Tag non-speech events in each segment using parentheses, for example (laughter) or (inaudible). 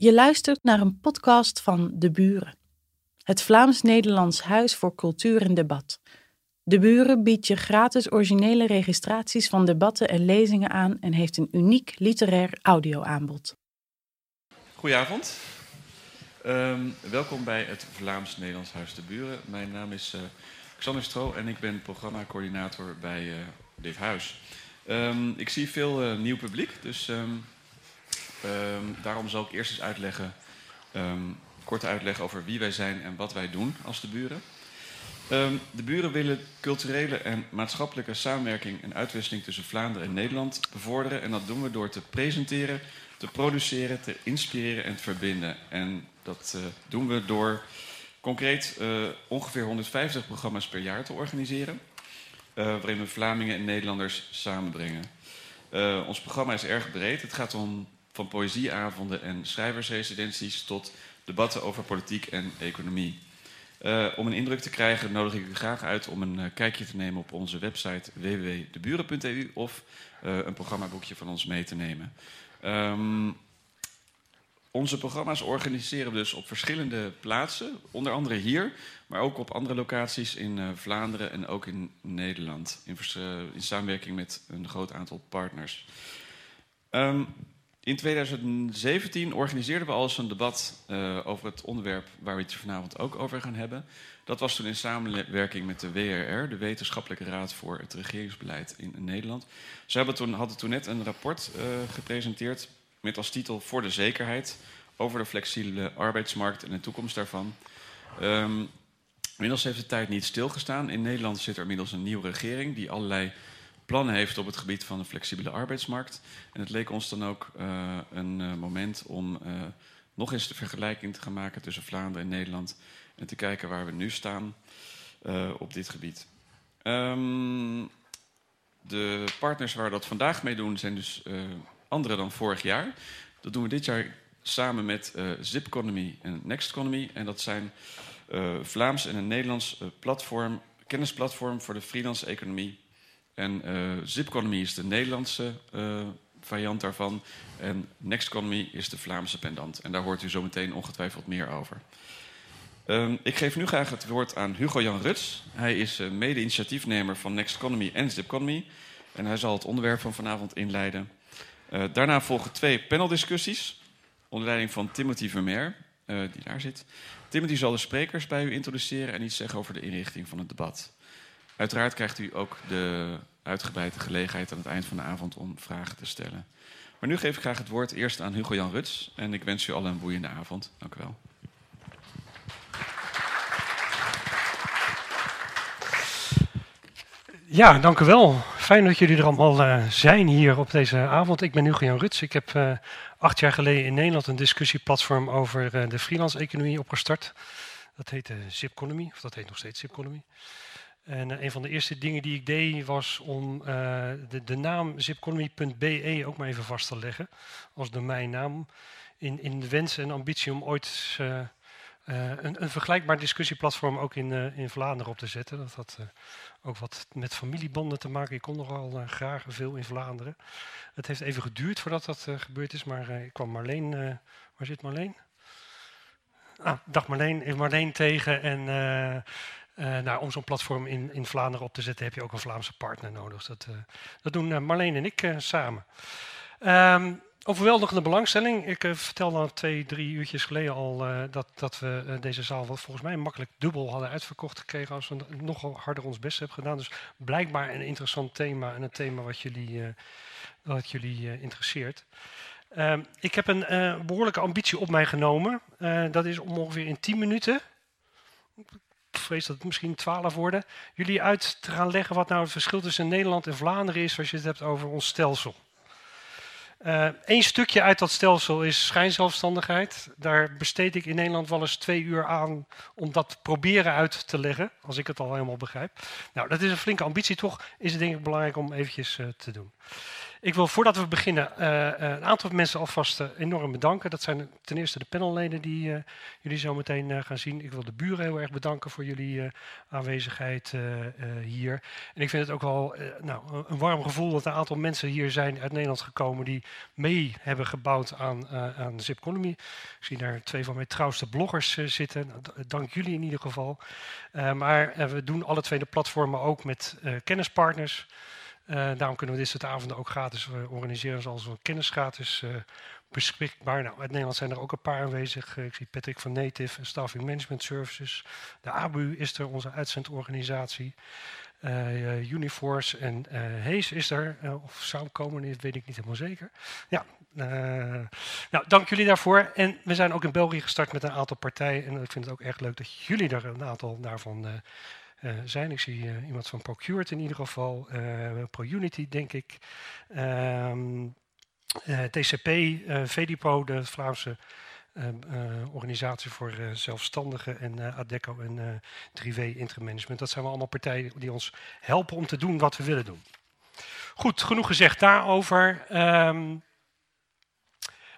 Je luistert naar een podcast van De Buren, het Vlaams-Nederlands Huis voor Cultuur en Debat. De Buren biedt je gratis originele registraties van debatten en lezingen aan en heeft een uniek literair audioaanbod. Goedenavond. Um, welkom bij het Vlaams-Nederlands Huis De Buren. Mijn naam is uh, Xander Stro en ik ben programmacoördinator bij uh, dit huis. Um, ik zie veel uh, nieuw publiek, dus um, Um, daarom zal ik eerst eens uitleggen, um, kort uitleggen over wie wij zijn en wat wij doen als de buren. Um, de buren willen culturele en maatschappelijke samenwerking en uitwisseling tussen Vlaanderen en Nederland bevorderen. En dat doen we door te presenteren, te produceren, te inspireren en te verbinden. En dat uh, doen we door concreet uh, ongeveer 150 programma's per jaar te organiseren. Uh, waarin we Vlamingen en Nederlanders samenbrengen. ons programma is erg breed. Het gaat om van poëzieavonden en schrijversresidenties tot debatten over politiek en economie. Uh, om een indruk te krijgen nodig ik u graag uit om een uh, kijkje te nemen op onze website www.deburen.eu of uh, een programmaboekje van ons mee te nemen. Um, onze programma's organiseren we dus op verschillende plaatsen, onder andere hier, maar ook op andere locaties in Vlaanderen en ook in Nederland, in, in samenwerking met een groot aantal partners. Um, in 2017 organiseerden we al eens een debat uh, over het onderwerp waar we het vanavond ook over gaan hebben. Dat was toen in samenwerking met de WRR, de Wetenschappelijke Raad voor het Regeringsbeleid in Nederland. Ze hebben toen, hadden toen net een rapport uh, gepresenteerd met als titel Voor de zekerheid over de flexibele arbeidsmarkt en de toekomst daarvan. Um, inmiddels heeft de tijd niet stilgestaan. In Nederland zit er inmiddels een nieuwe regering die allerlei plannen heeft op het gebied van de flexibele arbeidsmarkt. En het leek ons dan ook uh, een uh, moment om uh, nog eens de vergelijking te gaan maken tussen Vlaanderen en Nederland. En te kijken waar we nu staan op dit gebied. Um, de partners waar we dat vandaag mee doen zijn dus andere dan vorig jaar. Dat doen we dit jaar samen met Zipconomy en Nextconomy. En dat zijn Vlaams en een Nederlands platform, kennisplatform voor de freelance economie en uh, Zipconomy is de Nederlandse uh, variant daarvan. En Nextconomy is de Vlaamse pendant. En daar hoort u zo meteen ongetwijfeld meer over. Um, ik geef nu graag het woord aan Hugo-Jan Ruts. Hij is uh, mede-initiatiefnemer van Nextconomy en Zipconomy. En hij zal het onderwerp van vanavond inleiden. daarna volgen twee paneldiscussies. Onder leiding van Timothy Vermeer, die daar zit. Timothy zal de sprekers bij u introduceren en iets zeggen over de inrichting van het debat. Uiteraard krijgt u ook de uitgebreide gelegenheid aan het eind van de avond om vragen te stellen. Maar nu geef ik graag het woord eerst aan Hugo-Jan Ruts. En ik wens u allen een boeiende avond. Dank u wel. Ja, dank u wel. Fijn dat jullie er allemaal uh, zijn hier op deze avond. Ik ben Hugo-Jan Ruts. Ik heb uh, acht jaar geleden in Nederland een discussieplatform over uh, de freelance-economie opgestart. Dat heette Zipconomy, of dat heet nog steeds Zipconomy. En uh, een van de eerste dingen die ik deed was om uh, de, de, naam zipconomy.be ook maar even vast te leggen als domeinnaam. In, in de wens en ambitie om ooit uh, een, een, vergelijkbaar discussieplatform ook in, in Vlaanderen op te zetten. Dat had ook wat met familiebanden te maken. Ik kon nogal graag veel in Vlaanderen. Het heeft even geduurd voordat dat gebeurd is, maar ik kwam Marleen. waar zit Marleen? Ah, dag Marleen, Marleen tegen en uh, nou, om zo'n platform in, in Vlaanderen op te zetten heb je ook een Vlaamse partner nodig. Dat, uh, dat doen uh, Marleen en ik samen. Um, overweldigende belangstelling. Ik vertelde al twee, drie uurtjes geleden al dat, dat we deze zaal volgens mij makkelijk dubbel hadden uitverkocht gekregen als we nogal harder ons best hebben gedaan. Dus blijkbaar een interessant thema en een thema wat jullie, wat jullie interesseert. Uh, ik heb een behoorlijke ambitie op mij genomen. Dat is om ongeveer in 10 minuten vrees dat het misschien twaalf worden, jullie uit te gaan leggen wat nou het verschil tussen Nederland en Vlaanderen is als je het hebt over ons stelsel. Eén uh, stukje uit dat stelsel is schijnzelfstandigheid. Daar besteed ik in Nederland wel eens twee uur aan om dat proberen uit te leggen, als ik het al helemaal begrijp. Nou, dat is een flinke ambitie, toch is het denk ik belangrijk om eventjes uh, te doen. Ik wil voordat we beginnen uh, een aantal mensen alvast uh, enorm bedanken. Dat zijn ten eerste de panelleden die jullie zo meteen gaan zien. Ik wil de buren heel erg bedanken voor jullie aanwezigheid hier. En ik vind het ook wel nou, een warm gevoel dat een aantal mensen hier zijn uit Nederland gekomen die mee hebben gebouwd aan, aan Zip Economy. Ik zie daar twee van mijn trouwste bloggers zitten. Nou, dank jullie in ieder geval. maar we doen alle twee de platformen ook met kennispartners. Uh, daarom kunnen we dit soort avonden ook gratis uh, organiseren, zoals een kennis gratis uh, beschikbaar. Nou, uit Nederland zijn er ook een paar aanwezig. ik zie Patrick van Native en Staffing Management Services. De ABU is er, onze uitzendorganisatie. Uniforce en Hees is er, of zou komen, dat weet ik niet helemaal zeker. Ja, nou, dank jullie daarvoor. En we zijn ook in België gestart met een aantal partijen. En ik vind het ook erg leuk dat jullie er een aantal daarvan uh, zijn. Ik zie uh, iemand van Procured in ieder geval, uh, ProUnity denk ik. Um, TCP, VDIPO, de Vlaamse organisatie voor zelfstandigen en ADECO en 3W Interim Management. Dat zijn allemaal partijen die ons helpen om te doen wat we willen doen. Goed, genoeg gezegd daarover. Um,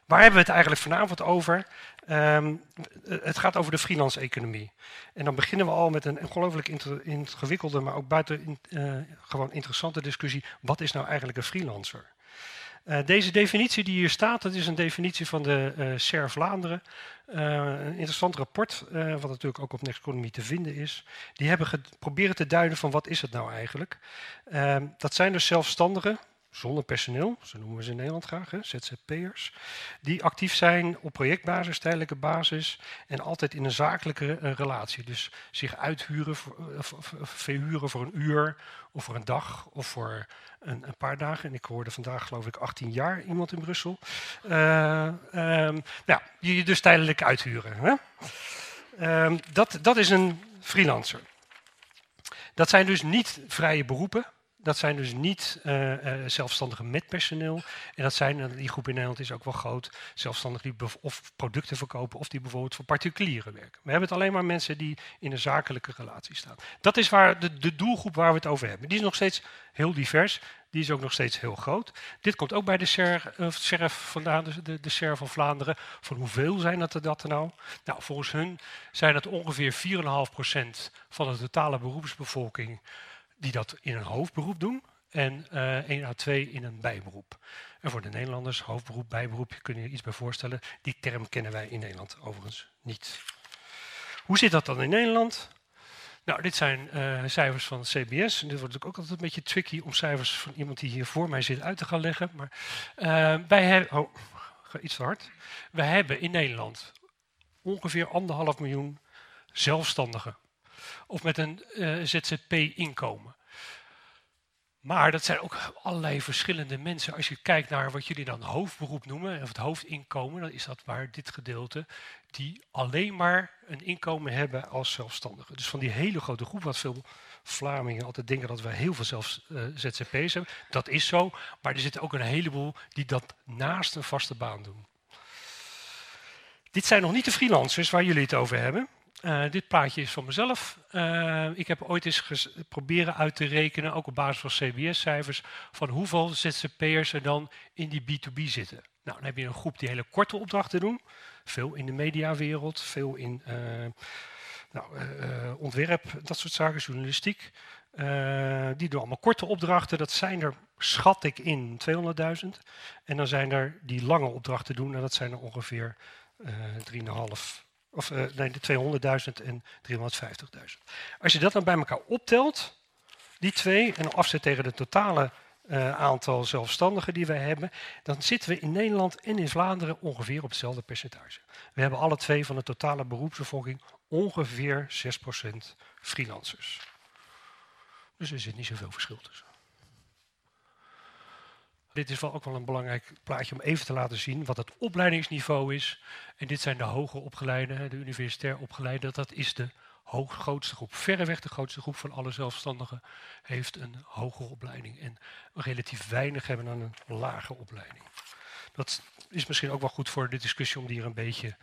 waar hebben we het eigenlijk vanavond over? Um, het gaat over de freelance-economie. En dan beginnen we al met een ongelooflijk ingewikkelde, maar ook buiten uh, gewoon interessante discussie. Wat is nou eigenlijk een freelancer? Uh, deze definitie die hier staat, dat is een definitie van de uh, Vlaanderen. een interessant rapport, wat natuurlijk ook op Next Economy te vinden is. Die hebben geprobeerd te duiden van wat is het nou eigenlijk. Ehm, dat zijn dus zelfstandigen, zonder personeel, zo noemen we ze in Nederland graag, hè, ZZP'ers, die actief zijn op projectbasis, tijdelijke basis en altijd in een zakelijke uh, relatie. Dus zich uithuren, uh, verhuren voor een uur of voor een dag of voor een, een, paar dagen. En ik hoorde vandaag geloof ik 18 jaar iemand in Brussel. Uh, nou, je dus tijdelijk uithuren. Hè? Um, dat, dat is een freelancer. Dat zijn dus niet vrije beroepen. Dat zijn dus niet uh, uh, zelfstandigen met personeel. En dat zijn, die groep in Nederland is ook wel groot, zelfstandigen die of producten verkopen of die bijvoorbeeld voor particulieren werken. We hebben het alleen maar mensen die in een zakelijke relatie staan. Dat is waar de, de doelgroep waar we het over hebben. Die is nog steeds heel divers. Die is ook nog steeds heel groot. Dit komt ook bij de SER, vandaan, de, de, van Vlaanderen. Van hoeveel zijn dat er, dat nou? Nou, volgens hun zijn dat ongeveer 4,5% van de totale beroepsbevolking die dat in een hoofdberoep doen en uh, 1 à 2 in een bijberoep. En voor de Nederlanders, hoofdberoep, bijberoep, kun je je iets bij voorstellen. Die term kennen wij in Nederland overigens niet. Hoe zit dat dan in Nederland? Nou, dit zijn uh, cijfers van het CBS. En dit wordt natuurlijk ook altijd een beetje tricky om cijfers van iemand die hier voor mij zit uit te gaan leggen. Maar uh, wij hebben. Oh, iets te hard. We hebben in Nederland ongeveer anderhalf miljoen zelfstandigen of met een uh, ZZP-inkomen. Maar dat zijn ook allerlei verschillende mensen. Als je kijkt naar wat jullie dan hoofdberoep noemen, of het hoofdinkomen, dan is dat waar dit gedeelte, die alleen maar een inkomen hebben als zelfstandigen. Dus van die hele grote groep, wat veel Vlamingen altijd denken dat we heel veel zelfs uh, ZZP's hebben. Dat is zo, maar er zitten ook een heleboel die dat naast een vaste baan doen. Dit zijn nog niet de freelancers waar jullie het over hebben. Uh, dit plaatje is van mezelf. Uh, ik heb ooit eens proberen uit te rekenen, ook op basis van CBS-cijfers, van hoeveel ZZP'ers er dan in die B2B zitten. Nou, dan heb je een groep die hele korte opdrachten doen. Veel in de mediawereld, veel in uh, nou, ontwerp, dat soort zaken, journalistiek. die doen allemaal korte opdrachten. Dat zijn er, schat ik, in 200.000. En dan zijn er die lange opdrachten doen, en dat zijn er ongeveer 3,5 of uh, nee, de 200.000 en 350.000. Als je dat dan bij elkaar optelt, die twee, en afzet tegen het totale uh, aantal zelfstandigen die wij hebben, dan zitten we in Nederland en in Vlaanderen ongeveer op hetzelfde percentage. We hebben alle twee van de totale beroepsbevolking ongeveer 6% freelancers. Dus er zit niet zoveel verschil tussen. Dit is wel ook wel een belangrijk plaatje om even te laten zien wat het opleidingsniveau is. En dit zijn de hoger opgeleiden, de universitair opgeleiden. Dat is de grootste groep. Verreweg de grootste groep van alle zelfstandigen heeft een hogere opleiding. En relatief weinig hebben dan een lage opleiding. Dat is misschien ook wel goed voor de discussie om die er een beetje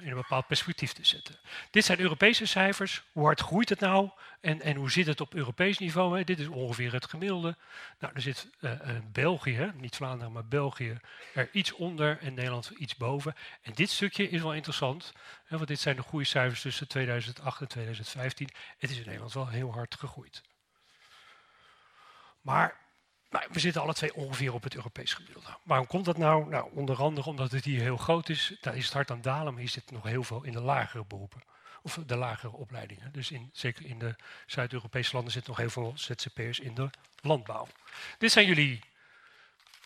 in een bepaald perspectief te zetten. Dit zijn Europese cijfers. Hoe hard groeit het nou? En, en hoe zit het op Europees niveau? Hè? Dit is ongeveer het gemiddelde. Nou, er zit uh, België, niet Vlaanderen, maar België, er iets onder en Nederland iets boven. En dit stukje is wel interessant, hè, want dit zijn de groeicijfers tussen 2008 en 2015. Het is in Nederland wel heel hard gegroeid. Maar nou, we zitten alle twee ongeveer op het Europees gemiddelde. Waarom komt dat nou? Nou, onder andere omdat het hier heel groot is. Daar is het hard aan dalen, maar hier zit nog heel veel in de lagere beroepen. Of de lagere opleidingen. Dus in, zeker in de Zuid-Europese landen zitten nog heel veel ZZP'ers in de landbouw. Dit zijn jullie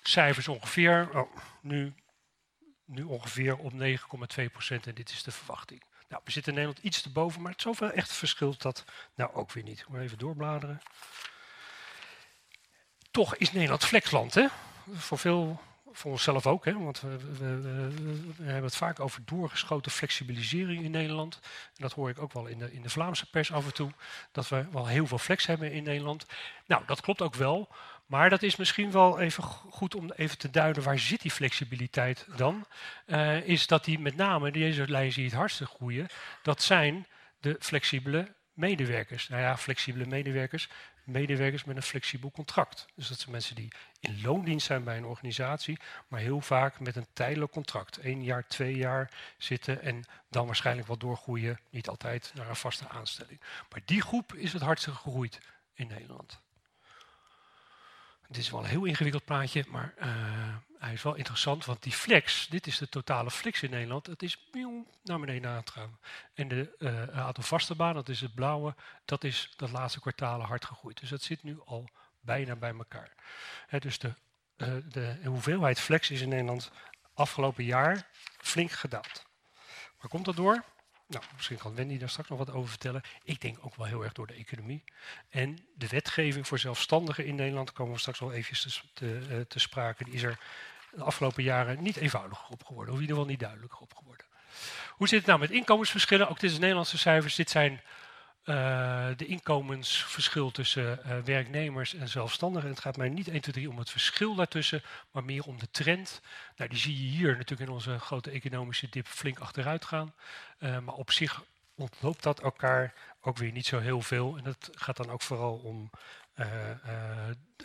cijfers ongeveer. Oh, nu, nu ongeveer op 9,2 procent en dit is de verwachting. Nou, we zitten in Nederland iets te boven, maar zoveel echt verschilt dat nou ook weer niet. Maar even doorbladeren toch is Nederland flexland. Hè? Voor veel, voor onszelf ook. Hè? Want we, we, we, hebben het vaak over doorgeschoten flexibilisering in Nederland. En dat hoor ik ook wel in de, in de Vlaamse pers af en toe. Dat we wel heel veel flex hebben in Nederland. Nou, dat klopt ook wel. Maar dat is misschien wel even goed om even te duiden waar zit die flexibiliteit dan. Uh, is dat die met name, deze lijn zie je het hardste groeien, dat zijn de flexibele medewerkers. Nou ja, flexibele medewerkers medewerkers met een flexibel contract. Dus dat zijn mensen die in loondienst zijn bij een organisatie, maar heel vaak met een tijdelijk contract. één jaar, twee jaar zitten en dan waarschijnlijk wel doorgroeien, niet altijd naar een vaste aanstelling. Maar die groep is het hardste gegroeid in Nederland. Dit is wel een heel ingewikkeld plaatje, maar uh, hij is wel interessant, want die flex, dit is de totale flex in Nederland, het is naar beneden aan het gaan. En de uh, aantal vaste banen, dat is het blauwe, dat is dat laatste kwartalen hard gegroeid. Dus dat zit nu al bijna bij elkaar. dus de, uh, de hoeveelheid flex is in Nederland afgelopen jaar flink gedaald. Waar komt dat door? Nou, misschien kan Wendy daar straks nog wat over vertellen. Ik denk ook wel heel erg door de economie. En de wetgeving voor zelfstandigen in Nederland, komen we straks wel eventjes te, te, te sprake, die is er de afgelopen jaren niet eenvoudiger op geworden, of in ieder geval niet duidelijker op geworden. Hoe zit het nou met inkomensverschillen? Ook dit is Nederlandse cijfers. Dit zijn uh, de inkomensverschil tussen uh, werknemers en zelfstandigen. En het gaat mij niet 1, 2, 3 om het verschil daartussen, maar meer om de trend. Nou, die zie je hier natuurlijk in onze grote economische dip flink achteruit gaan. Uh, maar op zich ontloopt dat elkaar ook weer niet zo heel veel. En dat gaat dan ook vooral om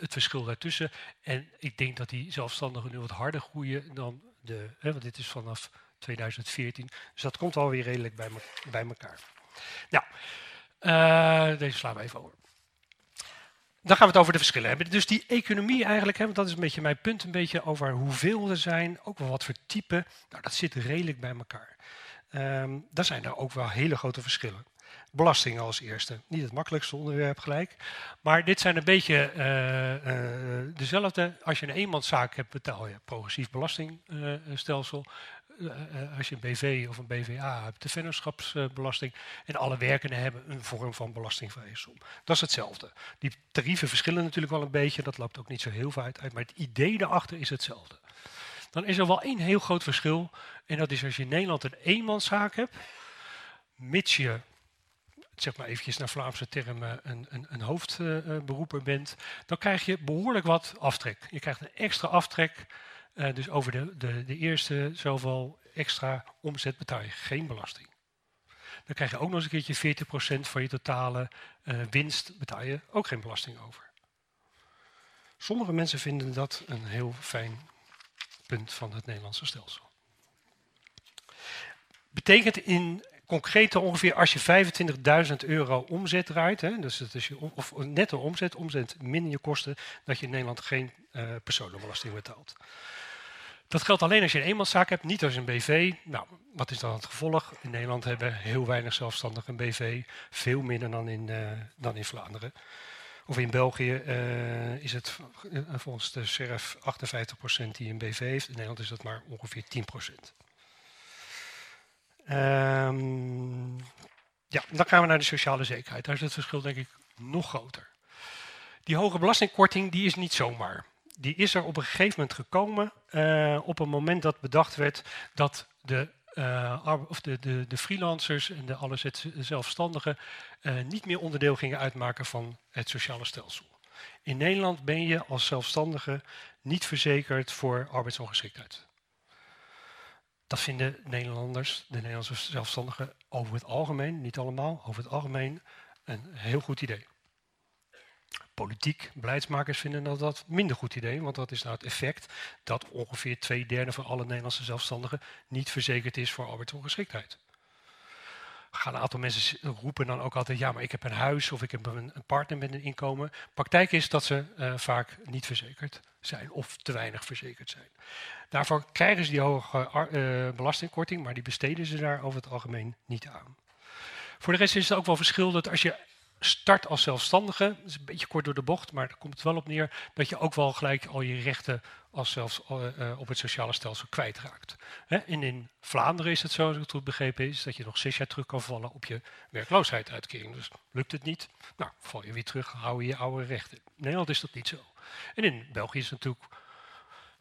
het verschil daartussen. En ik denk dat die zelfstandigen nu wat harder groeien dan de, hè, want dit is vanaf 2014. Dus dat komt alweer redelijk bij, bij elkaar. Nou, uh, deze slaan we even over. Dan gaan we het over de verschillen hebben. Dus die economie eigenlijk, hè, want dat is een beetje mijn punt, een beetje over hoeveel er zijn, ook wel wat voor type. Nou, dat zit redelijk bij elkaar. Um, daar zijn er ook wel hele grote verschillen. Belasting als eerste. Niet het makkelijkste onderwerp gelijk. Maar dit zijn een beetje uh, uh, dezelfde. Als je een eenmanszaak hebt, betaal je progressief belastingstelsel. Uh, als je een BV of een BVA hebt, de vennootschapsbelasting. en alle werkenden hebben een vorm van belastingvrije som. Dat is hetzelfde. Die tarieven verschillen natuurlijk wel een beetje. Dat loopt ook niet zo heel veel uit. Maar het idee daarachter is hetzelfde. Dan is er wel één heel groot verschil. En dat is als je in Nederland een eenmanszaak hebt. mits je zeg maar eventjes naar Vlaamse termen, een, een, een hoofdberoeper bent, dan krijg je behoorlijk wat aftrek. Je krijgt een extra aftrek, uh, dus over de, de, de eerste zoveel extra omzet betaal je geen belasting. Dan krijg je ook nog eens een keertje 40% van je totale uh, winst betaal je ook geen belasting over. Sommige mensen vinden dat een heel fijn punt van het Nederlandse stelsel. Betekent in concreet ongeveer als je 25.000 euro omzet draait, hè, dus het is je, of netto omzet, omzet min je kosten, dat je in Nederland geen uh, personenbelasting betaalt. Dat geldt alleen als je een eenmanszaak hebt, niet als een BV. Nou, wat is dan het gevolg? In Nederland hebben heel weinig zelfstandigen een BV, veel minder dan in, uh, dan in Vlaanderen. Of in België uh, is het volgens de SERF 58% die een BV heeft. In Nederland is dat maar ongeveer 10%. Um, ja, dan gaan we naar de sociale zekerheid. Daar is het verschil denk ik nog groter. Die hoge belastingkorting die is niet zomaar. Die is er op een gegeven moment gekomen uh, op een moment dat bedacht werd dat de, uh, of de, de, de, freelancers en de alle zelfstandigen uh, niet meer onderdeel gingen uitmaken van het sociale stelsel. In Nederland ben je als zelfstandige niet verzekerd voor arbeidsongeschiktheid. Dat vinden Nederlanders, de Nederlandse zelfstandigen, over het algemeen, niet allemaal, over het algemeen een heel goed idee. Politiek, beleidsmakers vinden dat dat minder goed idee, want dat is nou het effect dat ongeveer twee derde van alle Nederlandse zelfstandigen niet verzekerd is voor arbeidsongeschiktheid gaan een aantal mensen roepen dan ook altijd, ja, maar ik heb een huis of ik heb een, partner met een inkomen. Praktijk is dat ze uh, vaak niet verzekerd zijn of te weinig verzekerd zijn. Daarvoor krijgen ze die hoge uh, belastingkorting, maar die besteden ze daar over het algemeen niet aan. Voor de rest is het ook wel verschil dat als je start als zelfstandige, dat is een beetje kort door de bocht, maar daar komt het wel op neer, dat je ook wel gelijk al je rechten als zelfs uh, op het sociale stelsel kwijtraakt. Hè? En in Vlaanderen is het zo, als ik het goed begrepen is, dat je nog zes jaar terug kan vallen op je werkloosheidsuitkering. Dus lukt het niet, nou, val je weer terug, hou je je oude rechten. In Nederland is dat niet zo. En in België is het natuurlijk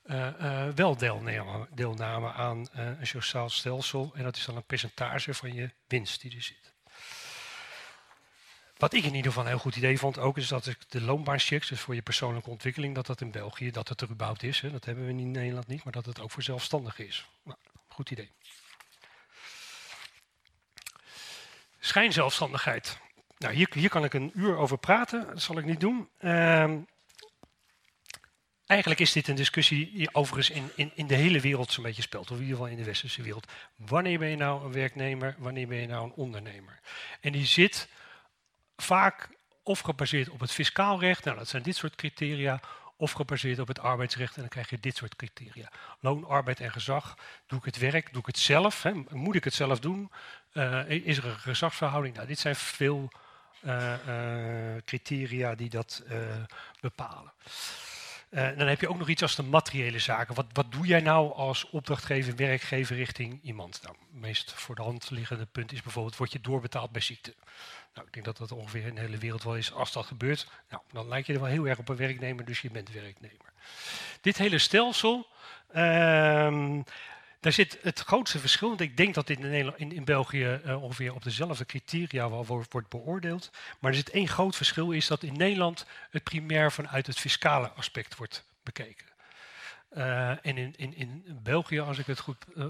uh, wel deelname, deelname aan een sociaal stelsel. En dat is dan een percentage van je winst die er zit. Wat ik in ieder geval een heel goed idee vond ook, is dat de loonbaanchecks, dus voor je persoonlijke ontwikkeling, dat dat in België, dat het er überhaupt is. Hè. Dat hebben we in Nederland niet, maar dat het ook voor zelfstandigen is. Nou, goed idee. Schijnzelfstandigheid. Nou, hier, hier kan ik een uur over praten, dat zal ik niet doen. Uh, eigenlijk is dit een discussie die overigens in, in, in de hele wereld zo'n beetje speelt, of in ieder geval in de westerse wereld. Wanneer ben je nou een werknemer, wanneer ben je nou een ondernemer? En die zit vaak of gebaseerd op het fiscaal recht, nou dat zijn dit soort criteria, of gebaseerd op het arbeidsrecht en dan krijg je dit soort criteria. Loon, arbeid en gezag. Doe ik het werk, doe ik het zelf, hè? moet ik het zelf doen? Uh, is er een gezagsverhouding? Nou, dit zijn veel uh, uh, criteria die dat bepalen. Uh, dan heb je ook nog iets als de materiële zaken. Wat, wat doe jij nou als opdrachtgever, werkgever richting iemand? Nou, het meest voor de hand liggende punt is bijvoorbeeld, word je doorbetaald bij ziekte? Nou, ik denk dat dat ongeveer in de hele wereld wel is. Als dat gebeurt, nou, dan lijkt je er wel heel erg op een werknemer, dus je bent werknemer. Dit hele stelsel, uh, daar zit het grootste verschil. Want ik denk dat dit in, in, in België uh, ongeveer op dezelfde criteria wordt, wordt, beoordeeld. Maar er zit één groot verschil, is dat in Nederland het primair vanuit het fiscale aspect wordt bekeken. Uh, en in, in, in België, als ik het goed uh,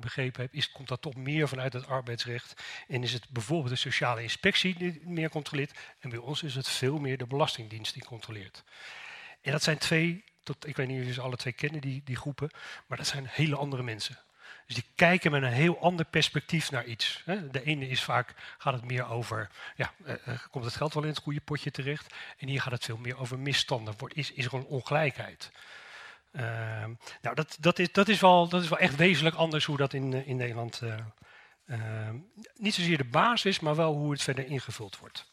begrepen heb, is, komt dat toch meer vanuit het arbeidsrecht. En is het bijvoorbeeld de sociale inspectie die meer controleert. En bij ons is het veel meer de Belastingdienst die controleert. En dat zijn twee, ik weet niet of je ze alle twee kennen, die, die groepen, maar dat zijn hele andere mensen. Dus die kijken met een heel ander perspectief naar iets. De ene is vaak, gaat het meer over, ja, komt het geld wel in het goede potje terecht? En hier gaat het veel meer over misstanden. Is, is er een ongelijkheid? Uh, nou, dat, dat, is, dat, is wel, dat is wel echt wezenlijk anders hoe dat in, eh, in Nederland. Uh, uh, niet zozeer de basis, maar wel hoe het verder ingevuld wordt.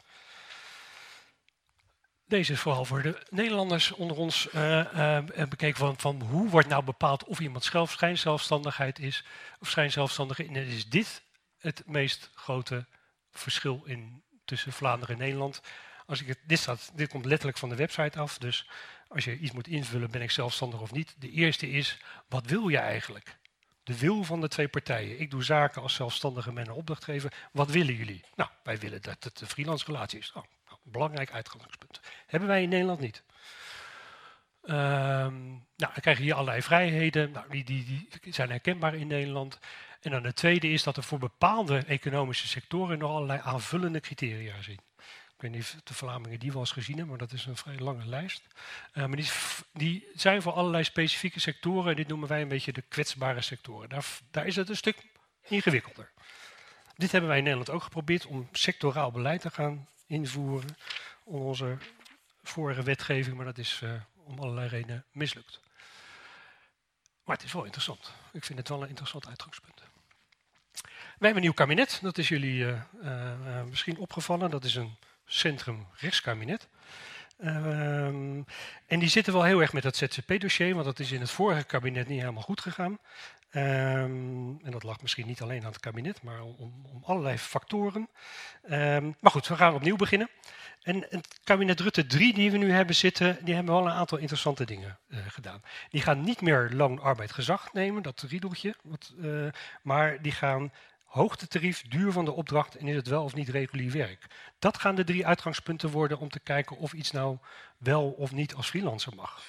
Deze is vooral voor de Nederlanders onder ons bekeken van, van hoe wordt nou bepaald of iemand schijnzelfstandigheid is of schijnzelfstandige. En is dit het meest grote verschil in, tussen Vlaanderen en Nederland. Als ik het, dit, staat, dit komt letterlijk van de website af, dus als je iets moet invullen, ben ik zelfstandig of niet. De eerste is, wat wil je eigenlijk? De wil van de twee partijen. Ik doe zaken als zelfstandige met een opdrachtgever. Wat willen jullie? Nou, wij willen dat het een freelance relatie is. Oh, belangrijk uitgangspunt. Hebben wij in Nederland niet. Um, nou, dan krijg je hier allerlei vrijheden. Nou, die, die, die zijn herkenbaar in Nederland. En dan de tweede is dat er voor bepaalde economische sectoren nog allerlei aanvullende criteria zijn weet niet of de Vlamingen die wel eens gezien hebben, maar dat is een vrij lange lijst. Uh, maar die, die, zijn voor allerlei specifieke sectoren. En dit noemen wij een beetje de kwetsbare sectoren. Daar, daar is het een stuk ingewikkelder. Dit hebben wij in Nederland ook geprobeerd om sectoraal beleid te gaan invoeren. Om onze vorige wetgeving, maar dat is uh, om allerlei redenen mislukt. Maar het is wel interessant. Ik vind het wel een interessant uitgangspunt. Wij hebben een nieuw kabinet, dat is jullie uh, uh, misschien opgevallen. Dat is een centrum rechtskabinet. Ehm, en die zitten wel heel erg met dat ZZP-dossier, want dat is in het vorige kabinet niet helemaal goed gegaan. Um, en dat lag misschien niet alleen aan het kabinet, maar om, om allerlei factoren. Um, maar goed, we gaan opnieuw beginnen. En het kabinet Rutte 3 die we nu hebben zitten, die hebben wel een aantal interessante dingen uh, gedaan. Die gaan niet meer loon, arbeid, gezag nemen, dat riedeltje. Wat, uh, maar die gaan hoogtetarief, duur van de opdracht en is het wel of niet regulier werk. Dat gaan de drie uitgangspunten worden om te kijken of iets nou wel of niet als freelancer mag.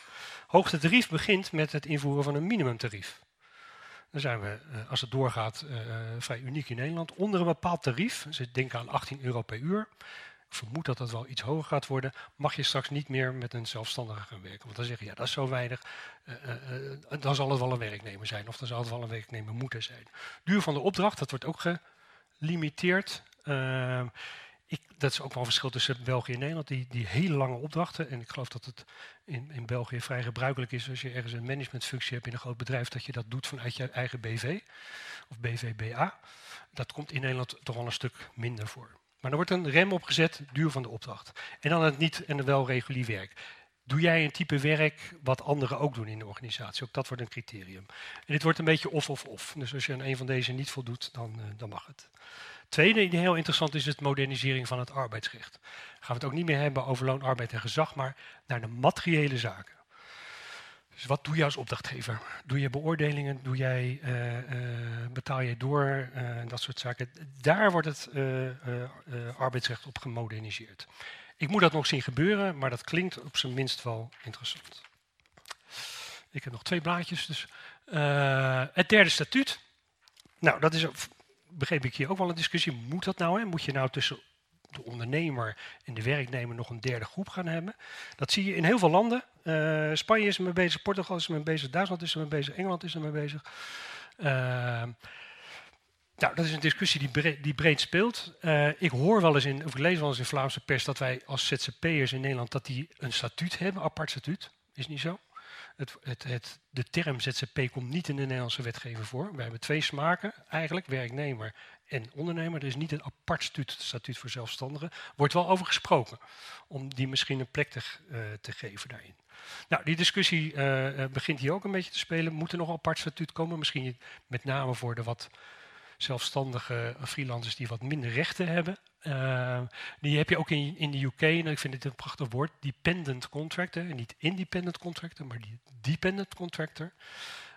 Hoogtetarief begint met het invoeren van een minimumtarief. Dan zijn we, eh, als het doorgaat, uh, vrij uniek in Nederland. Onder een bepaald tarief, dus denken aan 18 euro per uur. Ik vermoed dat dat wel iets hoger gaat worden. Mag je straks niet meer met een zelfstandige gaan werken. Want dan zeg je, ja, dat is zo weinig. Uh, dan zal het wel een werknemer zijn. Of dan zal het wel een werknemer moeten zijn. Duur van de opdracht, dat wordt ook gelimiteerd. Ehm, ik, dat is ook wel een verschil tussen België en Nederland. Die, die hele lange opdrachten. En ik geloof dat het in, in België vrij gebruikelijk is als je ergens een managementfunctie hebt in een groot bedrijf, dat je dat doet vanuit je eigen BV of BVBA. Dat komt in Nederland toch wel een stuk minder voor. Maar er wordt een rem opgezet, duur van de opdracht. En dan het niet en wel regulier werk. Doe jij een type werk wat anderen ook doen in de organisatie? Ook dat wordt een criterium. En dit wordt een beetje of-of-of. Dus als je aan een van deze niet voldoet, dan, uh, dan mag het. Tweede heel interessant is het modernisering van het arbeidsrecht. Dan gaan we het ook niet meer hebben over loon, arbeid en gezag, maar naar de materiële zaken. Dus wat doe je als opdrachtgever? Doe je beoordelingen? Doe jij, uh, uh, betaal je door? Uh, dat soort zaken. Daar wordt het arbeidsrecht op gemoderniseerd. Ik moet dat nog zien gebeuren, maar dat klinkt op zijn minst wel interessant. Ik heb nog twee blaadjes. Dus, het derde statuut. Nou, dat is begreep ik hier ook wel een discussie. Moet dat nou? Hè? Moet je nou tussen de ondernemer en de werknemer nog een derde groep gaan hebben? Dat zie je in heel veel landen. Uh, Spanje is ermee bezig, Portugal is ermee bezig, Duitsland is ermee bezig, Engeland is ermee bezig. Uh, nou, dat is een discussie die breed, die breed speelt. Uh, ik hoor wel eens in, of ik lees wel eens in Vlaamse pers dat wij als ZZP'ers in Nederland dat die een statuut hebben, apart statuut. Is niet zo? Het, het, het, de term ZZP komt niet in de Nederlandse wetgeving voor. We hebben twee smaken eigenlijk, werknemer en ondernemer. Er is niet een apart statuut, statuut voor zelfstandigen. Wordt wel over gesproken, om die misschien een plek te, uh, te geven daarin. Nou, die discussie uh, begint hier ook een beetje te spelen. Moet er nog een apart statuut komen? Misschien met name voor de wat zelfstandige freelancers die wat minder rechten hebben. Uh, die heb je ook in, in de UK, en ik vind dit een prachtig woord, dependent contractor. Niet independent contractor, maar die dependent contractor.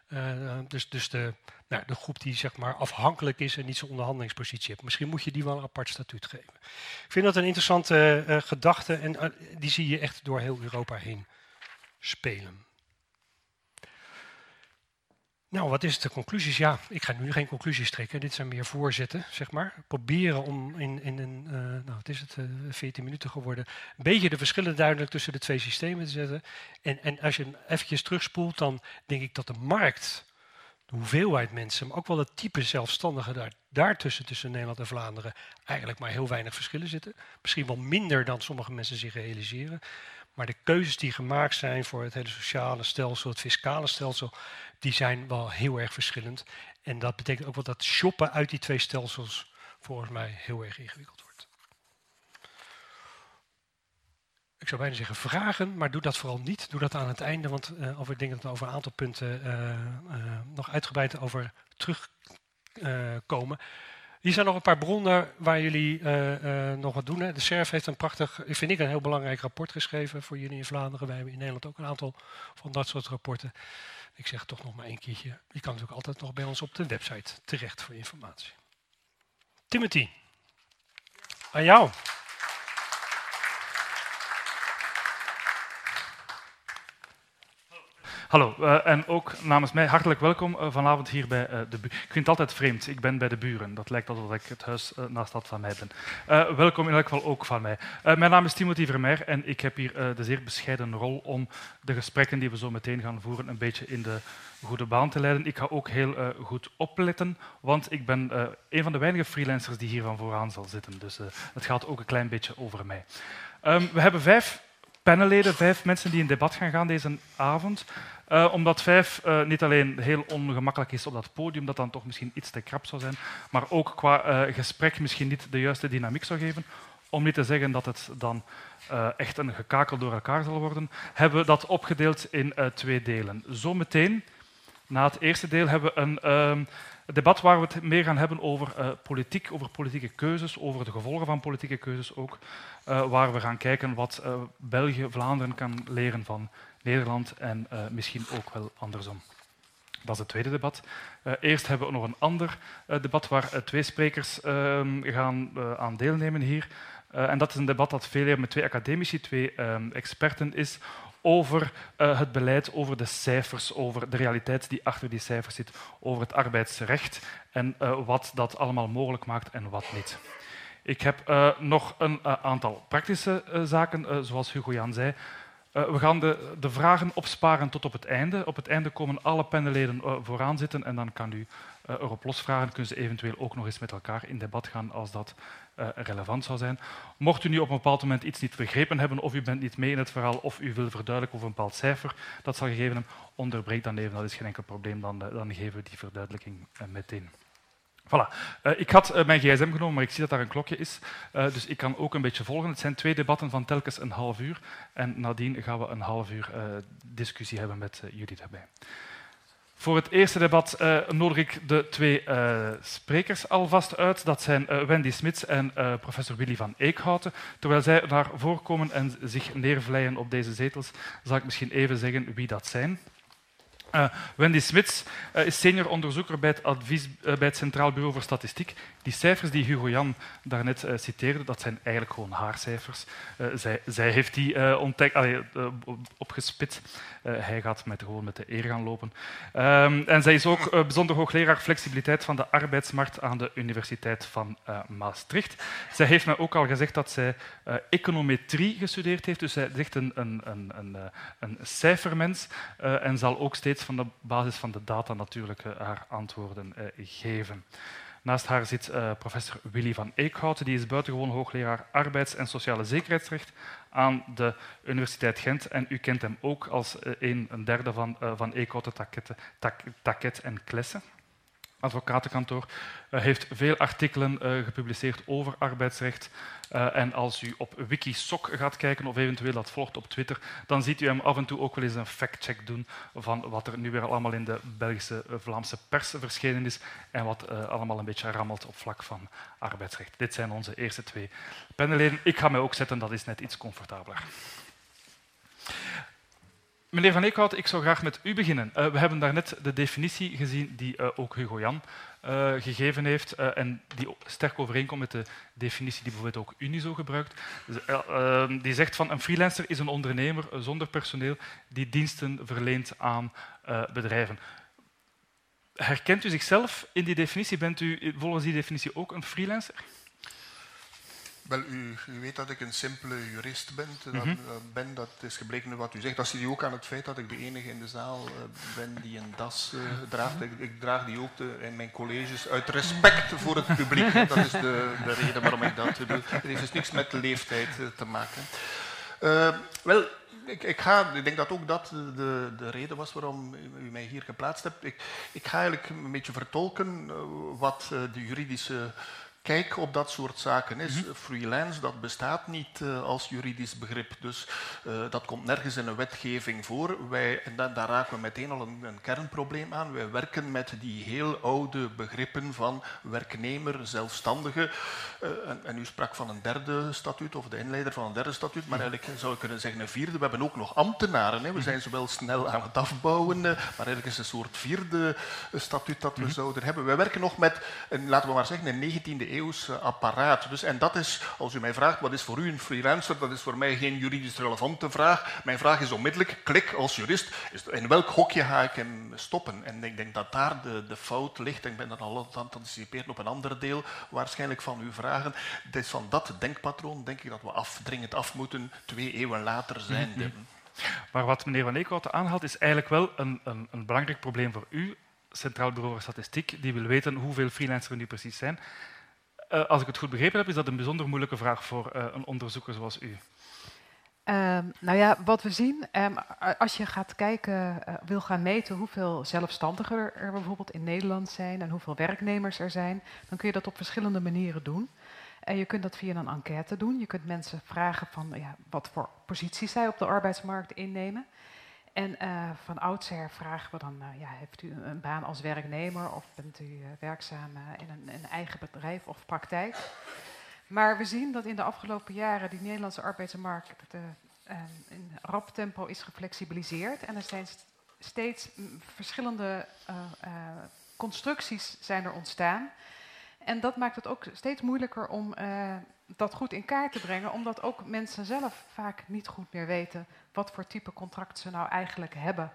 Uh, dus dus de, nou, de groep die zeg maar afhankelijk is en niet zo'n onderhandelingspositie heeft. Misschien moet je die wel een apart statuut geven. Ik vind dat een interessante uh, gedachte en die zie je echt door heel Europa heen spelen. Nou, wat is de conclusies? Ja, ik ga nu geen conclusies trekken. Dit zijn meer voorzetten, zeg maar. Proberen om in, in een, uh, nou, het is het, uh, 14 minuten geworden, een beetje de verschillen duidelijk tussen de twee systemen te zetten. En, en als je eventjes terugspoelt, dan denk ik dat de markt, de hoeveelheid mensen, maar ook wel het type zelfstandigen daar, daartussen, tussen Nederland en Vlaanderen, eigenlijk maar heel weinig verschillen zitten. Misschien wel minder dan sommige mensen zich realiseren. Maar de keuzes die gemaakt zijn voor het hele sociale stelsel, het fiscale stelsel, die zijn wel heel erg verschillend. En dat betekent ook wel dat shoppen uit die twee stelsels volgens mij heel erg ingewikkeld wordt. Ik zou bijna zeggen vragen, maar doe dat vooral niet. Doe dat aan het einde, want uh, over, ik denk dat we over een aantal punten uh, uh, nog uitgebreid over terugkomen. Hier zijn nog een paar bronnen waar jullie uh, uh, nog wat doen. Hè. De SERF heeft een prachtig, vind ik een heel belangrijk rapport geschreven voor jullie in Vlaanderen. Wij hebben in Nederland ook een aantal van dat soort rapporten. Ik zeg toch nog maar één keertje. Je kan natuurlijk altijd nog bij ons op de website terecht voor informatie. Timothy, aan jou. Hallo, uh, en ook namens mij hartelijk welkom uh, vanavond hier bij uh, de buren. Ik vind het altijd vreemd, ik ben bij de buren. Dat lijkt alsof ik het huis naast dat van mij ben. welkom in elk geval ook van mij. mijn naam is Timothy Vermeer en ik heb hier de zeer bescheiden rol om de gesprekken die we zo meteen gaan voeren een beetje in de goede baan te leiden. Ik ga ook heel goed opletten, want ik ben een van de weinige freelancers die hier van vooraan zal zitten. Dus het gaat ook een klein beetje over mij. Um, we hebben vijf panelleden, vijf mensen die in debat gaan gaan deze avond. Uh, omdat vijf uh, niet alleen heel ongemakkelijk is op dat podium, dat dan toch misschien iets te krap zou zijn, maar ook qua uh, gesprek misschien niet de juiste dynamiek zou geven. Om niet te zeggen dat het dan echt een gekakel door elkaar zal worden, hebben we dat opgedeeld in twee delen. Zometeen, na het eerste deel, hebben we een ehm, debat waar we het meer gaan hebben over politiek, over politieke keuzes, over de gevolgen van politieke keuzes ook. waar we gaan kijken wat België, Vlaanderen kan leren van Nederland en uh, misschien ook wel andersom. Dat is het tweede debat. Uh, eerst hebben we nog een ander uh, debat waar twee sprekers ehm, gaan aan deelnemen hier. en dat is een debat dat veel meer met twee academici, twee ehm, experten is, over het beleid, over de cijfers, over de realiteit die achter die cijfers zit, over het arbeidsrecht en wat dat allemaal mogelijk maakt en wat niet. Ik heb nog een aantal praktische zaken, zoals Hugo Jan zei. We gaan de, de, vragen opsparen tot op het einde. Op het einde komen alle panelleden vooraan zitten en dan kan u erop losvragen. Kunnen ze eventueel ook nog eens met elkaar in debat gaan als dat uh, relevant zou zijn. Mocht u nu op een bepaald moment iets niet begrepen hebben, of u bent niet mee in het verhaal, of u wil verduidelijken over een bepaald cijfer dat zal gegeven hebben, onderbreek dan even, dat is geen enkel probleem, dan, uh, dan geven we die verduidelijking uh, meteen. Voilà. Uh, ik had uh, mijn gsm genomen, maar ik zie dat daar een klokje is. Uh, dus ik kan ook een beetje volgen. Het zijn twee debatten van telkens een half uur. En nadien gaan we een half uur discussie hebben met jullie daarbij. Voor het eerste debat nodig ik de twee sprekers alvast uit. Dat zijn Wendy Smits en professor Willy van Eekhouten. Terwijl zij naar voren komen en zich neervleien op deze zetels, zal ik misschien even zeggen wie dat zijn. Uh, Wendy Smits uh, is senior onderzoeker bij het, advies, uh, bij het Centraal Bureau voor Statistiek. Die cijfers die Hugo Jan daarnet citeerde, dat zijn eigenlijk gewoon haar cijfers. Zij, zij, heeft die ontdekt, opgespit. hij gaat met, gewoon met de eer gaan lopen. Um, en zij is ook bijzonder hoogleraar flexibiliteit van de arbeidsmarkt aan de Universiteit van Maastricht. Zij heeft mij ook al gezegd dat zij econometrie gestudeerd heeft. Dus zij is echt een, een, een, een cijfermens en zal ook steeds van de basis van de data natuurlijk uh, haar antwoorden uh, geven. Naast haar zit uh, professor Willy van Eekhouten, die is buitengewoon hoogleraar arbeids- en sociale zekerheidsrecht aan de Universiteit Gent. En u kent hem ook als een, een derde van, van Eekhouten, Taket en Klessen advocatenkantoor, uh, heeft veel artikelen uh, gepubliceerd over arbeidsrecht. Uh, en als u op Wikisoc gaat kijken of eventueel dat volgt op Twitter, dan ziet u hem af en toe ook wel eens een factcheck doen van wat er nu weer allemaal in de Belgische Vlaamse pers verschenen is en wat allemaal een beetje rammelt op vlak van arbeidsrecht. Dit zijn onze eerste twee panelleden. Ik ga mij ook zetten, dat is net iets comfortabeler. Meneer Van Eekhout, ik zou graag met u beginnen. Uh, we hebben daarnet de definitie gezien die uh, ook Hugo Jan uh, gegeven heeft en die sterk overeenkomt met de definitie die bijvoorbeeld ook Unizo gebruikt. Ehm, die zegt van een freelancer is een ondernemer zonder personeel die diensten verleent aan bedrijven. Herkent u zichzelf in die definitie? Bent u volgens die definitie ook een freelancer? Wel, u, u, weet dat ik een simpele jurist ben. Dat, mm -hmm. ben. Dat is gebleken wat u zegt. Dat zie je ook aan het feit dat ik de enige in de zaal uh, ben die een das uh, draagt. Ik, ik, draag die ook de, in mijn colleges uit respect voor het publiek. Dat is de, de reden waarom ik dat doe. Het heeft dus niks met leeftijd te maken. wel, ik, ik, ga, ik denk dat ook dat de, de reden was waarom u mij hier geplaatst hebt. Ik, ik ga eigenlijk een beetje vertolken wat de juridische kijk op dat soort zaken is. Mhm. Freelance, dat bestaat niet uh, als juridisch begrip. Dus uh, dat komt nergens in een wetgeving voor. Wij, en da daar raken we meteen al een, een, kernprobleem aan. Wij werken met die heel oude begrippen van werknemer, zelfstandige. Uh, en, en, u sprak van een derde statuut, of de inleider van een derde statuut, maar mhm. eigenlijk zou ik kunnen zeggen een vierde. We hebben ook nog ambtenaren. Hè. We zijn zo wel snel aan het afbouwen, maar eigenlijk is een soort vierde statuut dat we mm -hmm. zouden hebben. Wij werken nog met, een, laten we maar zeggen, een 19e eeuw eeuws apparaat. Dus, en dat is, als u mij vraagt, wat is voor u een freelancer? Dat is voor mij geen juridisch relevante vraag. Mijn vraag is onmiddellijk, klik als jurist, in welk hokje ga ik hem stoppen? En ik denk dat daar de, de fout ligt. Ik ben dan al aan het anticiperen op een ander deel, waarschijnlijk van uw vragen. Het is van dat denkpatroon, denk ik, dat we af, dringend af moeten, twee eeuwen later zijn. -hmm. Maar wat meneer Van Eekhout aanhaalt, is eigenlijk wel een, een, een belangrijk probleem voor u, Centraal Bureau voor Statistiek, die wil weten hoeveel freelancers er nu precies zijn. Uh, als ik het goed begrepen heb, is dat een bijzonder moeilijke vraag voor uh, een onderzoeker zoals u. Um, nou ja, wat we zien, um, als je gaat kijken, uh, wil gaan meten hoeveel zelfstandigen er bijvoorbeeld in Nederland zijn en hoeveel werknemers er zijn, dan kun je dat op verschillende manieren doen. En je kunt dat via een enquête doen. Je kunt mensen vragen van ja, wat voor posities zij op de arbeidsmarkt innemen. En uh, van oudsher vragen we dan, uh, ja, heeft u een baan als werknemer of bent u uh, werkzaam in een, een, eigen bedrijf of praktijk? Maar we zien dat in de afgelopen jaren die Nederlandse arbeidsmarkt in rap tempo is geflexibiliseerd. En er zijn steeds verschillende constructies zijn er ontstaan. En dat maakt het ook steeds moeilijker om dat goed in kaart te brengen, omdat ook mensen zelf vaak niet goed meer weten wat voor type contract ze nou eigenlijk hebben.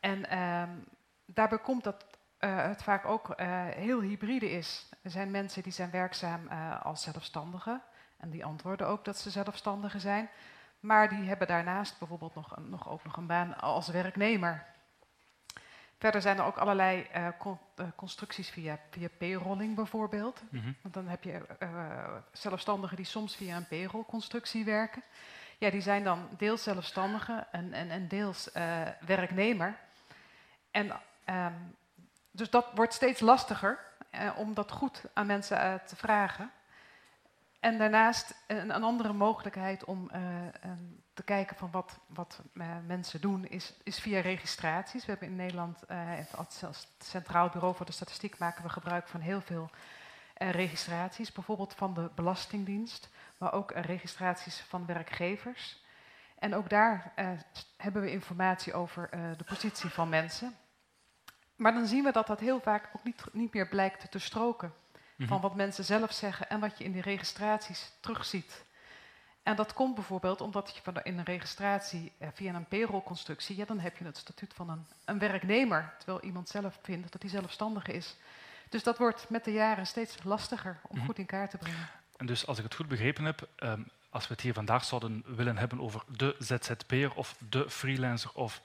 En uh, daarbij komt dat uh, het vaak ook heel hybride is. Er zijn mensen die zijn werkzaam als zelfstandigen en die antwoorden ook dat ze zelfstandigen zijn. Maar die hebben daarnaast bijvoorbeeld nog, nog ook nog een baan als werknemer. Verder zijn er ook allerlei uh, con uh, constructies via, via payrolling bijvoorbeeld. Mm -hmm. Want dan heb je uh, zelfstandigen die soms via een payroll-constructie werken. Ja, die zijn dan deels zelfstandigen en, en, en deels werknemer. En um, dus dat wordt steeds lastiger om dat goed aan mensen te vragen. En daarnaast een, een andere mogelijkheid om uh, um, te kijken van wat, wat uh, mensen doen, is, is via registraties. We hebben in Nederland, uh, het Centraal Bureau voor de Statistiek, maken we gebruik van heel veel registraties. Bijvoorbeeld van de Belastingdienst, maar ook registraties van werkgevers. En ook daar hebben we informatie over de positie van mensen. Maar dan zien we dat dat heel vaak ook niet, niet meer blijkt te stroken van Mhm. wat mensen zelf zeggen en wat je in die registraties terugziet. En dat komt bijvoorbeeld omdat je van in een registratie eh, via een payroll-constructie, ja, dan heb je het statuut van een, een werknemer, terwijl iemand zelf vindt dat hij zelfstandig is. Dus dat wordt met de jaren steeds lastiger om Mhm. goed in kaart te brengen. En dus als ik het goed begrepen heb, ehm, als we het hier vandaag zouden willen hebben over de ZZP'er of de freelancer of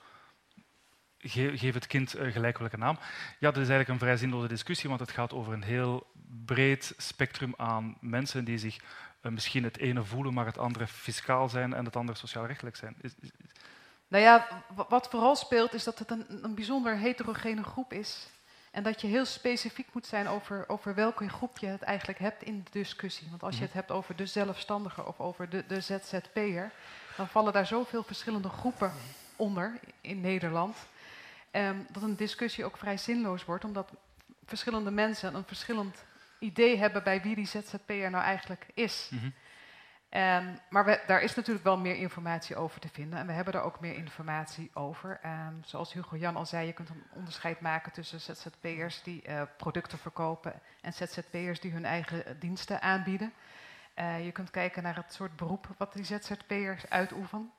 geef het kind gelijk welke naam. Ja, dat is eigenlijk een vrij zinloze discussie, want het gaat over een heel breed spectrum aan mensen die zich eh, misschien het ene voelen, maar het andere fiscaal zijn en het andere sociaal-rechtelijk zijn. Nou ja, wa- wat vooral speelt is dat het een, een bijzonder heterogene groep is. En dat je heel specifiek moet zijn over, over welke groep je het eigenlijk hebt in de discussie. Want als je Mhm. het hebt over de zelfstandige of over de, de ZZP'er, dan vallen daar zoveel verschillende groepen onder in Nederland. Ehm, dat een discussie ook vrij zinloos wordt, omdat verschillende mensen een verschillend idee hebben bij wie die ZZP'er nou eigenlijk is. Mhm. Ehm, maar we, daar is natuurlijk wel meer informatie over te vinden. En we hebben daar ook meer informatie over. Ehm, zoals Hugo Jan al zei, je kunt een onderscheid maken tussen ZZP'ers die eh, producten verkopen en ZZP'ers die hun eigen diensten aanbieden. Eh, je kunt kijken naar het soort beroep wat die ZZP'ers uitoefenen.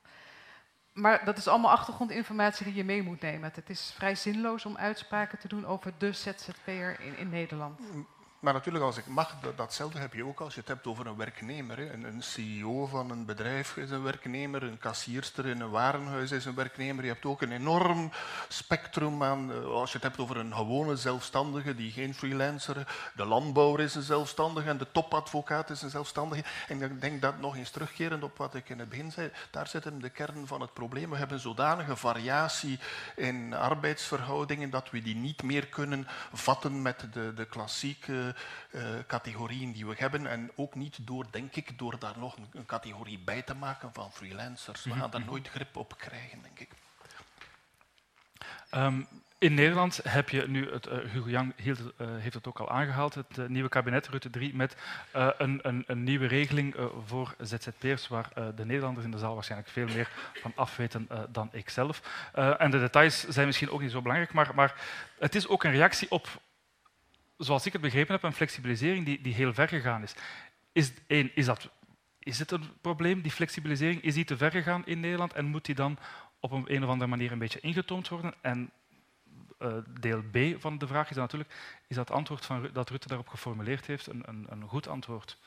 Maar dat is allemaal achtergrondinformatie die je mee moet nemen. Het is vrij zinloos om uitspraken te doen over de ZZP'er in, in Nederland. Maar natuurlijk, als ik mag, dat, datzelfde heb je ook als je het hebt over een werknemer. Hè. Een, een CEO van een bedrijf is een werknemer, een kassierster in een warenhuis is een werknemer. Je hebt ook een enorm spectrum aan, eh, als je het hebt over een gewone zelfstandige die geen freelancer, de landbouwer is een zelfstandige en de topadvocaat is een zelfstandige. En ik denk dat nog eens terugkerend op wat ik in het begin zei, daar zit hem de kern van het probleem. We hebben zodanige variatie in arbeidsverhoudingen dat we die niet meer kunnen vatten met de, de klassieke eh, categorieën die we hebben. En ook niet door, denk ik, door daar nog een, een categorie bij te maken van freelancers. We gaan daar nooit grip op krijgen, denk ik. Ehm, in Nederland heb je nu, het, eh, Hugo Jan hield eh, heeft het ook al aangehaald, het nieuwe kabinet Rutte 3 met een, een, een nieuwe regeling voor ZZP'ers, waar de Nederlanders in de zaal waarschijnlijk veel meer van afweten dan ik zelf. En de details zijn misschien ook niet zo belangrijk, maar, maar het is ook een reactie op, zoals ik het begrepen heb, een flexibilisering die, die heel ver gegaan is. Is, één, is, dat, is het een probleem, die flexibilisering? Is die te ver gegaan in Nederland en moet die dan op een, een of andere manier een beetje ingetoomd worden? En eh, deel B van de vraag is natuurlijk, is dat antwoord van, dat Rutte daarop geformuleerd heeft een, een, een goed antwoord?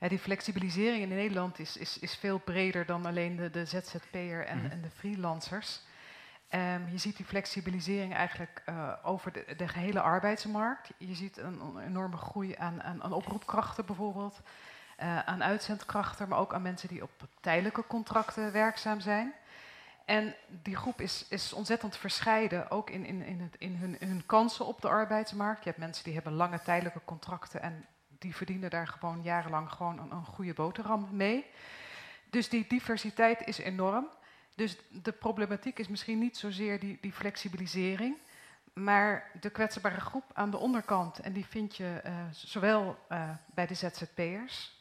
Ja, die flexibilisering in Nederland is, is, is veel breder dan alleen de, de ZZP'er en, Mhm. en de freelancers. Ehm, je ziet die flexibilisering eigenlijk eh, over de, de gehele arbeidsmarkt. Je ziet een, enorme groei aan, aan, aan oproepkrachten bijvoorbeeld, eh, aan uitzendkrachten, maar ook aan mensen die op tijdelijke contracten werkzaam zijn. En die groep is, is ontzettend verscheiden, ook in, in, in, het, in hun, hun kansen op de arbeidsmarkt. Je hebt mensen die hebben lange tijdelijke contracten en die verdienen daar gewoon jarenlang gewoon een, een goede boterham mee. Dus die diversiteit is enorm. Dus de problematiek is misschien niet zozeer die, die flexibilisering, maar de kwetsbare groep aan de onderkant. En die vind je eh, zowel eh, bij de ZZP'ers,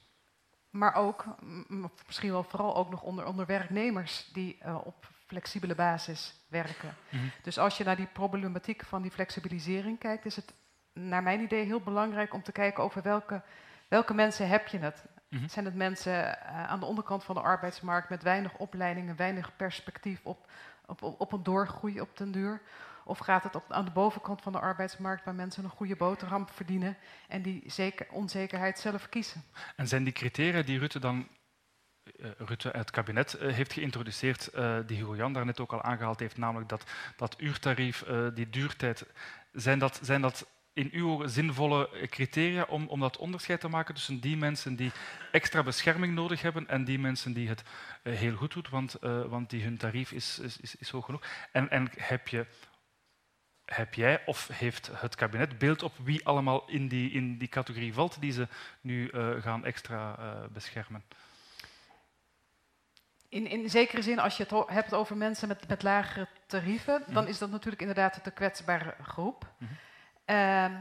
maar ook, m- m- misschien wel vooral ook nog onder, onder werknemers die eh, op flexibele basis werken. Mhm. Dus als je naar die problematiek van die flexibilisering kijkt, is het naar mijn idee heel belangrijk om te kijken over welke, welke mensen heb je het. Mhm. Zijn het mensen eh, aan de onderkant van de arbeidsmarkt met weinig opleidingen, weinig perspectief op, op, op, een doorgroei op den duur? Of gaat het op, aan de bovenkant van de arbeidsmarkt waar mensen een goede boterham verdienen en die zeker, onzekerheid zelf kiezen? En zijn die criteria die Rutte dan eh, Rutte, het kabinet, eh, heeft geïntroduceerd, eh, die Hugo Jan daarnet ook al aangehaald heeft, namelijk dat, dat uurtarief, die duurtijd, zijn dat, zijn dat in uw zinvolle criteria om, om dat onderscheid te maken tussen die mensen die extra bescherming nodig hebben en die mensen die het eh, heel goed doen, want, eh, want die hun tarief is, is, is, is hoog genoeg. En, en heb, je, heb jij of heeft het kabinet beeld op wie allemaal in die, in die categorie valt die ze nu eh, gaan extra beschermen? In, in zekere zin, als je het hebt over mensen met, met lagere tarieven, dan Mhm. is dat natuurlijk inderdaad de kwetsbare groep. Mhm. Ehm,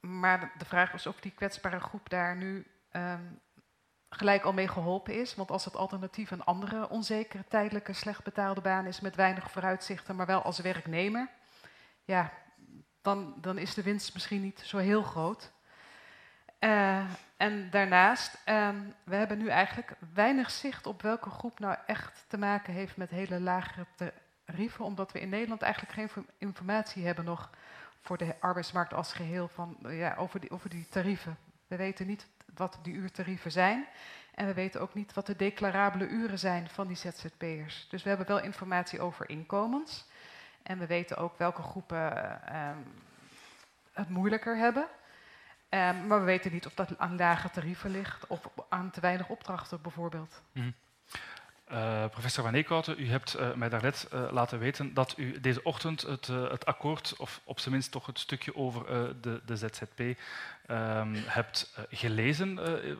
maar de- vraag is of die kwetsbare groep daar nu ehm, gelijk al mee geholpen is. Want als het alternatief een andere onzekere, tijdelijke, slecht betaalde baan is met weinig vooruitzichten, maar wel als werknemer, ja, dan, dan is de winst misschien niet zo heel groot. Eh, en daarnaast, ehm, we hebben nu eigenlijk weinig zicht op welke groep nou echt te maken heeft met hele lagere tarieven, omdat we in Nederland eigenlijk geen informatie hebben nog voor de arbeidsmarkt als geheel van, eh, ja, over, die, over die tarieven. We weten niet wat die uurtarieven zijn en we weten ook niet wat de declarabele uren zijn van die ZZP'ers. Dus we hebben wel informatie over inkomens en we weten ook welke groepen eh, ehm, het moeilijker hebben. Ehm, maar we weten niet of dat aan lage tarieven ligt of aan te weinig opdrachten bijvoorbeeld. Eh, professor Van Eekhouten, u hebt eh, mij daarnet eh, laten weten dat u deze ochtend het, het akkoord, of op zijn minst toch het stukje over de, de ZZP, ehm, hebt gelezen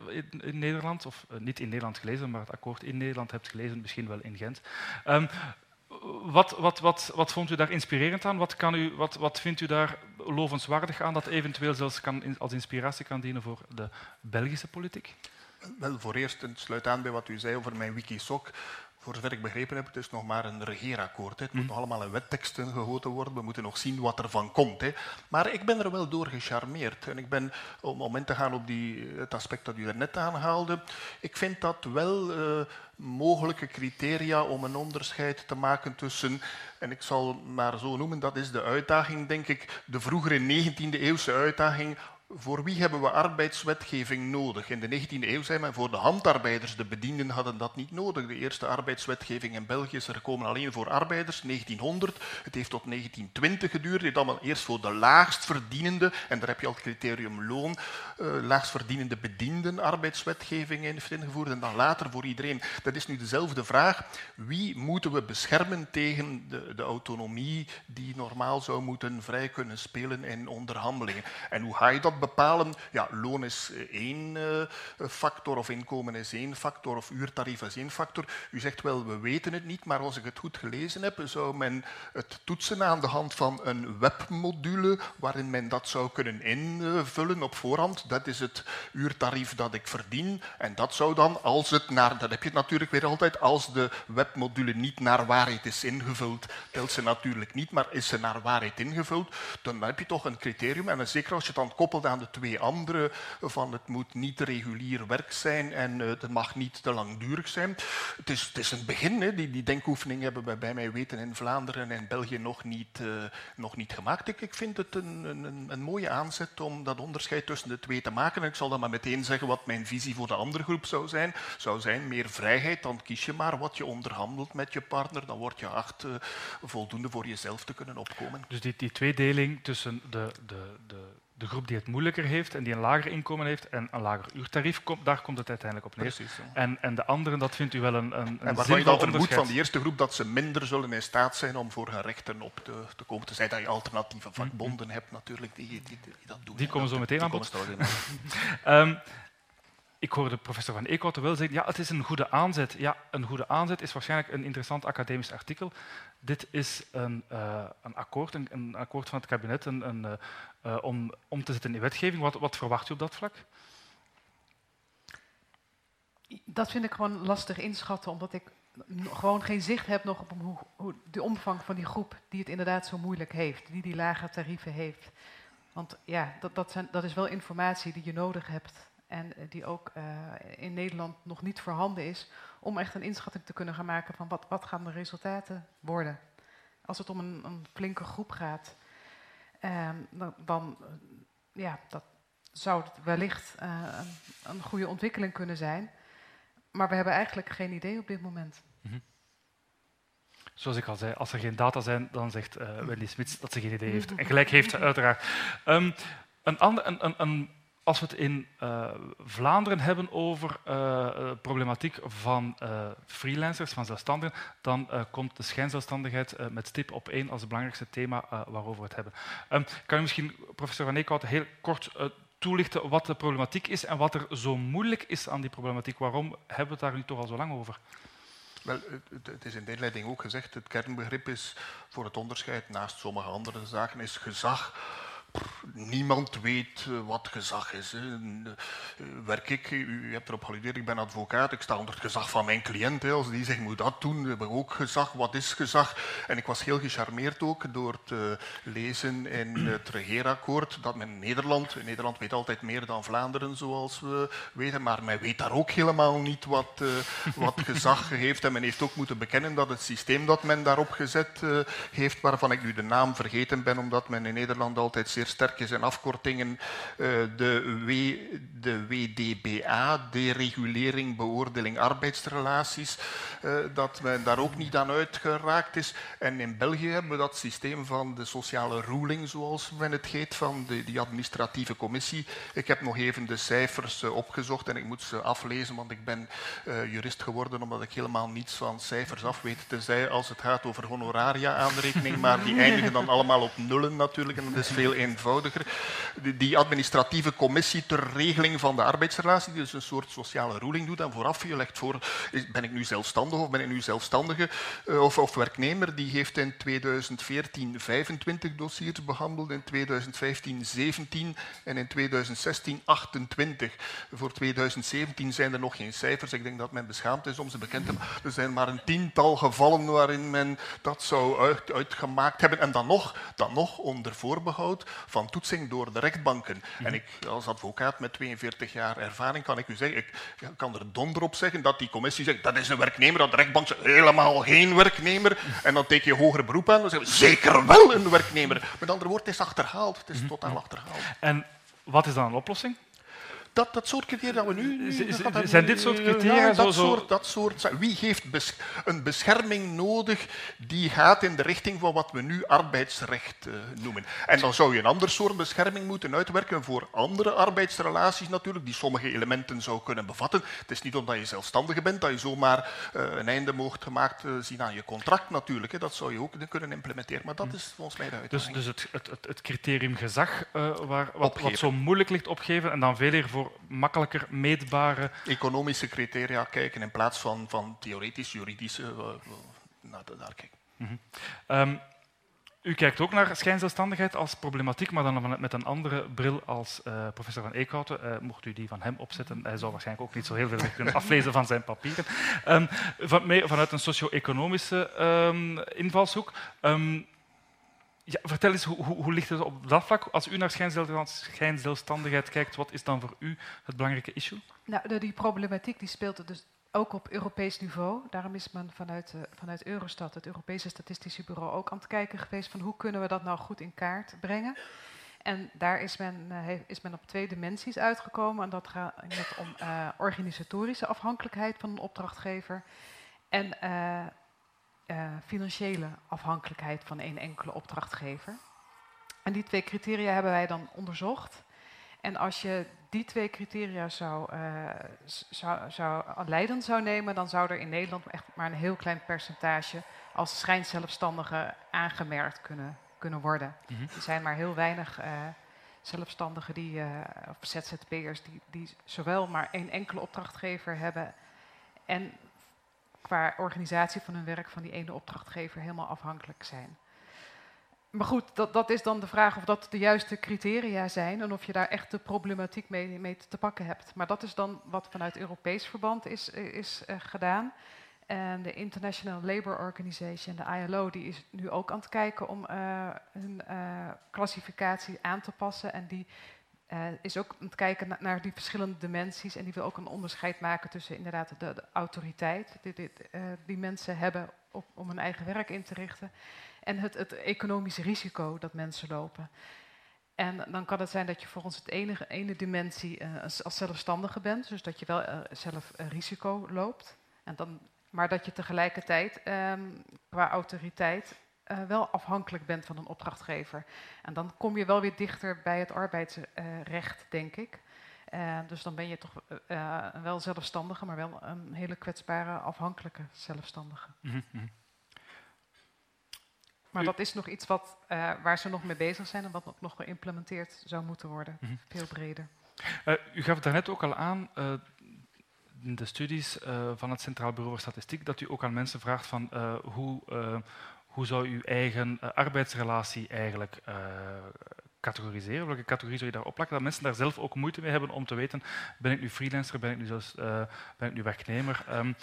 in, in Nederland. Of niet in Nederland gelezen, maar het akkoord in Nederland hebt gelezen, misschien wel in Gent. Ehm, wat, wat, wat, wat vond u daar inspirerend aan? Wat, kan u, wat, vindt u daar lovenswaardig aan dat eventueel zelfs kan, als inspiratie kan dienen voor de Belgische politiek? Wel, voor eerst, het sluit aan bij wat u zei over mijn wikisoc. Voor zover ik begrepen heb, het is nog maar een regeerakkoord. Hè. Het moet nog allemaal in wetteksten gegoten worden. We moeten nog zien wat er van komt. Hè. Maar ik ben er wel door gecharmeerd. En ik ben, om, om in te gaan op die, het aspect dat u er net aanhaalde, ik vind dat wel eh, mogelijke criteria om een onderscheid te maken tussen, en ik zal maar zo noemen, dat is de uitdaging, denk ik, de vroegere 19e eeuwse uitdaging voor wie hebben we arbeidswetgeving nodig? In de 19e eeuw zei men voor de handarbeiders, de bedienden hadden dat niet nodig. De eerste arbeidswetgeving in België is er gekomen alleen voor arbeiders, 1900. Het heeft tot 1920 geduurd. Heeft allemaal eerst voor de laagst verdienende, en daar heb je al het criterium loon, eh laagst verdienende bedienden arbeidswetgeving heeft ingevoerd en dan later voor iedereen. Dat is nu dezelfde vraag. Wie moeten we beschermen tegen de, de autonomie die normaal zou moeten vrij kunnen spelen in onderhandelingen? En hoe ga je dat bepalen? Ja, loon is eh, één eh, factor, of inkomen is één factor, of uurtarief is één factor. U zegt wel, we weten het niet, maar als ik het goed gelezen heb, zou men het toetsen aan de hand van een webmodule waarin men dat zou kunnen invullen op voorhand. Dat is het uurtarief dat ik verdien. En dat zou dan, als het naar, dat heb je natuurlijk weer altijd, als de webmodule niet naar waarheid is ingevuld, telt ze natuurlijk niet, maar is ze naar waarheid ingevuld, dan heb je toch een criterium. En zeker als je het dan koppelt aan de twee andere, van het moet niet regulier werk zijn en eh, het mag niet te langdurig zijn. Het is, het is een begin, hè. Die, die denkoefening hebben we bij mij weten in Vlaanderen en België nog niet, eh, nog niet gemaakt. Ik, ik vind het een, een, een mooie aanzet om dat onderscheid tussen de twee te maken. En ik zal dan maar meteen zeggen wat mijn visie voor de andere groep zou zijn. Zou zijn meer vrijheid, dan kies je maar wat je onderhandelt met je partner. Dan word je acht eh, voldoende voor jezelf te kunnen opkomen. Dus die, die tweedeling tussen de, de, de, de groep die het moeilijker heeft en die een lager inkomen heeft en een lager uurtarief, komt, daar komt het uiteindelijk op neer. Precies. ja. En, en de anderen, dat vindt u wel een, een, een En waarvan je dan vermoedt van die eerste groep dat ze minder zullen in staat zijn om voor hun rechten op te, te komen. Tenzij dat je alternatieve vakbonden hebt natuurlijk die, die, die, die dat doen. Die komen zo meteen aan bod. (laughs) Ehm, ik hoorde professor Van Eekhouten wel zeggen, ja, het is een goede aanzet. Ja, een goede aanzet is waarschijnlijk een interessant academisch artikel. Dit is een, eh, een akkoord, een, een akkoord van het kabinet eh, eh, om, om te zetten in wetgeving. Wat, wat verwacht u op dat vlak? Dat vind ik gewoon lastig inschatten, omdat ik gewoon geen zicht heb nog op hoe, hoe de omvang van die groep die het inderdaad zo moeilijk heeft, die die lage tarieven heeft. Want ja, dat, dat, zijn, dat is wel informatie die je nodig hebt en eh, die ook uh, in Nederland nog niet voorhanden is, om echt een inschatting te kunnen gaan maken van wat, wat gaan de resultaten worden. Als het om een, een flinke groep gaat, uh, dan, dan ja, dat zou het wellicht een, een goede ontwikkeling kunnen zijn. Maar we hebben eigenlijk geen idee op dit moment. Mm -hmm. Zoals ik al zei, als er geen data zijn, dan zegt Wendy Smits dat ze geen idee heeft. (laughs) En gelijk heeft ze uiteraard. Um, een ander, een, een, een, als we het in uh, Vlaanderen hebben over uh, problematiek van freelancers, van zelfstandigen, dan komt de schijnzelfstandigheid met stip op één als het belangrijkste thema waarover we het hebben. Um, kan je misschien, professor Van Eekhout, heel kort toelichten wat de problematiek is en wat er zo moeilijk is aan die problematiek? Waarom hebben we het daar nu toch al zo lang over? Wel, het, het, is in de inleiding ook gezegd, het kernbegrip is voor het onderscheid naast sommige andere zaken is gezag niemand weet eh, wat gezag is. Eh, werk ik, u hebt erop geludeerd, ik ben advocaat, ik sta onder het gezag van mijn cliënt. Als die zegt, moet dat doen, hebben we ook gezag, wat is gezag? En ik was heel gecharmeerd ook door te lezen in het regeerakkoord dat men in Nederland, in Nederland weet altijd meer dan Vlaanderen zoals we weten, maar men weet daar ook helemaal niet wat, wat (laughs) gezag heeft. En men heeft ook moeten bekennen dat het systeem dat men daarop gezet heeft, waarvan ik nu de naam vergeten ben, omdat men in Nederland altijd zeer sterk is in afkortingen, uh, de, w, de WDBA, deregulering, beoordeling arbeidsrelaties, uh, dat men daar ook niet aan uitgeraakt is. En in België hebben we dat systeem van de sociale ruling, zoals men het heet, van de, die administratieve commissie. Ik heb nog even de cijfers uh, opgezocht en ik moet ze aflezen, want ik ben jurist geworden omdat ik helemaal niets van cijfers af weet. Tenzij als het gaat over honoraria-aanrekening, maar die eindigen dan allemaal op nullen natuurlijk en dat is veel eenvoudiger. Die administratieve commissie ter regeling van de arbeidsrelatie, die dus een soort sociale ruling doet en vooraf je legt voor, ben ik nu zelfstandig of ben ik nu zelfstandige uh, of, of, werknemer, die heeft in 2014 25 dossiers behandeld, in 2015 17 en in 2016 28. Voor 2017 zijn er nog geen cijfers, ik denk dat men beschaamd is om ze bekend te maken. Er zijn maar een tiental gevallen waarin men dat zou uit, uitgemaakt hebben en dan nog, dan nog onder voorbehoud van toetsing door de rechtbanken. Mm -hmm. En ik, als advocaat met 42 jaar ervaring, kan ik u zeggen, ik kan er donder op zeggen dat die commissie zegt dat is een werknemer, dat de rechtbank zegt helemaal geen werknemer. En dan teken je hoger beroep aan, dan zeggen we zeker wel een werknemer. Met andere woorden, het is achterhaald. Het is -hmm. totaal achterhaald. En wat is dan een oplossing? Dat, dat soort criteria dat we nu... zijn dit soort criteria ja, dat, zo... soort, dat soort... Wie heeft bes een bescherming nodig die gaat in de richting van wat we nu arbeidsrecht uh, noemen? En dan zou je een ander soort bescherming moeten uitwerken voor andere arbeidsrelaties natuurlijk, die sommige elementen zou kunnen bevatten. Het is niet omdat je zelfstandige bent dat je zomaar uh, een einde mocht gemaakt uh, zien aan je contract natuurlijk. Hè. Dat zou je ook kunnen implementeren, maar dat is volgens mij de uitdaging. Dus, dus het, het, het, criterium gezag, waar, wat, wat zo moeilijk ligt opgeven en dan veel eer voor makkelijker meetbare... Economische criteria kijken in plaats van, van theoretisch, juridische... Uh, naar daar kijken. Mm -hmm. um, u kijkt ook naar schijnzelfstandigheid als problematiek, maar dan met een andere bril als uh, professor Van Eekhouten. Uh, mocht u die van hem opzetten, hij zou waarschijnlijk ook niet zo heel veel kunnen aflezen van zijn papieren. Um, van, mee, vanuit een socio-economische um, invalshoek. Ja, vertel eens, hoe, hoe, ligt het op dat vlak? Als u naar schijnzelfstandigheid kijkt, wat is dan voor u het belangrijke issue? Nou, die problematiek die speelt dus ook op Europees niveau. Daarom is men vanuit, uh, vanuit Eurostat, het Europese Statistische Bureau, ook aan het kijken geweest van hoe kunnen we dat nou goed in kaart brengen. En daar is men, uh, is men op twee dimensies uitgekomen. En dat gaat om uh, organisatorische afhankelijkheid van een opdrachtgever en uh, financiële afhankelijkheid van één enkele opdrachtgever. En die twee criteria hebben wij dan onderzocht. En als je die twee criteria zou, uh, zou, zou leidend zou nemen, dan zou er in Nederland echt maar een heel klein percentage als schijnzelfstandigen aangemerkt kunnen, kunnen worden. Mm -hmm. Er zijn maar heel weinig uh, zelfstandigen die, uh, of ZZP'ers die, die zowel maar één enkele opdrachtgever hebben en qua organisatie van hun werk van die ene opdrachtgever helemaal afhankelijk zijn. Maar goed, dat, dat is dan de vraag of dat de juiste criteria zijn en of je daar echt de problematiek mee, mee te pakken hebt. Maar dat is dan wat vanuit Europees verband is, is uh, gedaan. En de International Labour Organization, de ILO, die is nu ook aan het kijken om uh, hun uh, klassificatie aan te passen. En die uh, is ook aan het kijken naar die verschillende dimensies. En die wil ook een onderscheid maken tussen inderdaad de, autoriteit die, die, die, mensen hebben op, om hun eigen werk in te richten. En het, het economische risico dat mensen lopen. En dan kan het zijn dat je volgens het enige, ene dimensie uh, als zelfstandige bent, dus dat je wel zelf risico loopt. En dan, maar dat je tegelijkertijd um, qua autoriteit wel afhankelijk bent van een opdrachtgever. En dan kom je wel weer dichter bij het arbeidsrecht, denk ik. dus dan ben je toch wel zelfstandige, maar wel een hele kwetsbare, afhankelijke zelfstandige. Mm -hmm. Maar dat is nog iets wat, uh, waar ze nog mee bezig zijn en wat nog geïmplementeerd zou moeten worden, mm -hmm. veel breder. Uh, u gaf het daarnet ook al aan, uh, in de studies van het Centraal Bureau voor Statistiek, dat u ook aan mensen vraagt van hoe, hoe zou uw eigen arbeidsrelatie eigenlijk categoriseren? Welke categorie zou je daar opplakken? Dat mensen daar zelf ook moeite mee hebben om te weten, ben ik nu freelancer, ben ik nu, zelfs, ben ik nu werknemer? Um,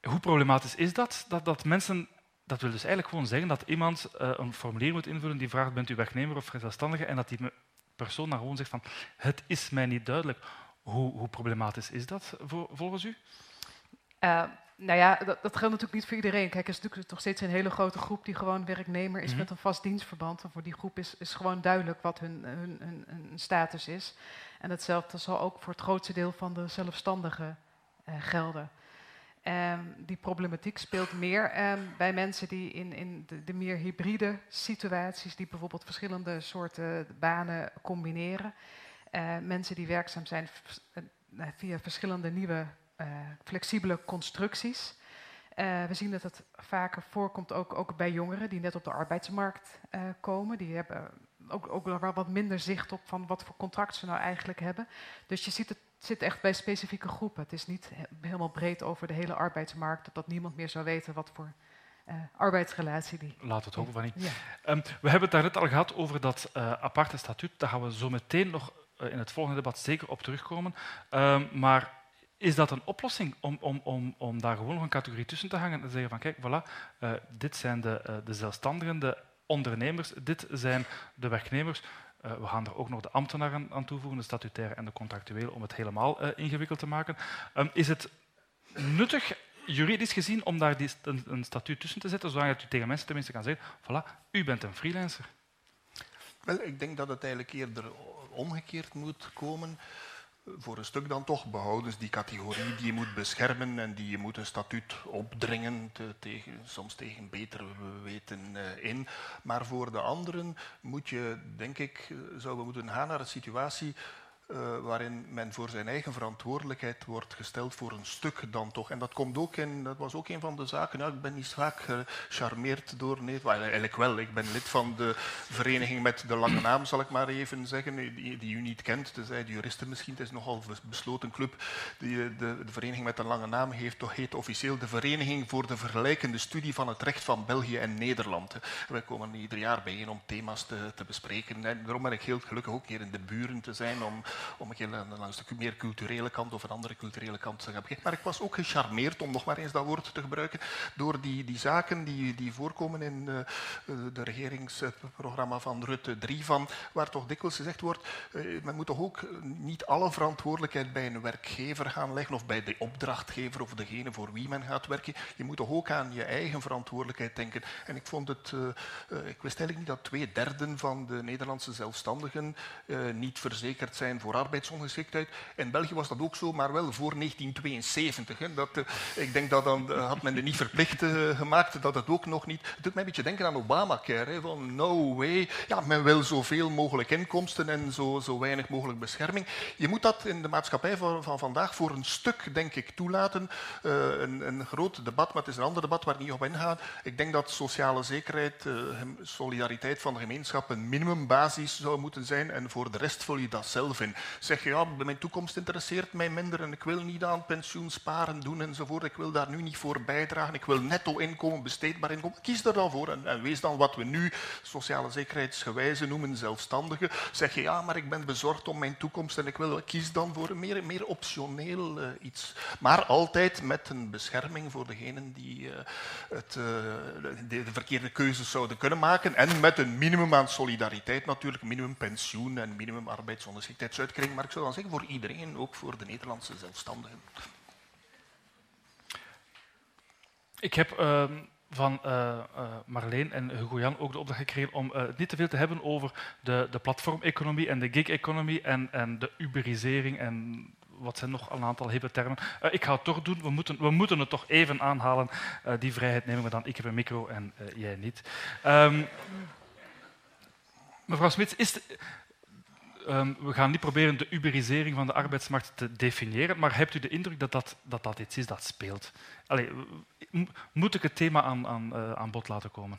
hoe problematisch is dat, dat, dat mensen dat wil dus eigenlijk gewoon zeggen dat iemand uh, een formulier moet invullen die vraagt bent u werknemer of zelfstandige en dat die persoon dan gewoon zegt van het is mij niet duidelijk. Hoe, hoe problematisch is dat volgens u? Uh, nou ja, dat, dat, geldt natuurlijk niet voor iedereen. Kijk, er is natuurlijk toch steeds een hele grote groep die gewoon werknemer is mm -hmm. met een vast dienstverband. En voor die groep is, is gewoon duidelijk wat hun, hun, hun, hun, status is. En hetzelfde zal ook voor het grootste deel van de zelfstandigen uh, gelden. Um, die problematiek speelt meer um, bij mensen die in, in de, de, meer hybride situaties, die bijvoorbeeld verschillende soorten banen combineren. Uh, mensen die werkzaam zijn uh, via verschillende nieuwe flexibele constructies. we zien dat het vaker voorkomt ook, ook bij jongeren die net op de arbeidsmarkt komen. Die hebben ook, ook wel wat minder zicht op van wat voor contract ze nou eigenlijk hebben. Dus je ziet het zit echt bij specifieke groepen. Het is niet helemaal breed over de hele arbeidsmarkt, dat niemand meer zou weten wat voor uh, arbeidsrelatie die. Laat het hopen van niet. Ja. Um, we hebben het daarnet al gehad over dat aparte statuut. Daar gaan we zo meteen nog in het volgende debat zeker op terugkomen. Um, maar is dat een oplossing om, om, om, om daar gewoon nog een categorie tussen te hangen en te zeggen van kijk, voilà, dit zijn de, de zelfstandigen, de ondernemers, dit zijn de werknemers. Uh, we gaan er ook nog de ambtenaren aan toevoegen, de statutaire en de contractueel, om het helemaal ingewikkeld te maken. Um, is het nuttig, juridisch gezien, om daar die, een, een, statuut tussen te zetten, zodat u tegen mensen tenminste kan zeggen, voilà, u bent een freelancer? Wel, ik denk dat het eigenlijk eerder omgekeerd moet komen voor een stuk dan toch behouden ze die categorie die je moet beschermen en die je moet een statuut opdringen, te, tegen, soms tegen beter weten uh, in. Maar voor de anderen moet je, denk ik, zouden we moeten gaan naar een situatie uh, waarin men voor zijn eigen verantwoordelijkheid wordt gesteld voor een stuk dan toch. En dat komt ook in, dat was ook een van de zaken. Nou, ik ben niet vaak gecharmeerd door. Eigenlijk wel, ik ben lid van de vereniging met de lange naam, zal ik maar even zeggen, die, die u niet kent. Dus de juristen misschien, het is nogal een besloten club. Die, de, de, vereniging met de lange naam heeft, toch, heet officieel de Vereniging voor de Vergelijkende Studie van het Recht van België en Nederland. Wij komen ieder jaar bijeen om thema's te, te bespreken. En daarom ben ik heel gelukkig ook hier in de buren te zijn om om een keer een stuk meer culturele kant of een andere culturele kant te gaan. Maar ik was ook gecharmeerd, om nog maar eens dat woord te gebruiken, door die, die zaken die, die voorkomen in uh, de regeringsprogramma van Rutte 3, van, waar toch dikwijls gezegd wordt, uh, men moet toch ook niet alle verantwoordelijkheid bij een werkgever gaan leggen of bij de opdrachtgever of degene voor wie men gaat werken. Je moet toch ook aan je eigen verantwoordelijkheid denken. En ik vond het, uh, ik wist eigenlijk niet dat twee derden van de Nederlandse zelfstandigen niet verzekerd zijn voor arbeidsongeschiktheid. In België was dat ook zo, maar wel voor 1972. Hè. Dat, uh, ik denk dat dan uh, had men er niet verplicht uh, gemaakt, dat het ook nog niet... Het doet mij een beetje denken aan Obamacare. Van no way, ja, men wil zoveel mogelijk inkomsten en zo, zo weinig mogelijk bescherming. Je moet dat in de maatschappij van, van vandaag voor een stuk, denk ik, toelaten. een, een groot debat, maar het is een ander debat waar ik niet op ingaan. Ik denk dat sociale zekerheid, solidariteit van de gemeenschap een minimumbasis zou moeten zijn en voor de rest vul je dat zelf in. Zeg je, ja, mijn toekomst interesseert mij minder en ik wil niet aan pensioen sparen doen enzovoort. Ik wil daar nu niet voor bijdragen. Ik wil netto inkomen, besteedbaar inkomen. Kies er dan voor en, en wees dan wat we nu sociale zekerheidsgewijze noemen zelfstandige. Zeg je, ja, maar ik ben bezorgd om mijn toekomst en ik wil, kies dan voor een meer, meer optioneel uh, iets. Maar altijd met een bescherming voor degenen die uh, het, uh, de, de verkeerde keuzes zouden kunnen maken en met een minimum aan solidariteit natuurlijk, minimum pensioen en minimum arbeidsongeschiktheidsuitkering, maar ik zou dan zeggen voor iedereen, ook voor de Nederlandse zelfstandigen. Ik heb uh, van uh, uh, Marleen en Hugo Jan ook de opdracht gekregen om uh, niet te veel te hebben over de, de platformeconomie en de gig-economie en, en de uberisering en wat zijn nog een aantal hippe termen. Ik ga het toch doen, we moeten, we moeten het toch even aanhalen. Die vrijheid nemen we dan. Ik heb een micro en jij niet. Um, mevrouw Smits, is um, we gaan niet proberen de uberisering van de arbeidsmarkt te definiëren, maar hebt u de indruk dat dat, dat, dat iets is dat speelt? Allee, moet ik het thema aan, aan, aan bod laten komen?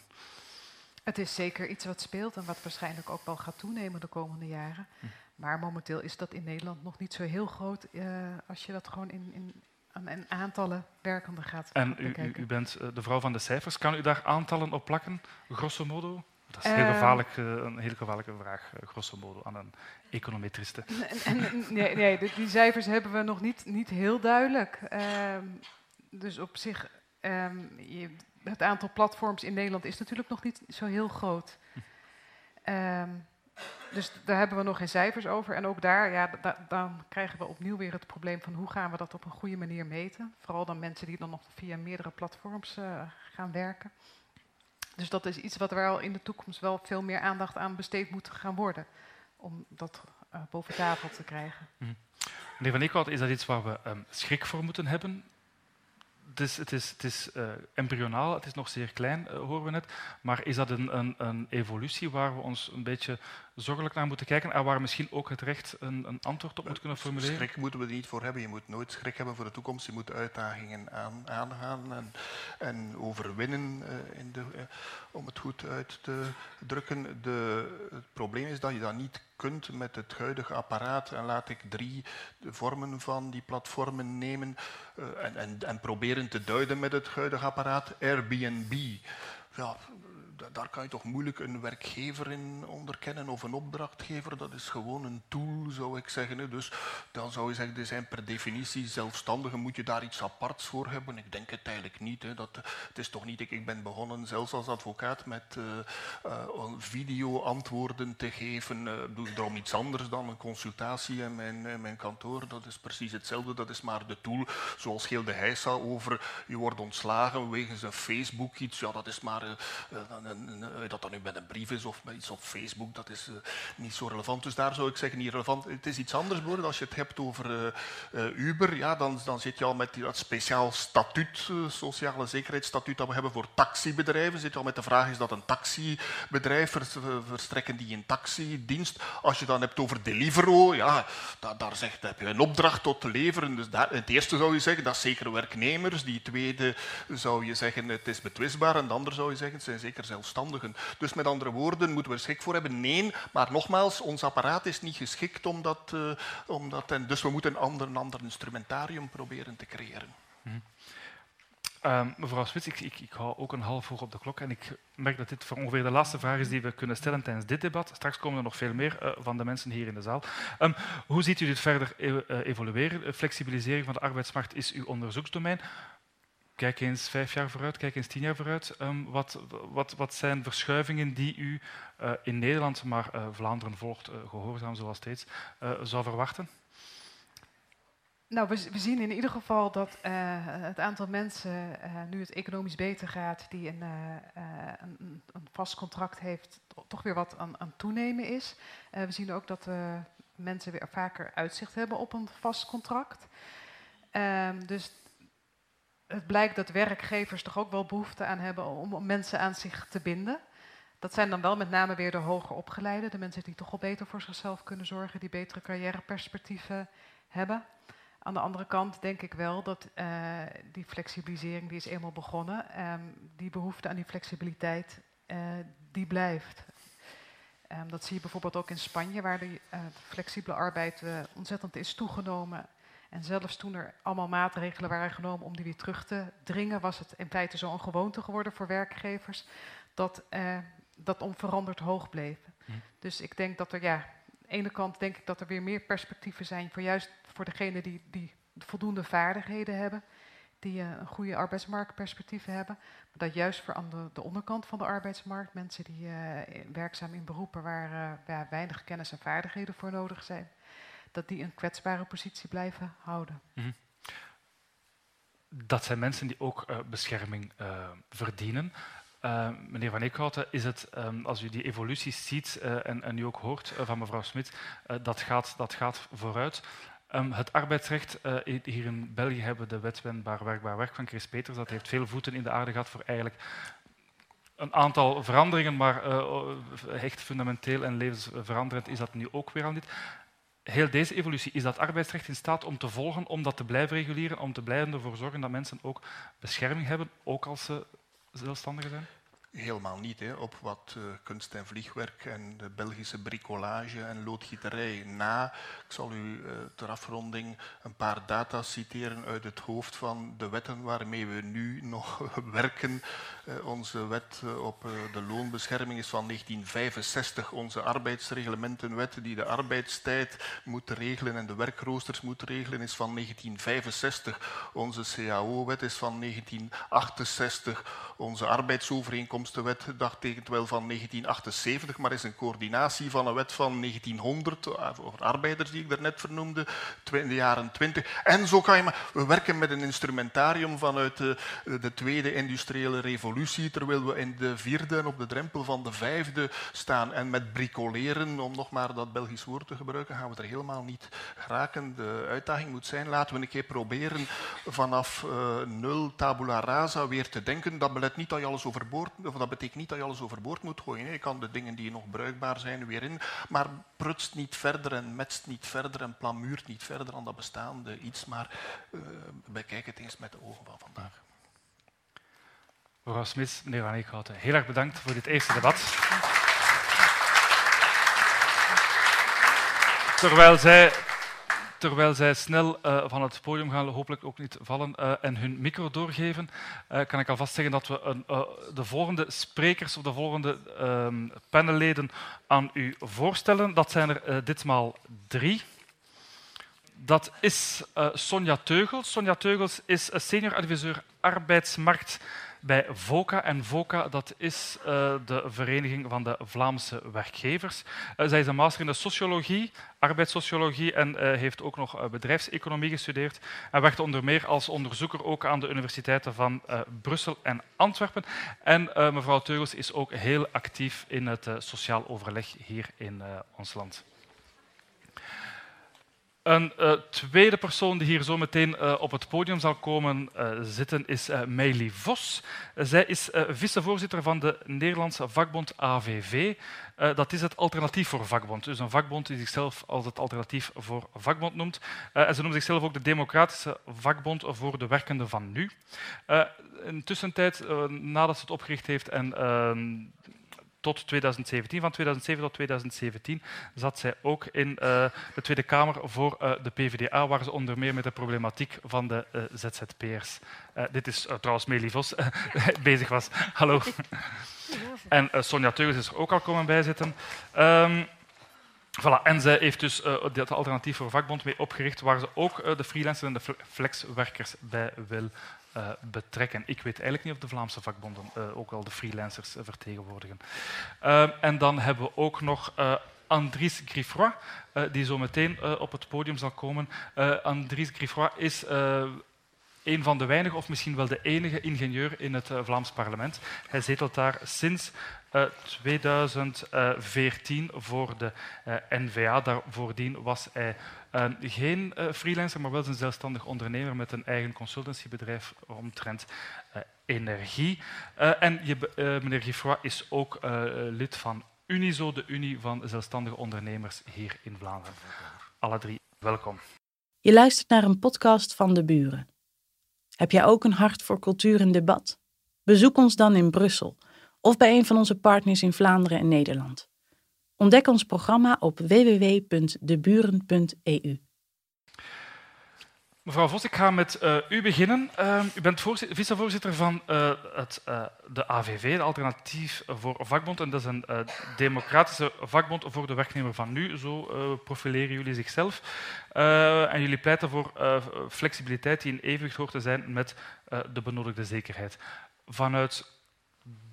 Het is zeker iets wat speelt en wat waarschijnlijk ook wel gaat toenemen de komende jaren. Hm. Maar momenteel is dat in Nederland nog niet zo heel groot uh, als je dat gewoon in, in, aan aantallen werkenden gaat En u, u, u, bent de vrouw van de cijfers. Kan u daar aantallen op plakken, grosso modo? Dat is heel gevaarlijk, uh, een hele gevaarlijke vraag, uh, grosso modo, aan een econometriste. nee, nee die, cijfers hebben we nog niet, niet heel duidelijk. Um, dus op zich, um, je, het aantal platforms in Nederland is natuurlijk nog niet zo heel groot. Um, dus daar hebben we nog geen cijfers over. En ook daar, ja, da, dan krijgen we opnieuw weer het probleem van hoe gaan we dat op een goede manier meten. Vooral dan mensen die dan nog via meerdere platforms uh, gaan werken. Dus dat is iets wat er wel in de toekomst wel veel meer aandacht aan besteed moet gaan worden. Om dat uh, boven tafel te krijgen. Mm. Meneer Van Eekhout, is dat iets waar we um, schrik voor moeten hebben? Dus het is, het is uh, embryonaal, het is nog zeer klein, uh, horen we net. Maar is dat een, een, een, evolutie waar we ons een beetje zorgelijk naar moeten kijken en waar misschien ook het recht een, een antwoord op moet kunnen formuleren? Schrik moeten we er niet voor hebben. Je moet nooit schrik hebben voor de toekomst. Je moet uitdagingen aan, aangaan en, en overwinnen, uh, in de, om het goed uit te drukken. De, het probleem is dat je dat niet kunt met het huidige apparaat. En laat ik drie vormen van die platformen nemen en, en, en proberen te duiden met het huidige apparaat. Airbnb. Ja, daar kan je toch moeilijk een werkgever in onderkennen of een opdrachtgever. Dat is gewoon een tool, zou ik zeggen. Dus dan zou je zeggen, die zijn per definitie zelfstandigen. Moet je daar iets aparts voor hebben? Ik denk het eigenlijk niet. Hè. Dat, het is toch niet, ik, ben begonnen zelfs als advocaat met uh, video-antwoorden te geven. Uh, doe ik daarom iets anders dan een consultatie in mijn, mijn kantoor. Dat is precies hetzelfde. Dat is maar de tool, zoals Gilde Heijsa over je wordt ontslagen wegens een Facebook iets. Ja, dat is maar een, dat dat nu met een brief is of met iets op Facebook, dat is uh, niet zo relevant. Dus daar zou ik zeggen, niet relevant. Het is iets anders worden. Als je het hebt over uh, Uber, ja, dan, dan zit je al met dat speciaal statuut, sociale zekerheidsstatuut dat we hebben voor taxibedrijven. Zit je al met de vraag, is dat een taxibedrijf? Verstrekken die een taxidienst? Als je dan hebt over Deliveroo, ja, daar, daar zegt, heb je een opdracht tot te leveren. Dus daar, het eerste zou je zeggen, dat is zeker werknemers. Die tweede zou je zeggen, het is betwistbaar. En de andere zou je zeggen, het zijn zeker Dus met andere woorden, moeten we er schik voor hebben? Nee, maar nogmaals, ons apparaat is niet geschikt om dat, dat en dus we moeten een ander, een ander instrumentarium proberen te creëren. Mm. Uh, mevrouw Spits, ik, ik, ik, hou ook een half uur op de klok en ik merk dat dit ongeveer de laatste vraag is die we kunnen stellen tijdens dit debat. Straks komen er nog veel meer uh, van de mensen hier in de zaal. Um, hoe ziet u dit verder e evolueren? Flexibilisering van de arbeidsmarkt is uw onderzoeksdomein. Kijk eens vijf jaar vooruit, kijk eens tien jaar vooruit. Um, wat, wat, wat, zijn verschuivingen die u uh, in Nederland, maar uh, Vlaanderen volgt uh, gehoorzaam zoals steeds, zou verwachten? Nou, we, zien in ieder geval dat het aantal mensen, nu het economisch beter gaat, die een, een, een vast contract heeft, toch weer wat aan, aan toenemen is. we zien ook dat mensen weer vaker uitzicht hebben op een vast contract. Ehm, dus het blijkt dat werkgevers toch ook wel behoefte aan hebben om mensen aan zich te binden. Dat zijn dan wel met name weer de hoger opgeleide, de mensen die toch wel beter voor zichzelf kunnen zorgen, die betere carrièreperspectieven hebben. Aan de andere kant denk ik wel dat uh, die flexibilisering, die is eenmaal begonnen, um, die behoefte aan die flexibiliteit, uh, die blijft. Ehm, dat zie je bijvoorbeeld ook in Spanje, waar de, uh, flexibele arbeid ontzettend is toegenomen. En zelfs toen er allemaal maatregelen waren genomen om die weer terug te dringen, was het in feite zo'n gewoonte geworden voor werkgevers dat uh, dat onveranderd hoog bleef. Hm. Dus ik denk dat er, ja, aan de ene kant denk ik dat er weer meer perspectieven zijn voor juist voor degenen die, die voldoende vaardigheden hebben die uh, een goede arbeidsmarktperspectieven hebben. Maar dat juist voor aan de, de onderkant van de arbeidsmarkt, mensen die uh, werkzaam in beroepen waar uh, weinig kennis en vaardigheden voor nodig zijn, dat die een kwetsbare positie blijven houden. -hmm. Dat zijn mensen die ook bescherming verdienen. Uh, meneer Van Eekhouten, is het, um, als u die evoluties ziet en, en, u ook hoort van mevrouw Smit, dat, gaat, dat gaat vooruit. Um, het arbeidsrecht, hier in België hebben de wet wendbaar werkbaar werk van Chris Peters. Dat heeft veel voeten in de aarde gehad voor eigenlijk een aantal veranderingen, maar echt fundamenteel en levensveranderend is dat nu ook weer al niet. Heel deze evolutie, is dat arbeidsrecht in staat om te volgen, om dat te blijven reguleren, om te blijven ervoor zorgen dat mensen ook bescherming hebben, ook als ze zelfstandigen zijn? Helemaal niet. Hè. Op wat uh, kunst- en vliegwerk en de Belgische bricolage en loodgieterij na. Ik zal u uh, ter afronding een paar data citeren uit het hoofd van de wetten waarmee we nu nog (laughs) werken. Uh, onze wet op de loonbescherming is van 1965. Onze arbeidsreglementenwet die de arbeidstijd moet regelen en de werkroosters moet regelen is van 1965. Onze CAO-wet is van 1968. Onze arbeidsovereenkomst de wet dagtekent wel van 1978, maar is een coördinatie van een wet van 1900 eh, over arbeiders die ik daarnet vernoemde, in de jaren 20. En zo kan je maar. We werken met een instrumentarium vanuit de, de tweede industriële revolutie, terwijl we in de vierde en op de drempel van de vijfde staan. En met bricoleren, om nog maar dat Belgisch woord te gebruiken, gaan we er helemaal niet geraken. De uitdaging moet zijn, laten we een keer proberen vanaf uh, nul tabula rasa weer te denken. Dat belet niet dat je alles overboord dat betekent niet dat je alles overboord moet gooien. Je kan de dingen die nog bruikbaar zijn weer in, maar prutst niet verder en metst niet verder en plamuurt niet verder aan dat bestaande iets, maar uh, bekijk het eens met de ogen van vandaag. Mevrouw Smits, meneer Van Eekhouten, heel erg bedankt voor dit eerste debat. Terwijl zij terwijl zij snel uh, van het podium gaan, hopelijk ook niet vallen, uh, en hun micro doorgeven, uh, kan ik alvast zeggen dat we een, de volgende sprekers of de volgende ehm, panelleden aan u voorstellen. Dat zijn er ditmaal drie. Dat is Sonja Teugels. Sonja Teugels is senior adviseur arbeidsmarkt bij VOCA. En VOCA dat is uh, de Vereniging van de Vlaamse Werkgevers. Uh, zij is een master in de sociologie, arbeidssociologie en uh, heeft ook nog bedrijfseconomie gestudeerd. En werkte onder meer als onderzoeker ook aan de universiteiten van Brussel en Antwerpen. En mevrouw Teugels is ook heel actief in het sociaal overleg hier in ons land. Een uh, tweede persoon die hier zo meteen uh, op het podium zal komen uh, zitten is Meili Vos. zij is vicevoorzitter van de Nederlandse vakbond AVV. dat is het alternatief voor vakbond. Dus een vakbond die zichzelf als het alternatief voor vakbond noemt. ze noemt zichzelf ook de Democratische Vakbond voor de Werkenden van Nu. in tussentijd, nadat ze het opgericht heeft en ehm, tot 2017. Van 2007 tot 2017 zat zij ook in uh, de Tweede Kamer voor uh, de PvdA, waar ze onder meer met de problematiek van de uh, ZZP'ers. dit is trouwens Melie Vos (laughs) bezig was. Hallo. (laughs) en Sonja Teugels is er ook al komen bijzitten. Um, Voilà. En zij heeft dus uh, dat alternatief voor vakbond mee opgericht, waar ze ook uh, de freelancers en de flexwerkers bij wil uh, betrekken. Ik weet eigenlijk niet of de Vlaamse vakbonden uh, ook al de freelancers uh, vertegenwoordigen. en dan hebben we ook nog Andries Griffroy, die zo meteen op het podium zal komen. Andries Griffroy is een van de weinige, of misschien wel de enige ingenieur in het Vlaams parlement. Hij zetelt daar sinds 2014 voor de NVA. Daarvoordien was hij uh, geen uh, freelancer, maar wel een zelfstandig ondernemer met een eigen consultancybedrijf omtrent uh, energie. en je, meneer Giffroy is ook lid van Unizo, de Unie van zelfstandige ondernemers hier in Vlaanderen. Alle drie, welkom. Je luistert naar een podcast van De Buren. Heb jij ook een hart voor cultuur en debat? Bezoek ons dan in Brussel of bij een van onze partners in Vlaanderen en Nederland. Ontdek ons programma op www.deburen.eu. Mevrouw Vos, ik ga met uh, u beginnen. Uh, u bent vicevoorzitter van uh, het, de AVV, de Alternatief voor Vakbond. En dat is een democratische vakbond voor de werknemer van nu. Zo profileren jullie zichzelf. en jullie pleiten voor flexibiliteit die in evenwicht hoort te zijn met de benodigde zekerheid. Vanuit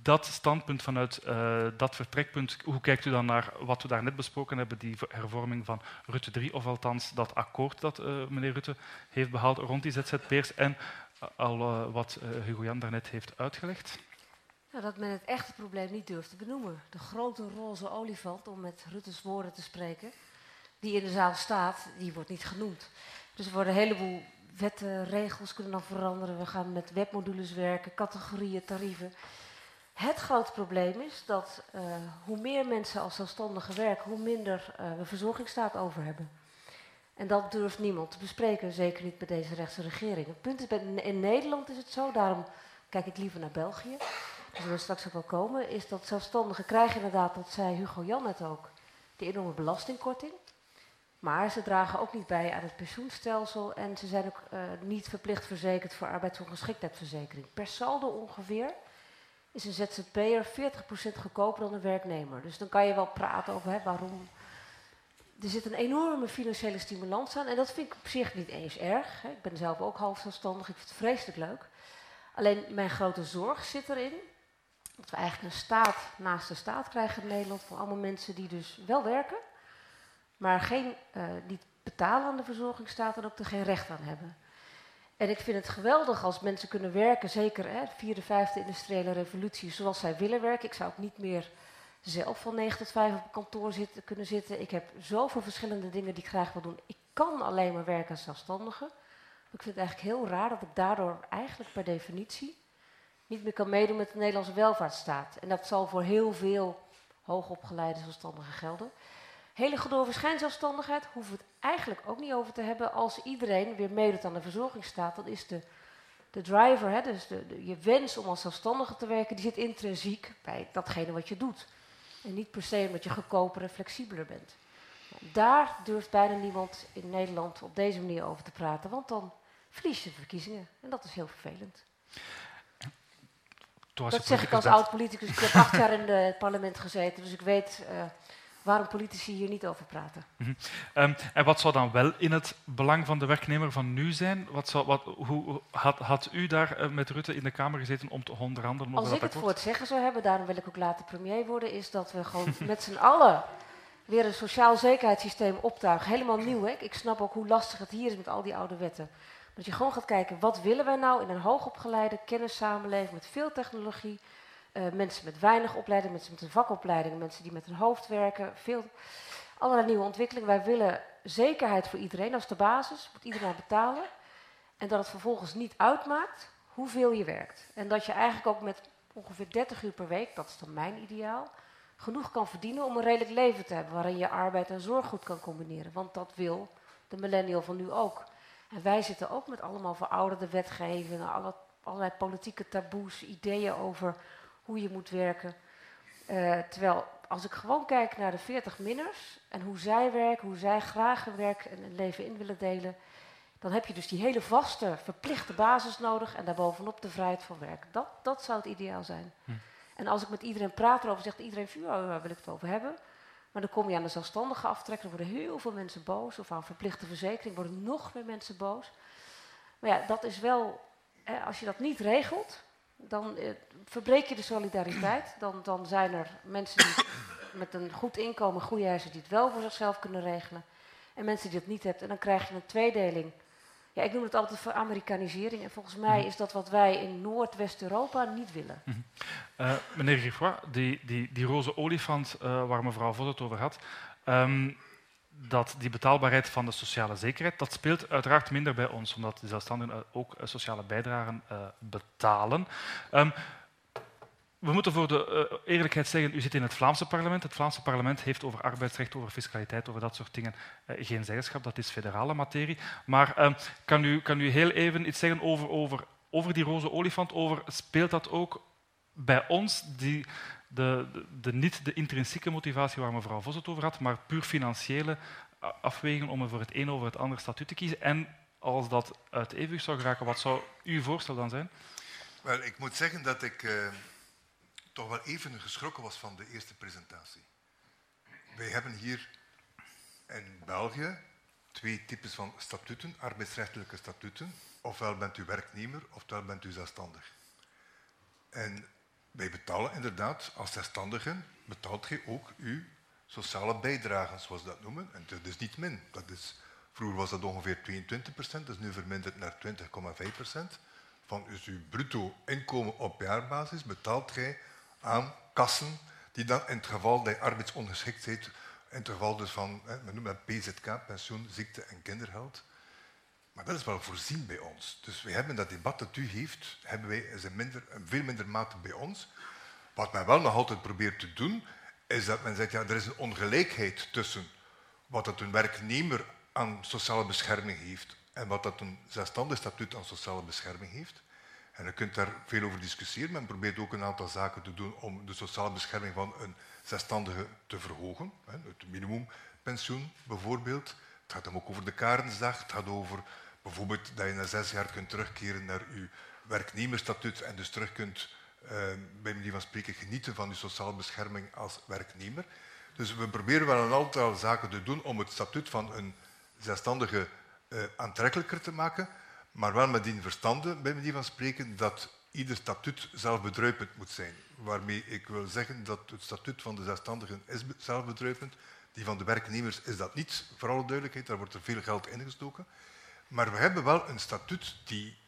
dat standpunt, vanuit uh, dat vertrekpunt, hoe kijkt u dan naar wat we daar net besproken hebben, die hervorming van Rutte 3, of althans dat akkoord dat uh, meneer Rutte heeft behaald rond die ZZP'ers en uh, al wat Hugo Jan daarnet heeft uitgelegd? Dat men het echte probleem niet durft te benoemen. De grote roze olifant, om met Rutte's woorden te spreken, die in de zaal staat, die wordt niet genoemd. Dus er worden een heleboel wetten, regels kunnen dan veranderen. We gaan met webmodules werken, categorieën, tarieven. Het grote probleem is dat uh, hoe meer mensen als zelfstandigen werken, hoe minder uh, we verzorgingsstaat over hebben. En dat durft niemand te bespreken, zeker niet met deze rechtse regering. Het punt is, in Nederland is het zo, daarom kijk ik liever naar België, daar zullen we straks ook wel komen, is dat zelfstandigen krijgen inderdaad, dat zei Hugo Jan net ook, die enorme belastingkorting. Maar ze dragen ook niet bij aan het pensioenstelsel en ze zijn ook uh, niet verplicht verzekerd voor arbeidsongeschiktheidsverzekering. Per saldo ongeveer is een ZZP'er 40% goedkoper dan een werknemer. Dus dan kan je wel praten over hè, waarom. Er zit een enorme financiële stimulans aan. En dat vind ik op zich niet eens erg. Hè. Ik ben zelf ook half zelfstandig. Ik vind het vreselijk leuk. Alleen mijn grote zorg zit erin. Dat we eigenlijk een staat naast de staat krijgen in Nederland. Voor allemaal mensen die dus wel werken. Maar geen, uh, niet betalen aan de verzorgingsstaat en ook er geen recht aan hebben. En ik vind het geweldig als mensen kunnen werken, zeker hè, de vierde, vijfde industriële revolutie, zoals zij willen werken. Ik zou ook niet meer zelf van 9 tot 5 op kantoor zitten, kunnen zitten. Ik heb zoveel verschillende dingen die ik graag wil doen. Ik kan alleen maar werken als zelfstandige. Ik vind het eigenlijk heel raar dat ik daardoor eigenlijk per definitie niet meer kan meedoen met de Nederlandse welvaartsstaat. En dat zal voor heel veel hoogopgeleide zelfstandigen gelden. Hele gedoe over schijnzelfstandigheid hoeven we het eigenlijk ook niet over te hebben. Als iedereen weer meedoet aan de verzorgingsstaat, dan is de, de driver, hè, dus de, je wens om als zelfstandige te werken, die zit intrinsiek bij datgene wat je doet. En niet per se omdat je goedkoper en flexibeler bent. Daar durft bijna niemand in Nederland op deze manier over te praten, want dan verlies je de verkiezingen. En dat is heel vervelend. Dat zeg ik als oud-politicus. Ik heb acht jaar in het parlement gezeten, dus ik weet uh, waarom politici hier niet over praten. Mm -hmm. um, en wat zou dan wel in het belang van de werknemer van nu zijn? Wat zou, wat, hoe, had, had u daar uh, met Rutte in de Kamer gezeten om te onderhandelen over Als ik het voor het zeggen zou hebben, daarom wil ik ook later premier worden, is dat we gewoon (laughs) met z'n allen weer een sociaal zekerheidssysteem optuigen. Helemaal nieuw. Hè? Ik snap ook hoe lastig het hier is met al die oude wetten. Dat je gewoon gaat kijken, wat willen wij nou in een hoogopgeleide kennissamenleving met veel technologie, uh, mensen met weinig opleiding, mensen met een vakopleiding, mensen die met hun hoofd werken, veel, allerlei nieuwe ontwikkelingen. Wij willen zekerheid voor iedereen als de basis, moet iedereen betalen. En dat het vervolgens niet uitmaakt hoeveel je werkt. En dat je eigenlijk ook met ongeveer 30 uur per week, dat is dan mijn ideaal, genoeg kan verdienen om een redelijk leven te hebben waarin je arbeid en zorg goed kan combineren. Want dat wil de millennial van nu ook. En wij zitten ook met allemaal verouderde wetgevingen, alle, allerlei politieke taboes, ideeën over hoe je moet werken. Uh, terwijl als ik gewoon kijk naar de 40 minners en hoe zij werken, hoe zij graag hun werk en hun leven in willen delen, dan heb je dus die hele vaste, verplichte basis nodig en daarbovenop de vrijheid van werk. Dat, dat zou het ideaal zijn. Hm. En als ik met iedereen praat erover, zegt iedereen, ja, daar wil ik het over hebben. Maar dan kom je aan de zelfstandige aftrekken, dan worden heel veel mensen boos. Of aan verplichte verzekering worden nog meer mensen boos. Maar ja, dat is wel, hè, als je dat niet regelt, dan eh, verbreek je de solidariteit. Dan, dan zijn er mensen die met een goed inkomen, goede huizen, die het wel voor zichzelf kunnen regelen. En mensen die dat niet hebben. En dan krijg je een tweedeling. Ja, ik noem het altijd voor Amerikanisering. En volgens mij mhm. is dat wat wij in Noordwest-Europa niet willen. Mm uh, meneer Griffois, die, die, die roze olifant uh, waar mevrouw Vos het over had. Um, dat die betaalbaarheid van de sociale zekerheid, dat speelt uiteraard minder bij ons, omdat de zelfstandigen ook eh, sociale bijdragen uh, betalen. Um, we moeten voor de eerlijkheid zeggen, u zit in het Vlaamse parlement. Het Vlaamse parlement heeft over arbeidsrecht, over fiscaliteit, over dat soort dingen geen zeggenschap. Dat is federale materie. Maar uh, kan, u, kan u heel even iets zeggen over, over, over die roze olifant? Over, speelt dat ook bij ons, die, de, de, niet de intrinsieke motivatie waar mevrouw Vos het over had, maar puur financiële afwegen om er voor het een over het andere statuut te kiezen. En als dat uit evenwicht zou geraken, wat zou uw voorstel dan zijn? Wel, ik moet zeggen dat ik uh, toch wel even geschrokken was van de eerste presentatie. Wij hebben hier in België twee types van statuten, arbeidsrechtelijke statuten. Ofwel bent u werknemer, ofwel bent u zelfstandig. En wij betalen inderdaad, als zelfstandigen, betaalt gij ook uw sociale bijdragen, zoals we dat noemen. En dat is niet min. Dat is, vroeger was dat ongeveer 22 procent, dat is nu verminderd naar 20,5 procent. Van dus uw bruto inkomen op jaarbasis betaalt gij aan kassen die dan in het geval dat je arbeidsongeschiktheid in het geval dus van, we noemen dat PZK, pensioen, ziekte en kindergeld. Maar dat is wel voorzien bij ons. Dus we hebben dat debat dat u heeft, hebben wij in minder, veel minder mate bij ons. Wat men wel nog altijd probeert te doen, is dat men zegt, ja, er is een ongelijkheid tussen wat dat een werknemer aan sociale bescherming heeft en wat dat een zelfstandig statuut aan sociale bescherming heeft. En je kunt daar veel over discussiëren. Men probeert ook een aantal zaken te doen om de sociale bescherming van een zelfstandige te verhogen. Het minimumpensioen bijvoorbeeld. Het gaat dan ook over de Karensdag. Het gaat over bijvoorbeeld dat je na zes jaar kunt terugkeren naar je werknemerstatuut en dus terug kunt, eh, bij manier van spreken, genieten van je sociale bescherming als werknemer. Dus we proberen wel een aantal zaken te doen om het statuut van een zelfstandige eh, aantrekkelijker te maken, maar wel met die verstande, bij manier van spreken, dat ieder statuut zelfbedruipend moet zijn. Waarmee ik wil zeggen dat het statuut van de zelfstandigen is zelfbedruipend, die van de werknemers is dat niet, voor alle duidelijkheid, daar wordt er veel geld in gestoken. Maar we hebben wel een statuut die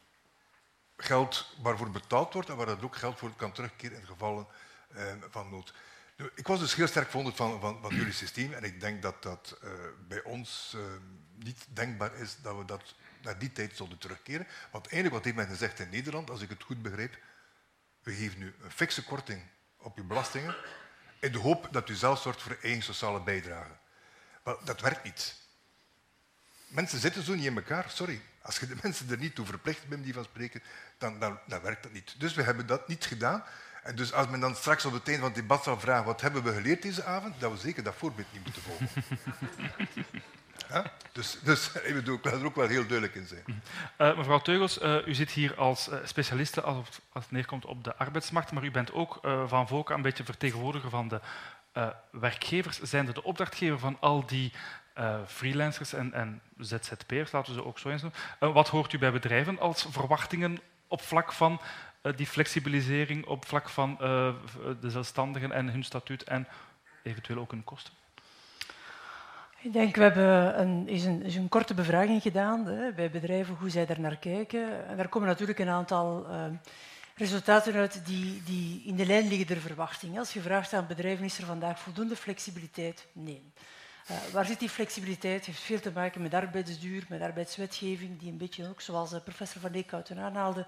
geld waarvoor betaald wordt en waar dat ook geld voor kan terugkeren in gevallen eh, van nood. Ik was dus heel sterk verwonderd van, van, van, jullie systeem en ik denk dat dat uh, bij ons uh, niet denkbaar is dat we dat naar die tijd zullen terugkeren. Want eigenlijk wat heeft men gezegd in Nederland, als ik het goed begreep, we geven nu een fikse korting op uw belastingen in de hoop dat u zelf zorgt voor eigen sociale bijdrage. Maar dat werkt niet. Mensen zitten zo niet in elkaar, sorry. Als je de mensen er niet toe verplicht bent, die van spreken, dan, dan, dan werkt dat niet. Dus we hebben dat niet gedaan. En dus als men dan straks op het einde van het debat zal vragen wat hebben we geleerd deze avond, dat we zeker dat voorbeeld niet moeten volgen. (laughs) Ja? Dus, dus (laughs) ik bedoel, ik wil er ook wel heel duidelijk in zijn. Uh, mevrouw Teugels, uh, u zit hier als uh, specialiste als, als, het neerkomt op de arbeidsmarkt, maar u bent ook van VOCA een beetje vertegenwoordiger van de werkgevers. Zijn de opdrachtgever van al die freelancers en, en, ZZP'ers, laten we ze ook zo eens doen. wat hoort u bij bedrijven als verwachtingen op vlak van die flexibilisering, op vlak van de zelfstandigen en hun statuut en eventueel ook hun kosten? Ik denk, we hebben een, is een, is een korte bevraging gedaan hè, bij bedrijven, hoe zij daar naar kijken. En daar komen natuurlijk een aantal uh, resultaten uit die, die in de lijn liggen der verwachting. Als je vraagt aan bedrijven, is er vandaag voldoende flexibiliteit? Nee. Uh, waar zit die flexibiliteit? Het heeft veel te maken met arbeidsduur, met arbeidswetgeving, die een beetje ook, zoals uh, professor Van Eekhouten aanhaalde,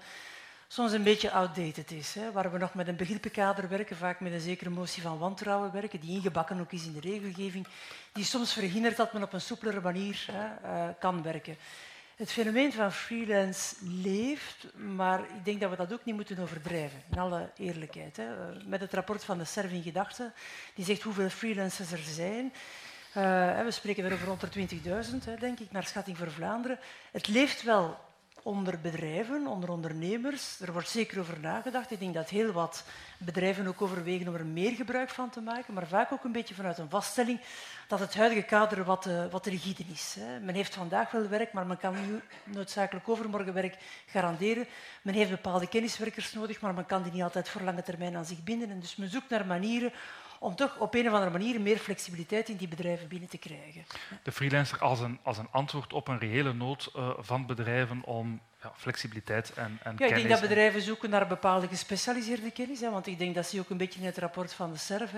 soms een beetje outdated is. Hè, waar we nog met een begrippenkader werken, vaak met een zekere motie van wantrouwen werken, die ingebakken ook is in de regelgeving, die soms verhindert dat men op een soepelere manier hè, uh, kan werken. Het fenomeen van freelance leeft, maar ik denk dat we dat ook niet moeten overdrijven, in alle eerlijkheid. Hè. Eh, met het rapport van de SERV in gedachten, die zegt hoeveel freelancers er zijn. Uh, we spreken er over rond de 20.000, denk ik, naar schatting voor Vlaanderen. Het leeft wel onder bedrijven, onder ondernemers. Er wordt zeker over nagedacht. Ik denk dat heel wat bedrijven ook overwegen om er meer gebruik van te maken, maar vaak ook een beetje vanuit een vaststelling dat het huidige kader wat, uh, wat rigide is. Hè. Men heeft vandaag wel werk, maar men kan nu noodzakelijk overmorgen werk garanderen. Men heeft bepaalde kenniswerkers nodig, maar men kan die niet altijd voor lange termijn aan zich binden. En dus men zoekt naar manieren om toch op een of andere manier meer flexibiliteit in die bedrijven binnen te krijgen. De freelancer als een, als een antwoord op een reële nood uh, van bedrijven om ja, flexibiliteit en, en ja, Ik denk dat bedrijven zoeken naar bepaalde gespecialiseerde kennis, hè, want ik denk dat zie je ook een beetje in het rapport van de SERV.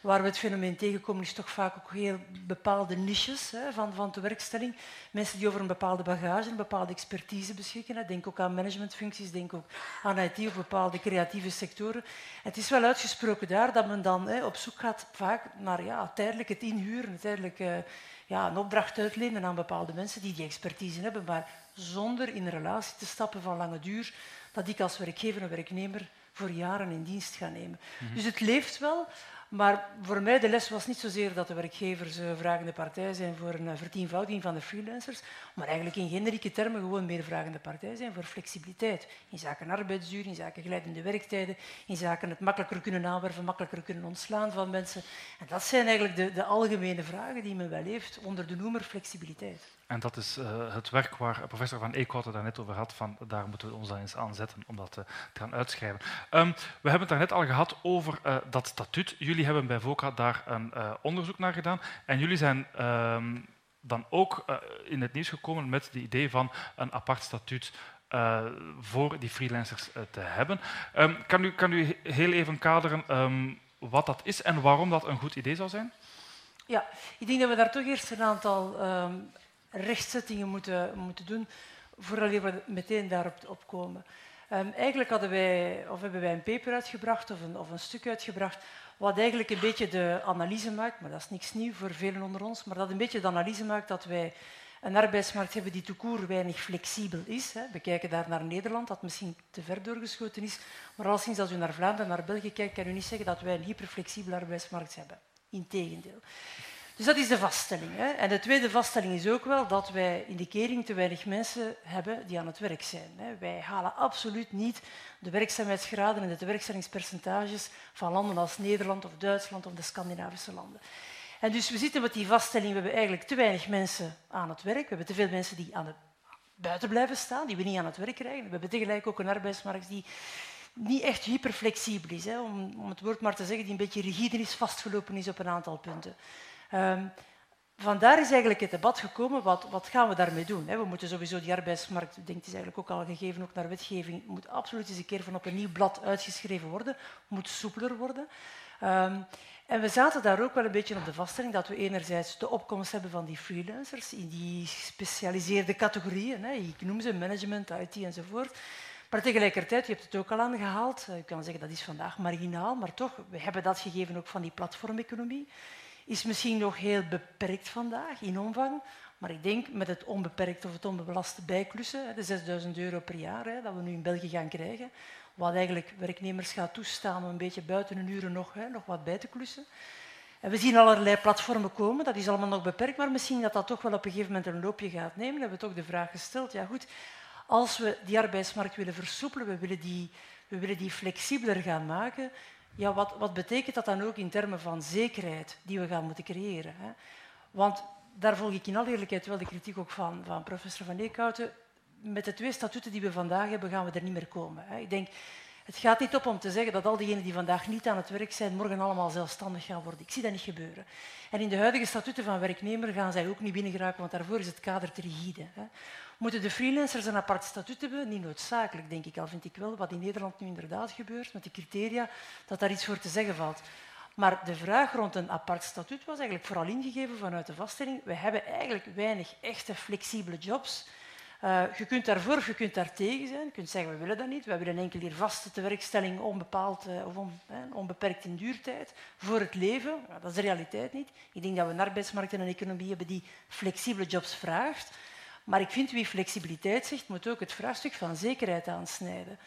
Waar we het fenomeen tegenkomen is toch vaak ook heel bepaalde niches hè, van, van de werkstelling. Mensen die over een bepaalde bagage, een bepaalde expertise beschikken. Hè. Denk ook aan managementfuncties, denk ook aan IT of bepaalde creatieve sectoren. Het is wel uitgesproken daar dat men dan hè, op zoek gaat vaak naar ja, tijdelijk het inhuren, tijdelijk uh, ja, een opdracht uitlenen aan bepaalde mensen die die expertise hebben, maar zonder in een relatie te stappen van lange duur, dat ik als werkgever en werknemer voor jaren in dienst gaan nemen. Dus het leeft wel, maar voor mij de les was niet zozeer dat de werkgevers uh, vragende partij zijn voor een vertienvoudiging van de freelancers, maar eigenlijk in generieke termen gewoon meer vragende partij zijn voor flexibiliteit. In zaken arbeidsduur, in zaken glijdende werktijden, in zaken het makkelijker kunnen aanwerven, makkelijker kunnen ontslaan van mensen. En dat zijn eigenlijk de, de algemene vragen die men wel heeft onder de noemer flexibiliteit. En dat is uh, het werk waar professor Van Eekhout daar net over had. Van, daar moeten we ons dan eens aan zetten om dat uh, te gaan uitschrijven. Um, we hebben het daar net al gehad over uh, dat statuut. Jullie hebben bij VOCA daar een onderzoek naar gedaan. En jullie zijn um, dan ook in het nieuws gekomen met het idee van een apart statuut voor die freelancers te hebben. Um, kan, u, kan u heel even kaderen wat dat is en waarom dat een goed idee zou zijn? Ja, ik denk dat we daar toch eerst een aantal rechtzettingen moeten, moeten doen voordat we meteen daarop op komen. Um, eigenlijk hadden wij, of hebben wij een paper uitgebracht of een, of een stuk uitgebracht wat eigenlijk een beetje de analyse maakt, maar dat is niks nieuw voor velen onder ons, maar dat een beetje de analyse maakt dat wij een arbeidsmarkt hebben die toekoer weinig flexibel is. Hè. We kijken daar naar Nederland, dat misschien te ver doorgeschoten is, maar alleszins als u naar Vlaanderen, naar België kijkt, kan u niet zeggen dat wij een hyperflexibele arbeidsmarkt hebben. Integendeel. Dus dat is de vaststelling. Hè. En de tweede vaststelling is ook wel dat wij in de kering te weinig mensen hebben die aan het werk zijn. Hè. Wij halen absoluut niet de werkzaamheidsgraden en de werkstellingspercentages van landen als Nederland of Duitsland of de Scandinavische landen. En dus we zitten met die vaststelling, we hebben eigenlijk te weinig mensen aan het werk. We hebben te veel mensen die aan het buiten blijven staan, die we niet aan het werk krijgen. We hebben tegelijk ook een arbeidsmarkt die niet echt hyperflexibel is, hè, om, om het woord maar te zeggen, die een beetje rigide is, vastgelopen is op een aantal punten. Um, vandaar is eigenlijk het debat gekomen, wat, wat gaan we daarmee doen? We moeten sowieso die arbeidsmarkt, ik denk het is eigenlijk ook al gegeven, ook naar wetgeving, moet absoluut eens een keer van op een nieuw blad uitgeschreven worden, moet soepeler worden. Um, en we zaten daar ook wel een beetje op de vaststelling dat we enerzijds de opkomst hebben van die freelancers in die gespecialiseerde categorieën, hè, ik noem ze management, IT enzovoort. Maar tegelijkertijd, je hebt het ook al aangehaald, je kan zeggen dat is vandaag marginaal, maar toch, we hebben dat gegeven ook van die platformeconomie is misschien nog heel beperkt vandaag in omvang. Maar ik denk met het onbeperkt of het onbelaste bijklussen, de 6000 euro per jaar dat we nu in België gaan krijgen, wat eigenlijk werknemers gaat toestaan om een beetje buiten hun uren nog, nog wat bij te klussen. En we zien allerlei platformen komen, dat is allemaal nog beperkt, maar misschien dat dat toch wel op een gegeven moment een loopje gaat nemen. We hebben toch de vraag gesteld, ja goed, als we die arbeidsmarkt willen versoepelen, we willen die, we willen die flexibeler gaan maken, ja, wat, wat betekent dat dan ook in termen van zekerheid die we gaan moeten creëren? Hè? Want daar volg ik in alle eerlijkheid wel de kritiek ook van, van professor Van Eekhouten. Met de twee statuten die we vandaag hebben, gaan we er niet meer komen. Hè? Ik denk, het gaat niet op om te zeggen dat al diegenen die vandaag niet aan het werk zijn, morgen allemaal zelfstandig gaan worden. Ik zie dat niet gebeuren. En in de huidige statuten van werknemer gaan zij ook niet binnengeraken, want daarvoor is het kader te rigide. Hè. Moeten de freelancers een apart statuut hebben? Niet noodzakelijk, denk ik al. Vind ik wel, wat in Nederland nu inderdaad gebeurt, met die criteria, dat daar iets voor te zeggen valt. Maar de vraag rond een apart statuut was eigenlijk vooral ingegeven vanuit de vaststelling. We hebben eigenlijk weinig echte flexibele jobs uh, je kunt daarvoor of je kunt daar tegen zijn. Je kunt zeggen, we willen dat niet. We willen enkel hier vaste tewerkstelling onbepaald uh, of on, eh, onbeperkt in duurtijd voor het leven. Dat is de realiteit niet. Ik denk dat we een arbeidsmarkt en een economie hebben die flexibele jobs vraagt. Maar ik vind wie flexibiliteit zegt, moet ook het vraagstuk van zekerheid aansnijden.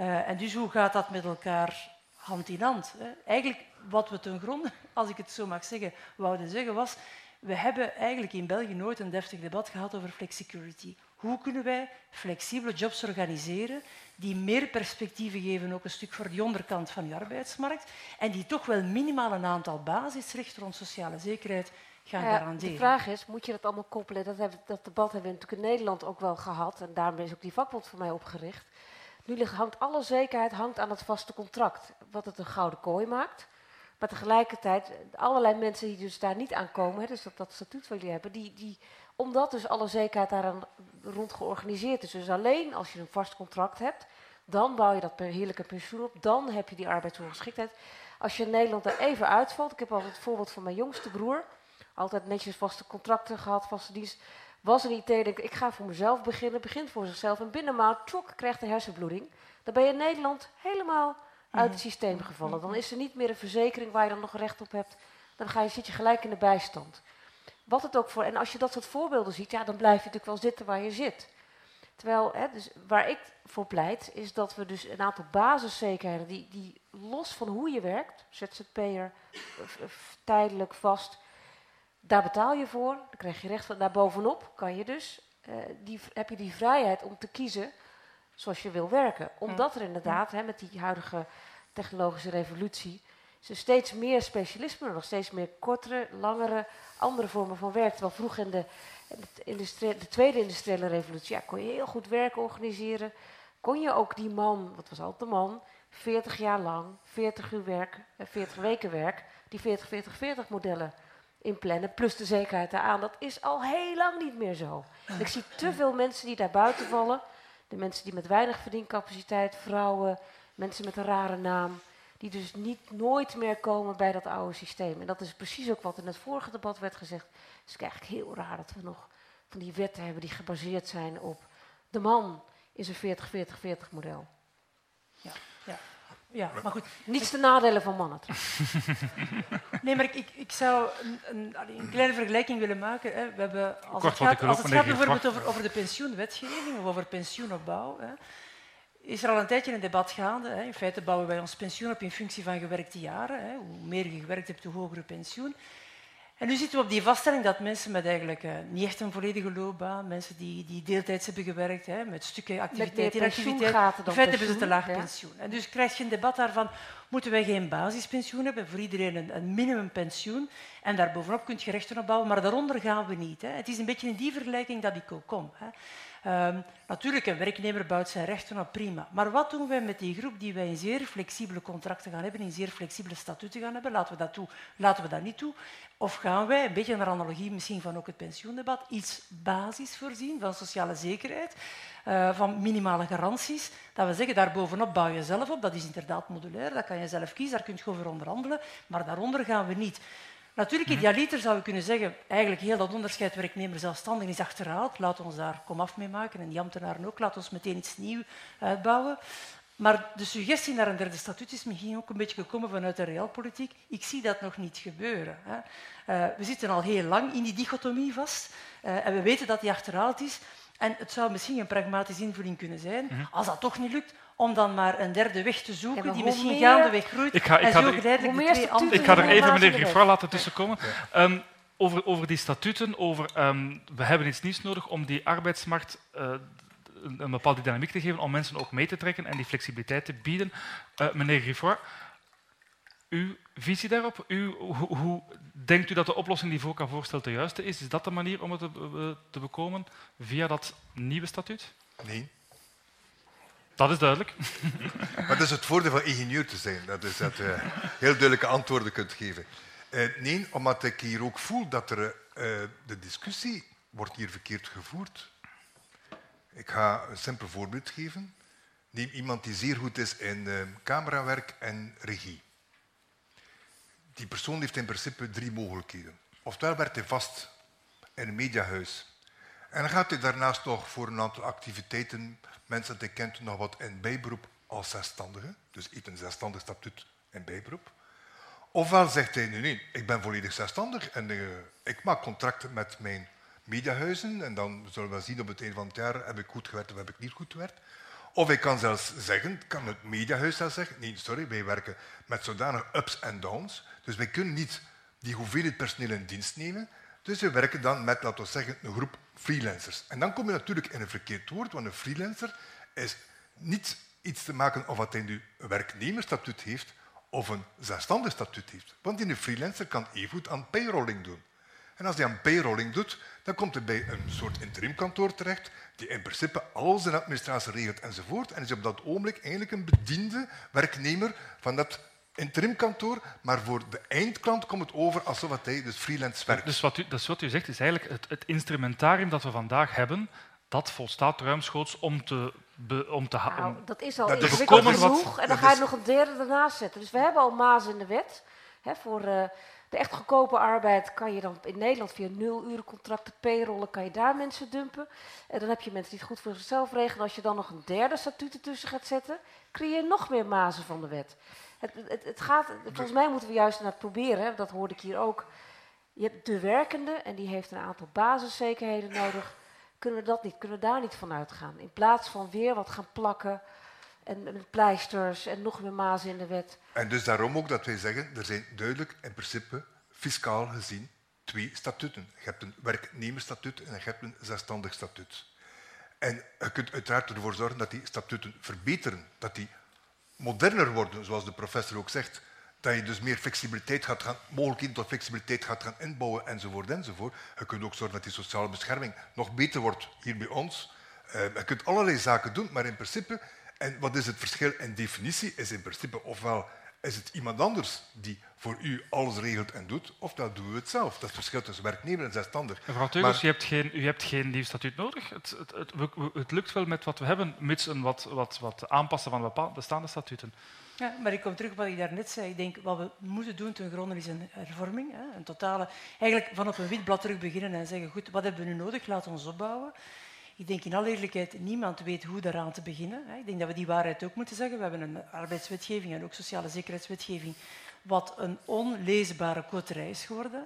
Uh, en dus hoe gaat dat met elkaar hand in hand? Hè? Eigenlijk wat we ten gronde, (laughs) als ik het zo mag zeggen, wouden zeggen was, we hebben eigenlijk in België nooit een deftig debat gehad over flexicurity. Hoe kunnen wij flexibele jobs organiseren die meer perspectieven geven, ook een stuk voor die onderkant van je arbeidsmarkt, en die toch wel minimaal een aantal basisrechten rond sociale zekerheid gaan garanderen. De vraag is, moet je dat allemaal koppelen? Dat, hebben, dat debat hebben we natuurlijk in Nederland ook wel gehad, en daarom is ook die vakbond voor mij opgericht. Nu hangt alle zekerheid hangt aan het vaste contract, wat het een gouden kooi maakt. Maar tegelijkertijd, allerlei mensen die dus daar niet aan komen, hè, dus dat, dat statuut wat jullie hebben, die, die, omdat dus alle zekerheid daar rond georganiseerd is. Dus alleen als je een vast contract hebt, dan bouw je dat heerlijke pensioen op, dan heb je die arbeidsongeschiktheid. Als je in Nederland er even uitvalt, ik heb altijd het voorbeeld van mijn jongste broer, altijd netjes vaste contracten gehad, vaste dienst, was een idee, denk ik, ik ga voor mezelf beginnen, begint voor zichzelf en binnen maand, tjok, krijgt een hersenbloeding. Dan ben je in Nederland helemaal uit het systeem gevallen. Dan is er niet meer een verzekering waar je dan nog recht op hebt. Dan ga je, zit je gelijk in de bijstand. Wat het ook voor, en als je dat soort voorbeelden ziet, ja, dan blijf je natuurlijk wel zitten waar je zit. Terwijl, hè, dus waar ik voor pleit, is dat we dus een aantal basiszekerheden, die, die los van hoe je werkt, ZZP'er, tijdelijk, vast, daar betaal je voor, dan krijg je recht van, daarbovenop kan je dus, uh, die, heb je die vrijheid om te kiezen zoals je wil werken. Omdat er inderdaad, hè, met die huidige technologische revolutie, er steeds meer specialisme, nog steeds meer kortere, langere, andere vormen van werk. Terwijl de, in de, de tweede industriële revolutie ja, kon je heel goed werk organiseren. Kon je ook die man, wat was altijd de man, 40 jaar lang, 40 uur werk, 40 eh, weken werk, die 40-40-40 modellen inplannen, plus de zekerheid daaraan. Dat is al heel lang niet meer zo. Ik zie te veel mensen die daar buiten vallen. De mensen die met weinig verdiencapaciteit, vrouwen, mensen met een rare naam, die dus niet nooit meer komen bij dat oude systeem. En dat is precies ook wat in het vorige debat werd gezegd. Het is eigenlijk heel raar dat we nog van die wetten hebben die gebaseerd zijn op de man is een 40-40-40 model. Ja, ja. Maar goed. Niets de nadelen van mannen. (laughs) nee, maar ik, ik zou een, een, een, kleine vergelijking willen maken. Hè. We hebben, als het gaat, als het gaat bijvoorbeeld over, over, de pensioenwetgeving of over pensioenopbouw, hè, is er al een tijdje een debat gaande. Hè. In feite bouwen wij ons pensioen op in functie van gewerkte jaren. Hè. Hoe meer je gewerkt hebt, hoe hoger je pensioen. En nu zitten we op die vaststelling dat mensen met eigenlijk uh, niet echt een volledige loopbaan, mensen die, die deeltijds hebben gewerkt, hè, met stukken activiteit in activiteit, in feite hebben ze te laag pensioen. En dus krijg je een debat daarvan, moeten wij geen basispensioen hebben, voor iedereen een, een minimumpensioen, en daarbovenop kun je rechten opbouwen, maar daaronder gaan we niet. Hè. Het is een beetje in die vergelijking dat ik ook kom. Hè. Um, natuurlijk, een werknemer bouwt zijn rechten op, prima. Maar wat doen wij met die groep die wij in zeer flexibele contracten gaan hebben, in zeer flexibele statuten gaan hebben? Laten we dat, toe, laten we dat niet toe. Of gaan wij, een beetje naar analogie misschien van ook het pensioendebat, iets basis voorzien van sociale zekerheid, uh, van minimale garanties, dat we zeggen, daarbovenop bouw je zelf op, dat is inderdaad modulair, dat kan je zelf kiezen, daar kun je over onderhandelen, maar daaronder gaan we niet. Natuurlijk, idealiter zou je kunnen zeggen, eigenlijk heel dat onderscheid werknemer-zelfstandig is achterhaald. Laat ons daar komaf mee maken en die ambtenaren ook. Laat ons meteen iets nieuws uitbouwen. Maar de suggestie naar een derde statuut is misschien ook een beetje gekomen vanuit de realpolitiek. Ik zie dat nog niet gebeuren. Hè. Uh, we zitten al heel lang in die dichotomie vast uh, en we weten dat die achterhaald is. En het zou misschien een pragmatische invulling kunnen zijn, mhm. als dat toch niet lukt, om dan maar een derde weg te zoeken die misschien meer... gaandeweg groeit. Ik ga, ik ga, er, ik ga er even meneer Griffra laten tussenkomen. Um, over, over die statuten, over, um, we hebben iets nieuws nodig om die arbeidsmarkt uh, een, een, bepaalde dynamiek te geven, om mensen ook mee te trekken en die flexibiliteit te bieden. Uh, meneer Griffra, uw visie daarop? U, hoe, hoe, denkt u dat de oplossing die VOCA voorstelt de juiste is? Is dat de manier om het te, uh, te bekomen via dat nieuwe statuut? Nee. Dat is duidelijk. (laughs) dat is het voordeel van ingenieur te zijn, dat is dat je heel duidelijke antwoorden kunt geven. Uh, nee, omdat ik hier ook voel dat er, uh, de discussie wordt hier verkeerd gevoerd. Ik ga een simpel voorbeeld geven. Neem iemand die zeer goed is in uh, camerawerk en regie. Die persoon heeft in principe drie mogelijkheden. Oftewel werkt hij vast in een mediahuis. En dan gaat hij daarnaast nog voor een aantal activiteiten mensen die kent nog wat in bijberoep als zelfstandige, dus iets een zelfstandig statuut in bijberoep. Ofwel zegt hij, nee, nee, ik ben volledig zelfstandig en uh, ik maak contracten met mijn mediahuizen en dan zullen we zien op het einde van het jaar heb ik goed gewerkt of heb ik niet goed gewerkt. Of ik kan zelfs zeggen, kan het mediahuis zelfs zeggen, nee, sorry, wij werken met zodanig ups en downs, dus wij kunnen niet die hoeveelheid personeel in dienst nemen, dus we werken dan met, laten we zeggen, een groep freelancers. En dan kom je natuurlijk in een verkeerd woord, want een freelancer is niet iets te maken of wat hij nu een werknemersstatuut heeft of een zelfstandig statuut heeft. Want een freelancer kan evengoed aan payrolling doen. En als hij aan payrolling doet, dan komt hij bij een soort interimkantoor terecht, die in principe al zijn administratie regelt enzovoort, en is op dat ogenblik eigenlijk een bediende werknemer van dat interimkantoor, maar voor de eindklant komt het over alsof hij dus freelance werkt. Dus wat u, dus wat u zegt is eigenlijk het, het instrumentarium dat we vandaag hebben, dat volstaat ruimschoots om te om te nou, dat is al dat ingewikkeld genoeg. en dan ga je nog een derde ernaast zetten. Dus we hebben al maas in de wet. Hè, voor uh, de echt goedkope arbeid kan je dan in Nederland via nulurencontracten, payrollen, kan je daar mensen dumpen. En dan heb je mensen die het goed voor zichzelf regelen. Als je dan nog een derde statuut ertussen gaat zetten, creëer je nog meer mazen van de wet. Het, het, gaat, volgens mij moeten we juist naar het proberen, dat hoorde ik hier ook. Je hebt de werkende en die heeft een aantal basiszekerheden nodig. Kunnen we dat niet? Kunnen we daar niet van uitgaan? In plaats van weer wat gaan plakken en pleisters en nog meer mazen in de wet. En dus daarom ook dat wij zeggen, er zijn duidelijk in principe fiscaal gezien twee statuten. Je hebt een werknemersstatuut en je hebt een zelfstandig statuut. En je kunt uiteraard ervoor zorgen dat die statuten verbeteren, dat die moderner worden, zoals de professor ook zegt. Dat je dus meer flexibiliteit gaat gaan, mogelijkheden tot flexibiliteit gaat gaan inbouwen, enzovoort, enzovoort. Je kunt ook zorgen dat die sociale bescherming nog beter wordt hier bij ons. Uh, je kunt allerlei zaken doen, maar in principe, en wat is het verschil in definitie, is in principe ofwel is het iemand anders die voor u alles regelt en doet, of dat doen we het zelf. Dat is het verschil tussen werknemer en zelfstandig. Mevrouw Teugels, maar... u, hebt geen, u hebt geen nieuw statuut nodig. Het, het, het, het, lukt wel met wat we hebben, mits een wat, wat, wat aanpassen van bestaande statuten. Ja, maar ik kom terug op wat ik daarnet zei. Ik denk, wat we moeten doen ten gronde is een hervorming. Hè, een totale, eigenlijk van op een wit blad terug beginnen en zeggen, goed, wat hebben we nu nodig? Laten we ons opbouwen. Ik denk in alle eerlijkheid, niemand weet hoe daaraan te beginnen. Ik denk dat we die waarheid ook moeten zeggen. We hebben een arbeidswetgeving en ook sociale zekerheidswetgeving, wat een onleesbare koterij is geworden.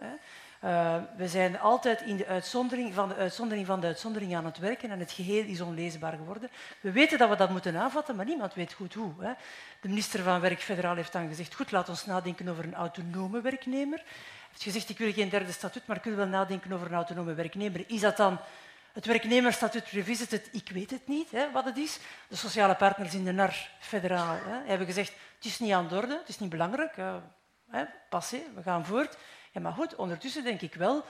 Uh, we zijn altijd in de uitzondering van de uitzondering van de uitzondering aan het werken en het geheel is onleesbaar geworden. We weten dat we dat moeten aanvatten, maar niemand weet goed hoe. Hè. De minister van Werk federaal heeft dan gezegd, goed, laat ons nadenken over een autonome werknemer. Hij heeft gezegd, ik wil geen derde statuut, maar ik wil wel nadenken over een autonome werknemer. Is dat dan het werknemersstatuut revisited, ik weet het niet hè, wat het is. De sociale partners in de NAR federaal hè, hebben gezegd, het is niet aan de orde, het is niet belangrijk, hè, passé, we gaan voort. Ja, maar goed, ondertussen denk ik wel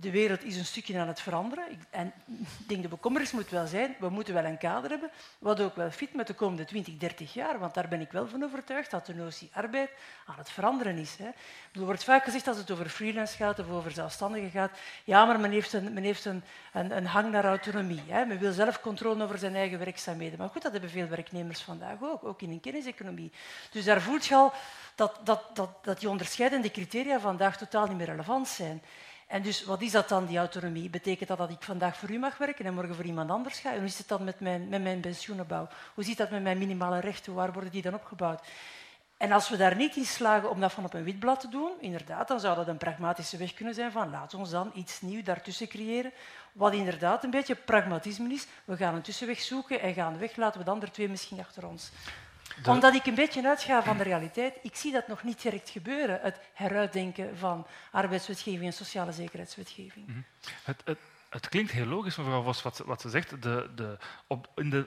de wereld is een stukje aan het veranderen. En ik denk de bekommernis moet wel zijn, we moeten wel een kader hebben, wat ook wel fit met de komende 20, 30 jaar, want daar ben ik wel van overtuigd dat de notie arbeid aan het veranderen is. Hè. Er wordt vaak gezegd als het over freelance gaat of over zelfstandigen gaat, ja, maar men heeft een, men heeft een, een, hang naar autonomie. Hè. Men wil zelf controle over zijn eigen werkzaamheden. Maar goed, dat hebben veel werknemers vandaag ook, ook in een kenniseconomie. Dus daar voelt je al dat, dat, dat, dat die onderscheidende criteria vandaag totaal niet meer relevant zijn. En dus wat is dat dan, die autonomie? Betekent dat dat ik vandaag voor u mag werken en morgen voor iemand anders ga? En hoe zit het dan met mijn, met mijn pensioenopbouw? Hoe zit dat met mijn minimale rechten? Waar worden die dan opgebouwd? En als we daar niet in slagen om dat van op een wit blad te doen, inderdaad, dan zou dat een pragmatische weg kunnen zijn van laat ons dan iets nieuws daartussen creëren, wat inderdaad een beetje pragmatisme is. We gaan een tussenweg zoeken en gaan weg, laten we de andere twee misschien achter ons omdat ik een beetje uitga van de realiteit, ik zie dat nog niet direct gebeuren, het heruitdenken van arbeidswetgeving en sociale zekerheidswetgeving. Mhm. het, het, het, klinkt heel logisch, mevrouw Vos, wat, wat ze zegt. De, de, op, in, de,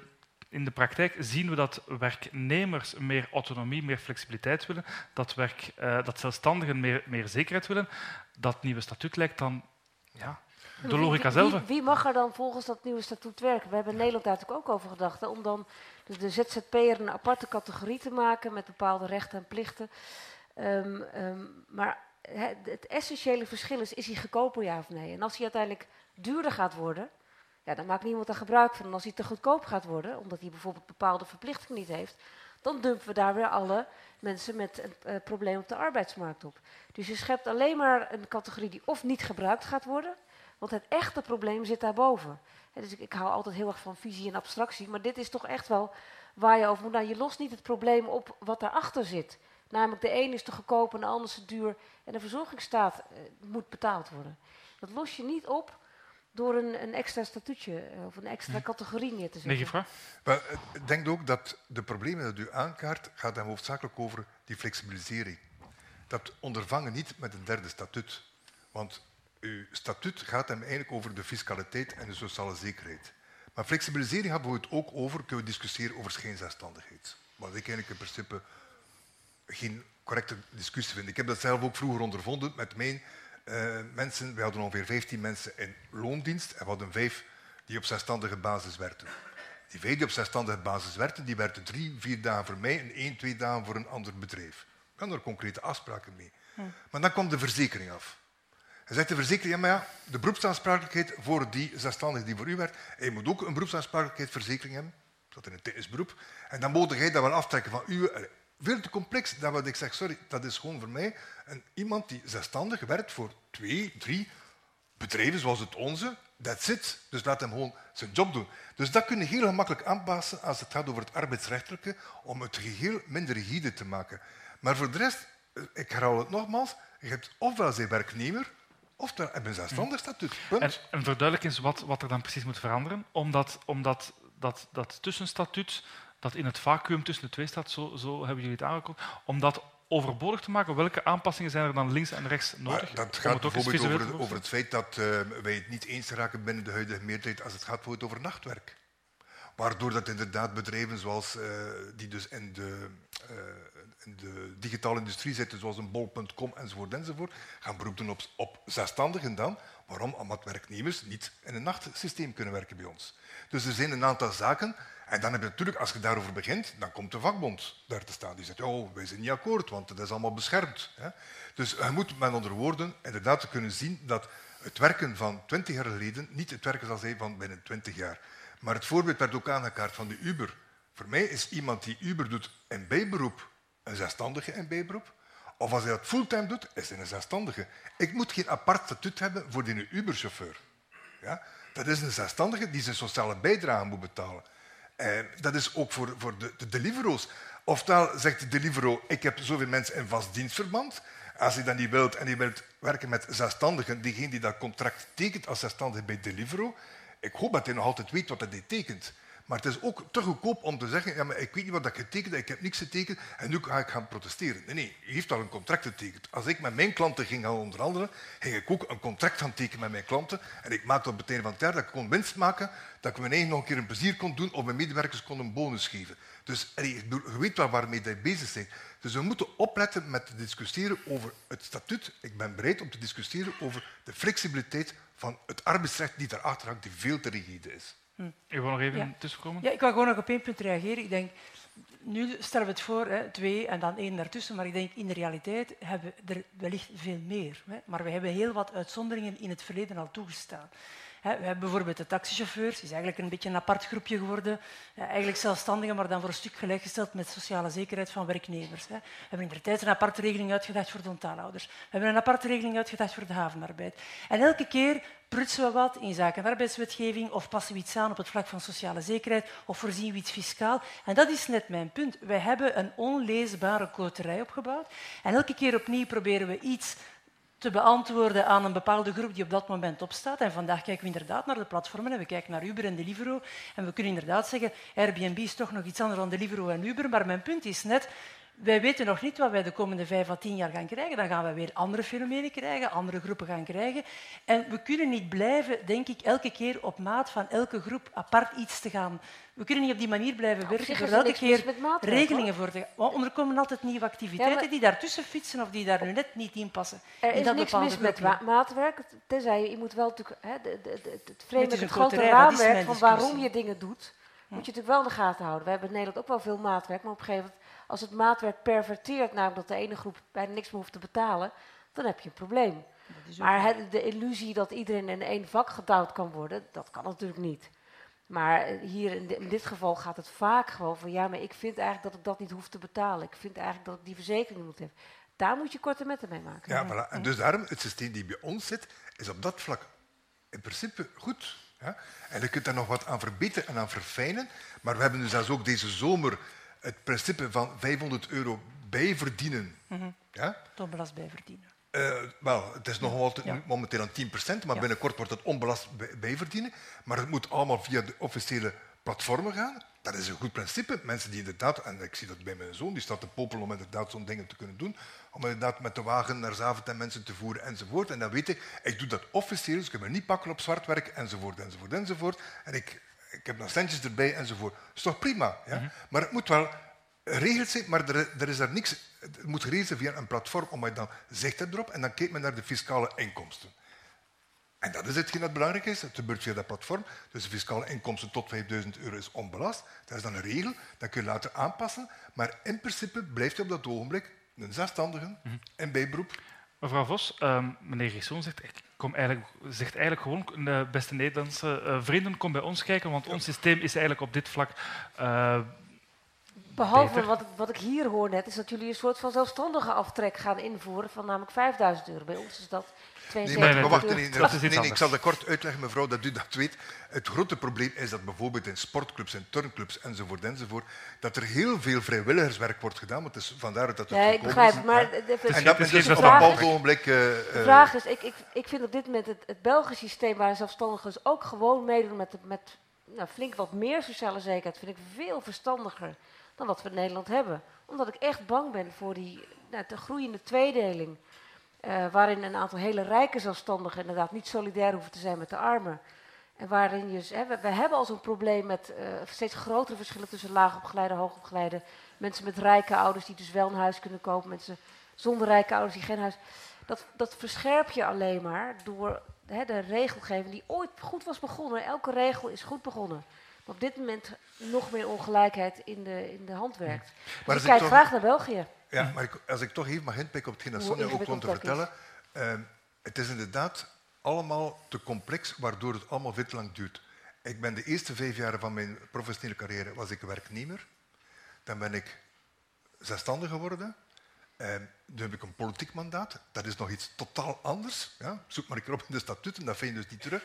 in de praktijk zien we dat werknemers meer autonomie, meer flexibiliteit willen, dat, werk, uh, dat zelfstandigen meer, meer zekerheid willen. Dat nieuwe statuut lijkt dan ja, de logica zelf. Wie, wie, mag er dan volgens dat nieuwe statuut werken? We hebben in Nederland daar natuurlijk ook over gedacht, hè, om dan dus de ZZP'er een aparte categorie te maken met bepaalde rechten en plichten. Um, um, maar het essentiële verschil is, is hij goedkoper ja of nee? En als hij uiteindelijk duurder gaat worden, ja, dan maakt niemand er gebruik van. En als hij te goedkoop gaat worden, omdat hij bijvoorbeeld bepaalde verplichtingen niet heeft, dan dumpen we daar weer alle mensen met een uh, probleem op de arbeidsmarkt op. Dus je schept alleen maar een categorie die of niet gebruikt gaat worden, want het echte probleem zit daarboven. Dus ik, ik, hou altijd heel erg van visie en abstractie, maar dit is toch echt wel waar je over moet. Nou, je lost niet het probleem op wat daarachter zit. Namelijk de een is te goedkoop en de ander is te duur en de verzorgingsstaat uh, moet betaald worden. Dat los je niet op door een, een extra statuutje uh, of een extra categorie neer te zetten. Nee, vraag? Maar, eh, ik denk ook dat de problemen dat u aankaart, gaat dan hoofdzakelijk over die flexibilisering. Dat ondervangen niet met een derde statuut. Want uw statuut gaat hem eigenlijk over de fiscaliteit en de sociale zekerheid. Maar flexibilisering hebben we het ook over, kunnen we discussiëren over schijnzelfstandigheid. Wat ik eigenlijk in principe geen correcte discussie vind. Ik heb dat zelf ook vroeger ondervonden met mijn uh, mensen. We hadden ongeveer 15 mensen in loondienst en we hadden vijf die op zelfstandige basis werkten. Die vijf die op zelfstandige basis werkten, die werkten drie, vier dagen voor mij en één, twee dagen voor een ander bedrijf. We hadden er concrete afspraken mee. Hm. Maar dan kwam de verzekering af. En zegt de verzekering, ja, maar ja, de beroepsaansprakelijkheid voor die zelfstandige die voor u werkt, hij moet ook een beroepsaansprakelijkheidsverzekering hebben, dat in een technisch beroep. En dan moet hij dat wel aftrekken van u. Veel te complex, dat wat ik zeg, sorry, dat is gewoon voor mij iemand die zelfstandig werkt voor twee, drie bedrijven zoals het onze. That's it. Dus laat hem gewoon zijn job doen. Dus dat kun je heel gemakkelijk aanpassen als het gaat over het arbeidsrechtelijke, om het geheel minder rigide te maken. Maar voor de rest, eh, ik herhaal het nogmaals, je hebt ofwel zijn werknemer, of ze hebben een zelfstandig statuut. Punt. En, en verduidelijk eens wat, wat er dan precies moet veranderen, omdat, omdat dat, dat tussenstatuut dat in het vacuüm tussen de twee staat, zo, zo hebben jullie het aangekondigd, om dat overbodig te maken, welke aanpassingen zijn er dan links en rechts nodig? Maar dat gaat het bijvoorbeeld over, te over het feit dat eh, wij het niet eens raken binnen de huidige meerderheid als het gaat bijvoorbeeld over nachtwerk. Waardoor dat inderdaad bedrijven zoals, eh, die dus in de, eh, de digitale industrie zitten, zoals een bol.com enzovoort, enzovoort, gaan beroep doen op, op zelfstandigen dan. Waarom? Omdat werknemers niet in een nachtsysteem kunnen werken bij ons. Dus er zijn een aantal zaken. En dan heb je natuurlijk, als je daarover begint, dan komt de vakbond daar te staan. Die zegt, oh, wij zijn niet akkoord, want dat is allemaal beschermd. Dus je moet met andere woorden inderdaad kunnen zien dat het werken van 20 jaar geleden niet het werken zal zijn van binnen 20 jaar. Maar het voorbeeld werd ook aangekaart van de Uber. Voor mij is iemand die Uber doet in bijberoep een zelfstandige in bijberoep. Of als hij dat fulltime doet, is hij een zelfstandige. Ik moet geen apart statuut hebben voor die Uber-chauffeur. Ja? Dat is een zelfstandige die zijn sociale bijdrage moet betalen. En dat is ook voor, voor de, de Deliveroo's. Oftewel zegt de Delivero, ik heb zoveel mensen in vast dienstverband. Als je dat niet wilt en je wilt werken met zelfstandigen, diegene die dat contract tekent als zelfstandige bij Deliveroo, ik hoop dat hij nog altijd weet wat hij tekent. Maar het is ook te goedkoop om te zeggen, ja, maar ik weet niet wat ik getekend heb, ik heb niks getekend en nu ga ik gaan protesteren. Nee, nee, je heeft al een contract getekend. Als ik met mijn klanten ging gaan onderhandelen, ging ik ook een contract gaan tekenen met mijn klanten. En ik maakte op het einde van het jaar dat ik kon winst maken, dat ik mijn eigen nog een keer een plezier kon doen of mijn medewerkers kon een bonus geven. Dus je weet wel waarmee je bezig bent. Dus we moeten opletten met te discussiëren over het statuut. Ik ben bereid om te discussiëren over de flexibiliteit van het arbeidsrecht die daarachter hangt, die veel te rigide is. Ik wil nog even Ja. tussenkomen. Ja, ik wil gewoon nog op één punt reageren. Ik denk, nu stellen we het voor, hè, twee en dan één daartussen, maar ik denk in de realiteit hebben we er wellicht veel meer. Hè. Maar we hebben heel wat uitzonderingen in het verleden al toegestaan. We hebben bijvoorbeeld de taxichauffeurs, die is eigenlijk een beetje een apart groepje geworden. Eigenlijk zelfstandigen, maar dan voor een stuk gelijkgesteld met sociale zekerheid van werknemers. We hebben in de tijd een aparte regeling uitgedacht voor de ontaalouders. We hebben een aparte regeling uitgedacht voor de havenarbeid. En elke keer prutsen we wat in zaken arbeidswetgeving of passen we iets aan op het vlak van sociale zekerheid of voorzien we iets fiscaal. En dat is net mijn punt. Wij hebben een onleesbare koterij opgebouwd en elke keer opnieuw proberen we iets te beantwoorden aan een bepaalde groep die op dat moment opstaat. En vandaag kijken we inderdaad naar de platformen en we kijken naar Uber en Deliveroo. En we kunnen inderdaad zeggen, Airbnb is toch nog iets anders dan Deliveroo en Uber. Maar mijn punt is net, wij weten nog niet wat wij de komende vijf à tien jaar gaan krijgen. Dan gaan we weer andere fenomenen krijgen, andere groepen gaan krijgen. En we kunnen niet blijven, denk ik, elke keer op maat van elke groep apart iets te gaan. We kunnen niet op die manier blijven Op werken door er elke keer regelingen voor te Want er komen altijd nieuwe activiteiten Ja, die daartussen fietsen of die daar nu net niet in passen. Er is dat niks mis met ma- maatwerk, tenzij je, moet wel natuurlijk hè, de, de, de, het frame Het het grote raamwerk van waarom je dingen doet, moet je natuurlijk wel in de gaten houden. We hebben in Nederland ook wel veel maatwerk, maar op een gegeven moment, als het maatwerk perverteert, namelijk dat de ene groep bijna niks meer hoeft te betalen, dan heb je een probleem. Maar de illusie dat iedereen in één vak gedouwd kan worden, dat kan natuurlijk niet. Maar eh, hier in, di- in dit geval gaat het vaak gewoon van ja, maar ik vind eigenlijk dat ik dat niet hoef te betalen. Ik vind eigenlijk dat ik die verzekering moet hebben. Daar moet je korte metten mee maken. Ja, voilà. En dus daarom, het systeem die bij ons zit, is op dat vlak in principe goed. Ja? En je kunt daar nog wat aan verbeteren en aan verfijnen. Maar we hebben dus zelfs ook deze zomer het principe van 500 euro bijverdienen. Ja? Toch bij Eh, wel, het is nog altijd Ja. momenteel aan 10%, maar Ja. binnenkort wordt het onbelast bij- bijverdienen. Maar het moet allemaal via de officiële platformen gaan. Dat is een goed principe. Mensen die inderdaad, en ik zie dat bij mijn zoon, die staat te popelen om inderdaad zo'n dingen te kunnen doen, om inderdaad met de wagen naar Zaventem mensen te voeren enzovoort. En dan weet ik, ik doe dat officieel, dus ik heb me niet pakken op zwart werk enzovoort enzovoort enzovoort. En ik, ik heb nog centjes erbij enzovoort. Dat is toch prima. Ja? Maar het moet wel geregeld zijn, maar er, er is daar niks. Het moet geregeld zijn via een platform, omdat je dan zegt het erop en dan kijkt men naar de fiscale inkomsten. En dat is hetgeen dat belangrijk is. Het gebeurt via dat platform. Dus de fiscale inkomsten tot 5000 euro is onbelast. Dat is dan een regel. Dat kun je later aanpassen. Maar in principe blijft je op dat ogenblik een zelfstandige en bijberoep. Mevrouw Vos, ehm, meneer Risson zegt, ik kom eigenlijk, zegt eigenlijk gewoon, de beste Nederlandse eh, vrienden, kom bij ons kijken, want ons systeem is eigenlijk op dit vlak, eh, Behalve beter. wat, ik- wat ik hier hoor net, is dat jullie een soort van zelfstandige aftrek gaan invoeren van namelijk 5000 euro. Bij ons is dat Nee, 72 maar, nee, maar wacht, nee, nee, dat is nee, nee, ik zal dat kort uitleggen, mevrouw, dat u dat weet. Het grote probleem is dat bijvoorbeeld in sportclubs en turnclubs enzovoort, enzovoort, dat er heel veel vrijwilligerswerk wordt gedaan, want het is vandaar dat het Nee, ik begrijp is, maar de- de- En de dat is dus op een bepaald vraag- ogenblik... eh, De eh, vraag is, ik, ik, ik vind op dit moment het, het Belgische systeem waar zelfstandigen ook gewoon meedoen met, met nou, flink wat meer sociale zekerheid, vind ik veel verstandiger dan wat we in Nederland hebben. Omdat ik echt bang ben voor die nou, de groeiende tweedeling. eh, waarin een aantal hele rijke zelfstandigen inderdaad niet solidair hoeven te zijn met de armen. En waarin je, hè, we, hebben al zo'n probleem met eh, steeds grotere verschillen tussen laagopgeleide en hoogopgeleide. Mensen met rijke ouders die dus wel een huis kunnen kopen, mensen zonder rijke ouders die geen huis. Dat, dat verscherp je alleen maar door hè, de regelgeving die ooit goed was begonnen. Elke regel is goed begonnen. Maar op dit moment nog meer ongelijkheid in de, in de hand werkt. Maar Dus als ik kijk toch- graag naar België. Ja, maar ik- als ik toch even mag inpikken op hetgeen dat Sonja ook kwam te vertellen. ehm, het is inderdaad allemaal te complex, waardoor het allemaal veel te lang duurt. Ik ben de eerste vijf jaar van mijn professionele carrière was ik werknemer. Dan ben ik zelfstandig geworden. Ehm, nu heb ik een politiek mandaat. Dat is nog iets totaal anders. Ja? Zoek maar een keer op in de statuten, dat vind je dus niet terug.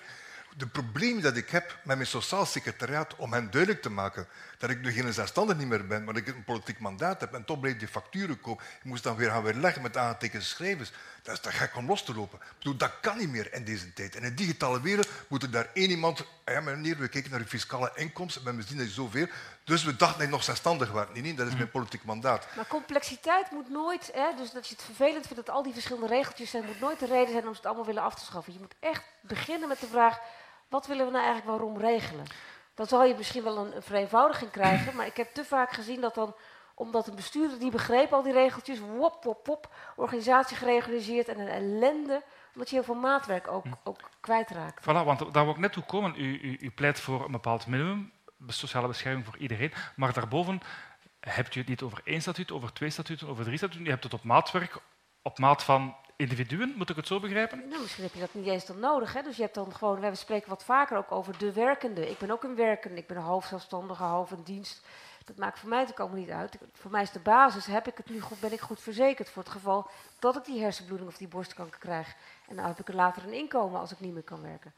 De probleem dat ik heb met mijn sociaal secretariaat om hen duidelijk te maken dat ik nu geen zelfstandig niet meer ben, maar dat ik een politiek mandaat heb en toch blijf die facturen kopen. Ik moest dan weer gaan weerleggen met aangetekende schrijvers. Dat is te gek om los te lopen. Ik bedoel, dat kan niet meer in deze tijd. In een digitale wereld moet er daar één iemand... Ja, meneer, we kijken naar uw fiscale inkomsten en we zien dat je zoveel... Dus we dachten dat ik nog zelfstandig was. Nee, nee, dat is mijn politiek mandaat. Maar complexiteit moet nooit, hè, dus dat je het vervelend vindt dat al die verschillende regeltjes zijn, moet nooit de reden zijn om ze het allemaal willen af te schaffen. Je moet echt beginnen met de vraag, wat willen we nou eigenlijk waarom regelen? Dan zal je misschien wel een, een vereenvoudiging krijgen, maar ik heb te vaak gezien dat dan, omdat een bestuurder die begreep al die regeltjes, wop, wop, wop, organisatie gereorganiseerd en een ellende, omdat je heel veel maatwerk ook, ook kwijtraakt. Voilà, want daar wil ik net toe komen. U, u, u pleit voor een bepaald minimum, sociale bescherming voor iedereen, maar daarboven hebt u het niet over één statuut, over twee statuten, over drie statuten. Je hebt het op maatwerk, op maat van individuen, moet ik het zo begrijpen? Nou, misschien heb je dat niet eens dan nodig. Hè? Dus je hebt dan gewoon, we spreken wat vaker ook over de werkende. Ik ben ook een werkende, ik ben een hoofdzelfstandige, half in dienst. Dat maakt voor mij natuurlijk allemaal niet uit. Voor mij is de basis, heb ik het nu goed, ben ik goed verzekerd voor het geval dat ik die hersenbloeding of die borstkanker krijg. En dan heb ik er later een inkomen als ik niet meer kan werken.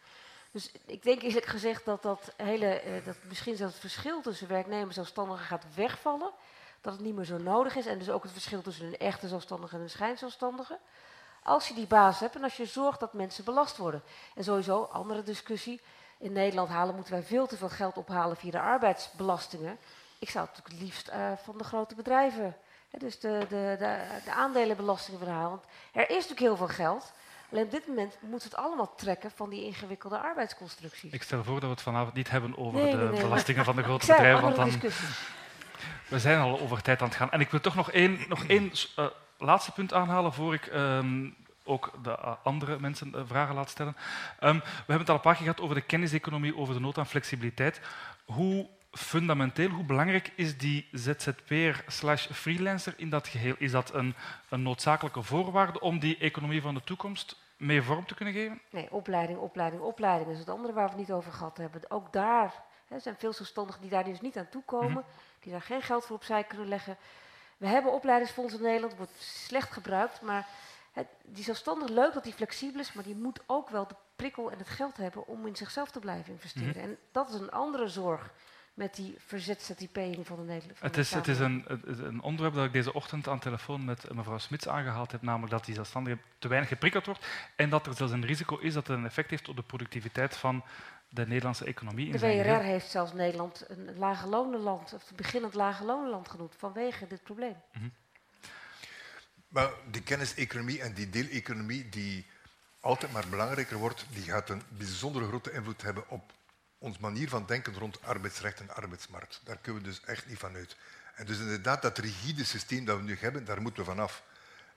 Dus ik denk eerlijk gezegd dat dat hele, eh, dat misschien zelfs het verschil tussen werknemer en zelfstandigen gaat wegvallen. Dat het niet meer zo nodig is. En dus ook het verschil tussen een echte zelfstandige en een schijnzelfstandige. Als je die basis hebt en als je zorgt dat mensen belast worden. En sowieso, andere discussie. In Nederland halen, moeten wij veel te veel geld ophalen via de arbeidsbelastingen. Ik zou het natuurlijk het liefst eh, van de grote bedrijven, hè, dus de, de, de, de aandelenbelastingen willen halen. Want er is natuurlijk heel veel geld. Alleen op dit moment moeten we het allemaal trekken van die ingewikkelde arbeidsconstructies. Ik stel voor dat we het vanavond niet hebben over Nee, de nee, nee, maar- belastingen van de (laughs) grote bedrijven, want dan, discussie. we zijn al over tijd aan het gaan. En ik wil toch nog één, nog (clears throat) één eh, laatste punt aanhalen voor ik ehm, ook de eh, andere mensen eh, vragen laat stellen. Ehm, we hebben het al een paar keer gehad over de kenniseconomie, over de nood aan flexibiliteit. Hoe fundamenteel, hoe belangrijk is die ZZP'er slash freelancer in dat geheel? Is dat een, een noodzakelijke voorwaarde om die economie van de toekomst mee vorm te kunnen geven? Nee, opleiding, opleiding, opleiding is het andere waar we het niet over gehad hebben. Ook daar hè, zijn veel zelfstandigen die daar dus niet aan toekomen, Mhm. die daar geen geld voor opzij kunnen leggen. We hebben opleidingsfondsen in Nederland, wordt slecht gebruikt, maar het, die zelfstandig leuk dat die flexibel is, maar die moet ook wel de prikkel en het geld hebben om in zichzelf te blijven investeren. Mhm. En dat is een andere zorg met die verzetzettypering van de Nederlandse Het is, het is een, een onderwerp dat ik deze ochtend aan de telefoon met mevrouw Smits aangehaald heb, namelijk dat die zelfstandige te weinig geprikkeld wordt en dat er zelfs een risico is dat het een effect heeft op de productiviteit van de Nederlandse economie. in De zijn WRR heeft zelfs Nederland een lage lonenland, of een beginnend lage lonenland genoemd, vanwege dit probleem. Maar die kenniseconomie en die deeleconomie die altijd maar belangrijker wordt, die gaat een bijzondere grote invloed hebben op onze manier van denken rond arbeidsrecht en arbeidsmarkt. Daar kunnen we dus echt niet van uit. En dus inderdaad, dat rigide systeem dat we nu hebben, daar moeten we vanaf.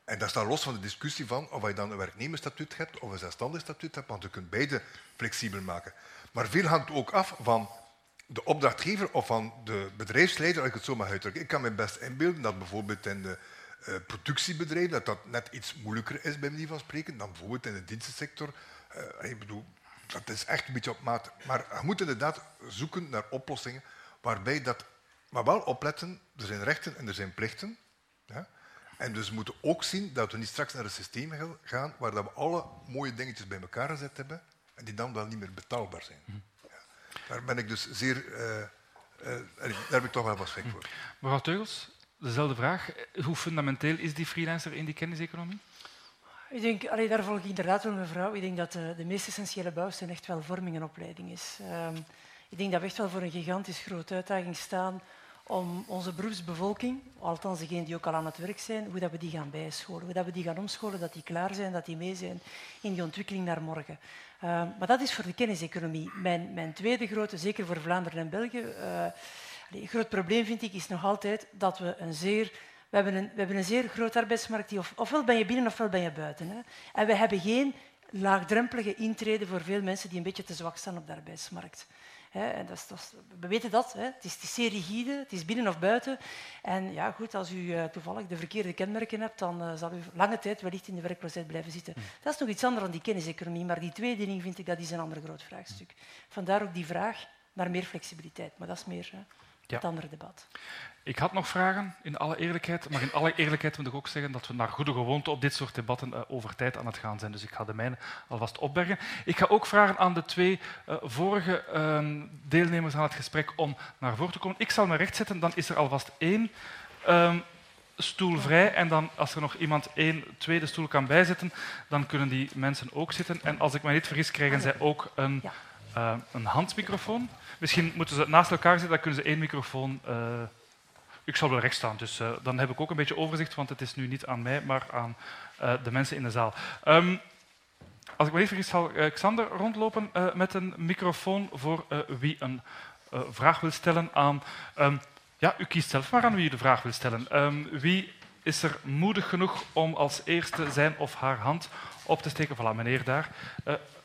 En dat staat los van de discussie van of je dan een werknemersstatuut hebt of een zelfstandig statuut hebt, want je kunt beide flexibel maken. Maar veel hangt ook af van de opdrachtgever of van de bedrijfsleider, als ik het zo mag uitdrukken. Ik kan me best inbeelden dat bijvoorbeeld in de eh, productiebedrijven dat dat net iets moeilijker is, bij manier van spreken, dan bijvoorbeeld in de dienstensector. Eh, ik bedoel, dat is echt een beetje op maat. Maar je moet inderdaad zoeken naar oplossingen waarbij dat Maar wel opletten, er zijn rechten en er zijn plichten. En dus we moeten ook zien dat we niet straks naar een systeem gaan waar we alle mooie dingetjes bij elkaar gezet hebben en die dan wel niet meer betaalbaar zijn. Ja. Daar ben ik dus zeer... Uh, uh, daar heb ik toch wel wat schrik voor. Mevrouw Teugels, dezelfde vraag. Hoe fundamenteel is die freelancer in die kenniseconomie? Ik denk, allee, daar volg ik inderdaad wel mevrouw. Ik denk dat de, de meest essentiële bouwsteen echt wel vorming en opleiding is. Um, ik denk dat we echt wel voor een gigantisch grote uitdaging staan om onze beroepsbevolking, althans degenen die ook al aan het werk zijn, hoe dat we die gaan bijscholen, hoe dat we die gaan omscholen, dat die klaar zijn, dat die mee zijn in die ontwikkeling naar morgen. Uh, maar dat is voor de kenniseconomie. Mijn, mijn, tweede grote, zeker voor Vlaanderen en België, uh, een groot probleem vind ik, is nog altijd dat we een zeer we hebben een, we hebben een zeer grote arbeidsmarkt. Die of, ofwel ben je binnen ofwel ben je buiten. Hè. En we hebben geen laagdrempelige intrede voor veel mensen die een beetje te zwak staan op de arbeidsmarkt. He, dat is, dat is, we weten dat. He. Het, is, het, is, zeer rigide, het is binnen of buiten. En ja, goed, als u uh, toevallig de verkeerde kenmerken hebt, dan uh, zal u lange tijd wellicht in de werkloosheid blijven zitten. Mm. Dat is nog iets anders dan die kenniseconomie. Maar die tweede ding vind ik dat is een ander groot vraagstuk. Vandaar ook die vraag naar meer flexibiliteit. Maar dat is meer ja. het andere debat. Ik had nog vragen, in alle eerlijkheid. Maar in alle eerlijkheid moet ik ook zeggen dat we naar goede gewoonte op dit soort debatten uh, over tijd aan het gaan zijn. Dus ik ga de mijne alvast opbergen. Ik ga ook vragen aan de twee uh, vorige uh, deelnemers aan het gesprek om naar voren te komen. Ik zal me recht zetten, dan is er alvast één ehm, stoel vrij. En dan, als er nog iemand één tweede stoel kan bijzetten, dan kunnen die mensen ook zitten. En als ik me niet vergis, krijgen zij ook een, uh, een handmicrofoon. Misschien moeten ze naast elkaar zitten, dan kunnen ze één microfoon ik zal wel recht staan, dus uh, dan heb ik ook een beetje overzicht, want het is nu niet aan mij, maar aan uh, de mensen in de zaal. Um, als ik me niet vergis, zal uh, Xander rondlopen met een microfoon voor wie een vraag wil stellen aan... Um, ja, u kiest zelf maar aan wie u de vraag wil stellen. Um, wie is er moedig genoeg om als eerste zijn of haar hand op te steken? Voilà, meneer daar.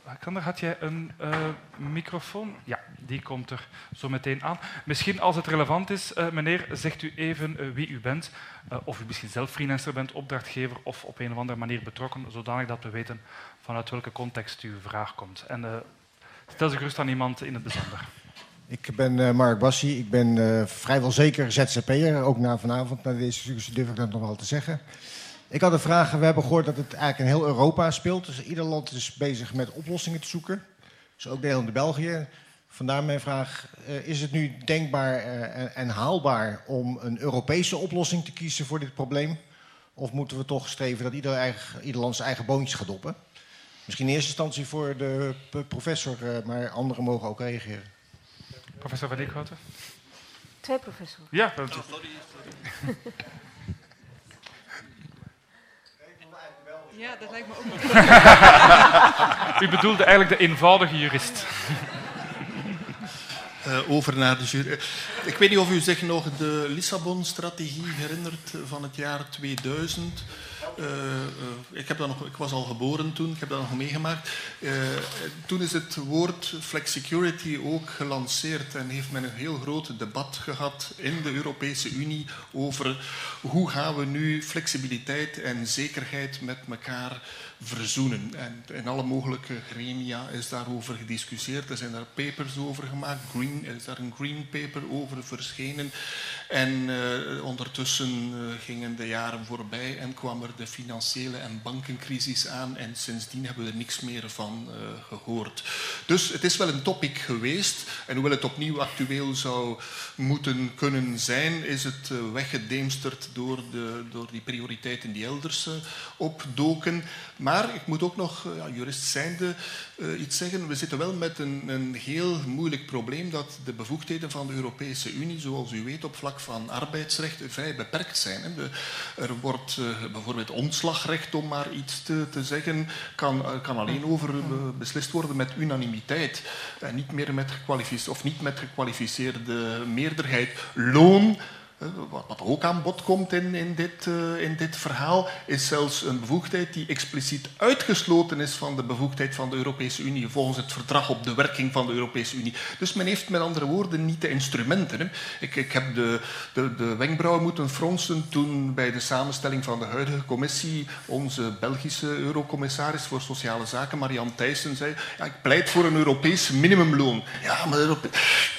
Alexander, had jij een uh, microfoon? Ja, die komt er zo meteen aan. Misschien als het relevant is, uh, meneer, zegt u even uh, wie u bent. of u misschien zelf freelancer bent, opdrachtgever of op een of andere manier betrokken, zodanig dat we weten vanuit welke context uw vraag komt. En stel ze gerust aan iemand in het bijzonder. Ik ben Mark Bassi, ik ben vrijwel zeker ZZP'er, ook na vanavond, na deze discussie durf ik dat nog wel te zeggen. Ik had een vraag. We hebben gehoord dat het eigenlijk in heel Europa speelt. Dus ieder land is bezig met oplossingen te zoeken. Dus ook Nederland en België. Vandaar mijn vraag. Uh, is het nu denkbaar uh, en haalbaar om een Europese oplossing te kiezen voor dit probleem? Of moeten we toch streven dat ieder, eigen, ieder land zijn eigen boontjes gaat doppen? Misschien in eerste instantie voor de professor, uh, maar anderen mogen ook reageren. Professor Van Eekhouten? Twee professoren. Ja, dat (laughs) Ja, dat lijkt me ook nog. (laughs) U bedoelde eigenlijk de eenvoudige jurist. Uh, (laughs) over naar de jury. Ik weet niet of u zich nog de Lissabon-strategie herinnert van het jaar 2000. Uh, uh, ik, heb nog, ik was al geboren toen, ik heb dat nog meegemaakt. Uh, toen is het woord flexicurity ook gelanceerd en heeft men een heel groot debat gehad in de Europese Unie over hoe gaan we nu flexibiliteit en zekerheid met elkaar verzoenen. En in alle mogelijke gremia is daarover gediscussieerd. Er zijn daar papers over gemaakt. Green, er is daar een green paper over verschenen. En ondertussen gingen de jaren voorbij en kwam er de financiële en bankencrisis aan. En sindsdien hebben we er niks meer van uh, gehoord. Dus het is wel een topic geweest. En hoewel het opnieuw actueel zou moeten kunnen zijn, is het weggedemsterd door, de, door die prioriteiten die elders opdoken. Maar ik moet ook nog, ja, jurist zijnde, uh, iets zeggen. We zitten wel met een, een heel moeilijk probleem dat de bevoegdheden van de Europese Unie, zoals u weet, op vlak van arbeidsrecht vrij beperkt zijn. Hè. Er wordt uh, bijvoorbeeld ontslagrecht, om maar iets te, te zeggen, kan, kan alleen over beslist worden met unanimiteit. En niet meer met gekwalificeerde, of niet met gekwalificeerde meerderheid. Loon wat, wat ook aan bod komt in, in, dit, uh, in dit verhaal, is zelfs een bevoegdheid die expliciet uitgesloten is van de bevoegdheid van de Europese Unie, volgens het verdrag op de werking van de Europese Unie. Dus men heeft met andere woorden niet de instrumenten. Ik, ik heb de, de, de wenkbrauwen moeten fronsen toen bij de samenstelling van de huidige commissie onze Belgische eurocommissaris voor Sociale Zaken, Marianne Thijssen, zei ja, ik pleit voor een Europees minimumloon. Ja, maar dat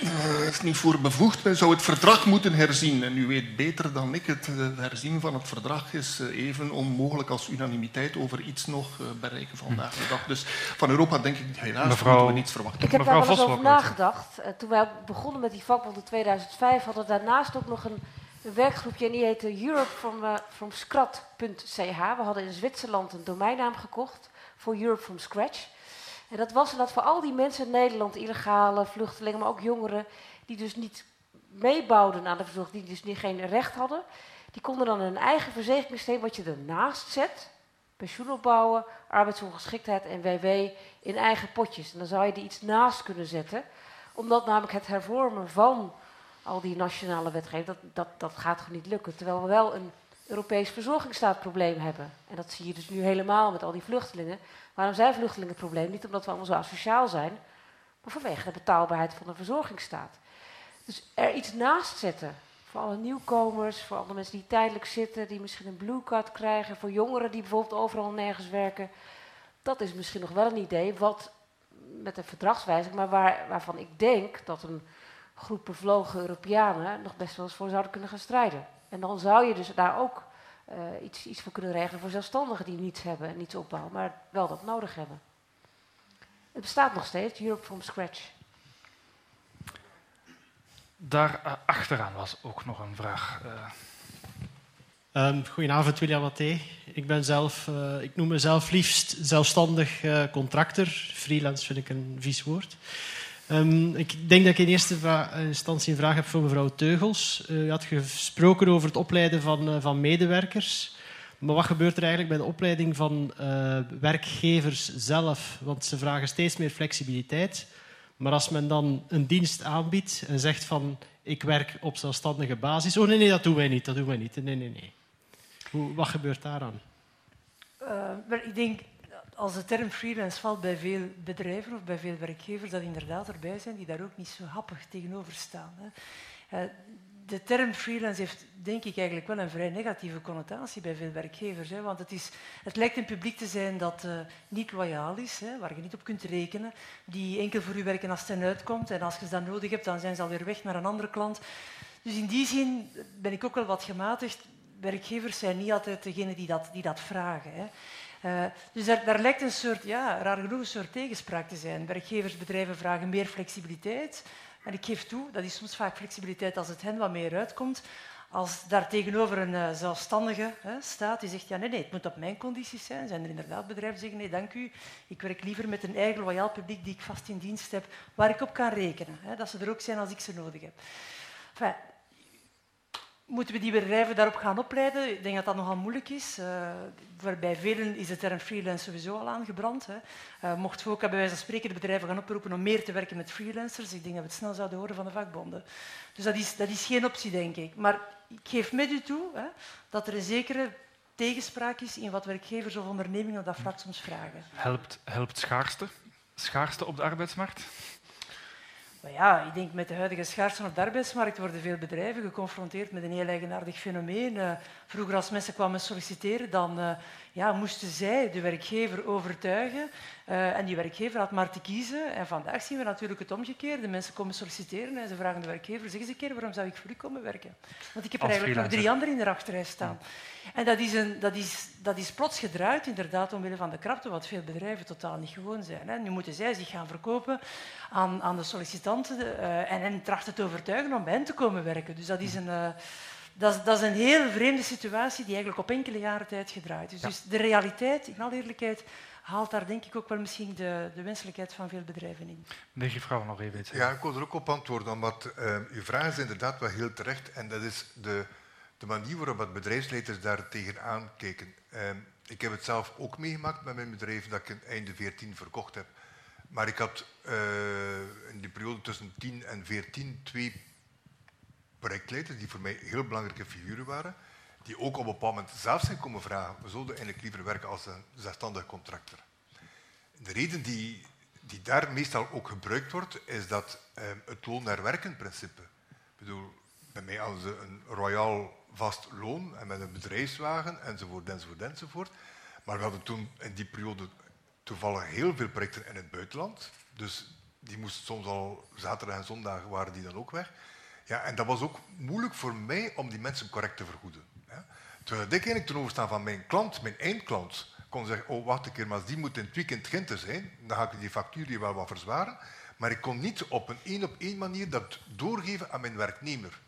uh, is niet voor bevoegd. Men zou het verdrag moeten herzien. En u weet beter dan ik, het uh, herzien van het verdrag is uh, even onmogelijk als unanimiteit over iets nog bereiken vandaag de dag. Dus van Europa denk ik helaas Mevrouw, moeten we niets verwachten. Ik heb Mevrouw daar wel eens over nagedacht. toen wij begonnen met die vakbond in 2005 hadden we daarnaast ook nog een een werkgroepje en die heette Europe from, uh, from Scratch.ch. We hadden in Zwitserland een domeinnaam gekocht voor Europe from Scratch. En dat was dat voor al die mensen in Nederland, illegale vluchtelingen, maar ook jongeren, die dus niet meebouwden aan de verzorging, die dus niet, geen recht hadden, die konden dan een eigen verzekeringssysteem wat je ernaast zet, pensioen opbouwen, arbeidsongeschiktheid en WW in eigen potjes. En dan zou je die iets naast kunnen zetten, omdat namelijk het hervormen van al die nationale wetgeving, dat, dat, dat gaat gewoon niet lukken. Terwijl we wel een Europees verzorgingsstaatprobleem hebben. En dat zie je dus nu helemaal met al die vluchtelingen. Waarom zijn vluchtelingen een probleem? Niet omdat we allemaal zo asociaal zijn, maar vanwege de betaalbaarheid van de verzorgingsstaat. Dus er iets naast zetten. Voor alle nieuwkomers, voor alle mensen die tijdelijk zitten, die misschien een blue card krijgen, voor jongeren die bijvoorbeeld overal nergens werken. Dat is misschien nog wel een idee, wat met een verdragswijziging, maar waar, waarvan ik denk dat een groep bevlogen Europeanen nog best wel eens voor zouden kunnen gaan strijden. En dan zou je dus daar ook uh, iets, iets voor kunnen regelen voor zelfstandigen die niets hebben en niets opbouwen, maar wel dat nodig hebben. Het bestaat nog steeds, Europe from Scratch. Daar uh, achteraan was ook nog een vraag. Uh. Um, goedenavond, William Mathé. Ik ben zelf, uh, ik noem mezelf liefst zelfstandig uh, contractor. Freelance vind ik een vies woord. Um, ik denk dat ik in eerste instantie een vraag heb voor mevrouw Teugels. U had gesproken over het opleiden van, van medewerkers. Maar wat gebeurt er eigenlijk bij de opleiding van werkgevers zelf? Want ze vragen steeds meer flexibiliteit. Maar als men dan een dienst aanbiedt en zegt van ik werk op zelfstandige basis. Oh nee, nee, dat doen wij niet. Dat doen wij niet. Nee, nee, nee. Hoe, wat gebeurt daaraan? ik denk als de term freelance valt bij veel bedrijven of bij veel werkgevers, dat inderdaad erbij zijn die daar ook niet zo happig tegenover staan. Hè. Eh, de term freelance heeft denk ik eigenlijk wel een vrij negatieve connotatie bij veel werkgevers. Hè, want het, is, het lijkt een publiek te zijn dat uh, niet loyaal is, hè, waar je niet op kunt rekenen, die enkel voor u werken als het ten uitkomt en als je ze dan nodig hebt, dan zijn ze alweer weg naar een andere klant. Dus in die zin ben ik ook wel wat gematigd. Werkgevers zijn niet altijd degene die dat, die dat vragen. Hè. Uh, dus daar, daar, lijkt een soort, ja, raar genoeg, een soort tegenspraak te zijn. Werkgeversbedrijven vragen meer flexibiliteit. En ik geef toe, dat is soms vaak flexibiliteit als het hen wat meer uitkomt. Als daar tegenover een uh, zelfstandige hè, staat die zegt, ja nee, nee, het moet op mijn condities zijn, zijn er inderdaad bedrijven die zeggen, nee, dank u, ik werk liever met een eigen loyaal publiek die ik vast in dienst heb, waar ik op kan rekenen. Hè, dat ze er ook zijn als ik ze nodig heb. Enfin, Moeten we die bedrijven daarop gaan opleiden? Ik denk dat dat nogal moeilijk is. Uh, bij velen is de term freelance sowieso al aangebrand. Hè. Uh, mochten we ook bij wijze van spreken de bedrijven gaan oproepen om meer te werken met freelancers, ik denk dat we het snel zouden horen van de vakbonden. Dus dat is, dat is geen optie, denk ik. Maar ik geef met u toe hè, dat er een zekere tegenspraak is in wat werkgevers of ondernemingen dat vlak soms vragen. Helpt, helpt schaarste? Schaarste op de arbeidsmarkt? Ja, ik denk met de huidige schaarste op de arbeidsmarkt worden veel bedrijven geconfronteerd met een heel eigenaardig fenomeen. Uh, vroeger als mensen kwamen solliciteren, dan uh, ja, moesten zij de werkgever overtuigen. Uh, en die werkgever had maar te kiezen. En vandaag zien we natuurlijk het omgekeerde. Mensen komen solliciteren en ze vragen de werkgever, zeg eens een keer, waarom zou ik voor u komen werken? Want ik heb er eigenlijk nog drie anderen in de achterrij staan. En dat is, een, dat, is, dat is plots gedraaid, inderdaad, omwille van de krapte, wat veel bedrijven totaal niet gewoon zijn. Hè. Nu moeten zij zich gaan verkopen aan, aan de sollicitanten uh, en hen trachten te overtuigen om bij hen te komen werken. Dus dat is een... Uh, dat is, dat is, een heel vreemde situatie die eigenlijk op enkele jaren tijd gedraaid is. Dus de realiteit, in alle eerlijkheid, haalt daar denk ik ook wel misschien de, de wenselijkheid van veel bedrijven in. Meneer Gevrouw nog even iets. Ja, ik wil er ook op antwoorden, omdat uh, uw vraag is inderdaad wel heel terecht en dat is de, de manier waarop bedrijfsleiders daar tegenaan kijken. Uh, ik heb het zelf ook meegemaakt met mijn bedrijf dat ik in einde 14 verkocht heb. Maar ik had uh, in die periode tussen 10 en 14 twee projectleiders die voor mij heel belangrijke figuren waren, die ook op een bepaald moment zelf zijn komen vragen, we zouden eigenlijk liever werken als een zelfstandige contractor. De reden die, die daar meestal ook gebruikt wordt, is dat ehm, het loon naar werken principe. Ik bedoel, bij mij hadden ze een royaal vast loon en met een bedrijfswagen enzovoort, enzovoort, enzovoort. Maar we hadden toen in die periode toevallig heel veel projecten in het buitenland. Dus die moesten soms al zaterdag en zondag waren die dan ook weg. Ja, en dat was ook moeilijk voor mij om die mensen correct te vergoeden. Ja. Terwijl ik eigenlijk ten overstaan van mijn klant, mijn eindklant, kon zeggen, oh wacht een keer, maar die moet in het weekend Ginter zijn, dan ga ik die factuur hier wel wat verzwaren. Maar ik kon niet op een één op één manier dat doorgeven aan mijn werknemer.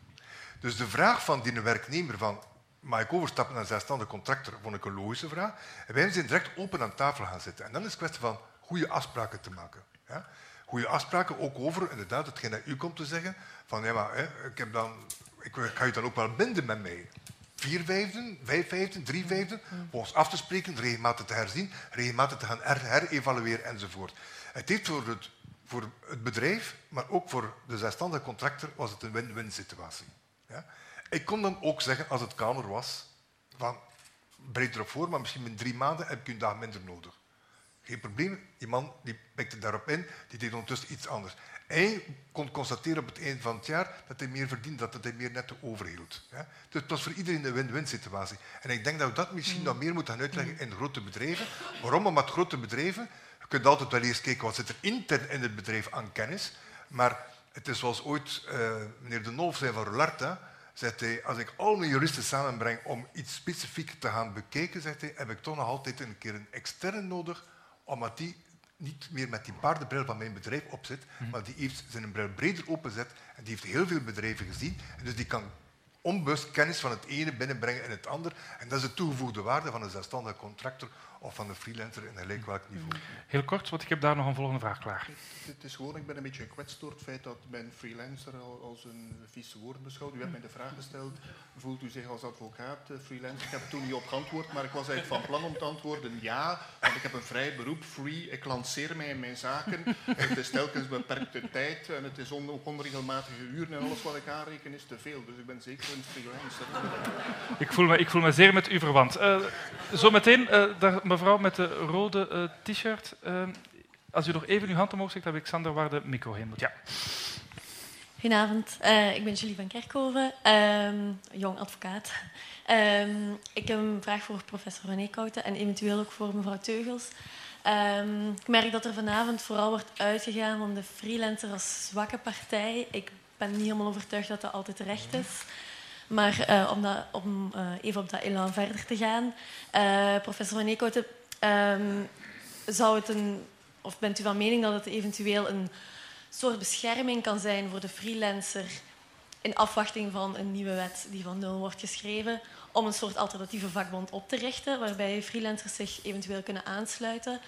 Dus de vraag van die werknemer van, mag ik overstappen naar een zelfstandig contractor, vond ik een logische vraag. En wij zijn direct open aan tafel gaan zitten. En dan is het kwestie van goede afspraken te maken. Ja? Goede afspraken ook over, inderdaad, hetgeen dat u komt te zeggen, van ja, maar hè, ik, heb dan, ik ga je dan ook wel binden met mij. Vier vijfden, vijf vijfden, drie vijfden, volgens af te spreken, regelmatig te herzien, regelmatig te gaan her herevalueren enzovoort. Het heeft voor het, voor het bedrijf, maar ook voor de zelfstandige contractor, was het een win-win situatie. Ja? Ik kon dan ook zeggen, als het kamer was, van breed erop voor, maar misschien in drie maanden heb ik een dag minder nodig. Geen probleem. Die man die pikte daarop in, die deed ondertussen iets anders. Hij kon constateren op het einde van het jaar dat hij meer verdiende, dat hij meer netto overhield. Ja? Dus het was voor iedereen een win-win situatie. En ik denk dat we dat misschien nog meer moeten gaan uitleggen in grote bedrijven. Waarom? Omdat grote bedrijven, je kunt altijd wel eerst kijken wat zit er intern in het bedrijf aan kennis, maar het is zoals ooit uh, meneer De Nolf zei van Rolarta, zegt hij, als ik al mijn juristen samenbreng om iets specifiek te gaan bekijken, zegt hij, heb ik toch nog altijd een keer een externe nodig, omdat die niet meer met die paardenbril van mijn bedrijf opzet, mm maar die heeft zijn bril breder openzet en die heeft heel veel bedrijven gezien. En dus die kan onbewust kennis van het ene binnenbrengen in het ander. En dat is de toegevoegde waarde van een zelfstandige contractor of van een freelancer in gelijk welk niveau. Heel kort, want ik heb daar nog een volgende vraag klaar. Het is gewoon, ik ben een beetje gekwetst door het feit dat men freelancer als een vieze woord beschouwt. U hebt mij de vraag gesteld, voelt u zich als advocaat eh, freelancer? Ik heb toen niet op geantwoord, maar ik was eigenlijk van plan om te antwoorden ja, want ik heb een vrij beroep, free, ik lanceer mij in mijn zaken. Het is telkens beperkte tijd en het is on onregelmatige uren en alles wat ik aanreken is te veel. Dus ik ben zeker een freelancer. Ik voel me, ik voel me zeer met u verwant. Uh, zometeen, uh, daar mevrouw met de rode uh, t-shirt. Uh, als u nog even uw hand omhoog zet, heb ik Sander waar de micro heen moet. Ja. Goedenavond, uh, ik ben Julie van Kerkhoven, um, jong advocaat. Um, ik heb een vraag voor professor René Kouten en eventueel ook voor mevrouw Teugels. Um, ik merk dat er vanavond vooral wordt uitgegaan van de freelancer als zwakke partij. Ik ben niet helemaal overtuigd dat dat altijd terecht is. Maar uh, om, om uh, even op dat elan verder te gaan. Uh, professor Van Eekhouten, um, zou het een, of bent u van mening dat het eventueel een soort bescherming kan zijn voor de freelancer in afwachting van een nieuwe wet die van nul wordt geschreven, om een soort alternatieve vakbond op te richten, waarbij freelancers zich eventueel kunnen aansluiten,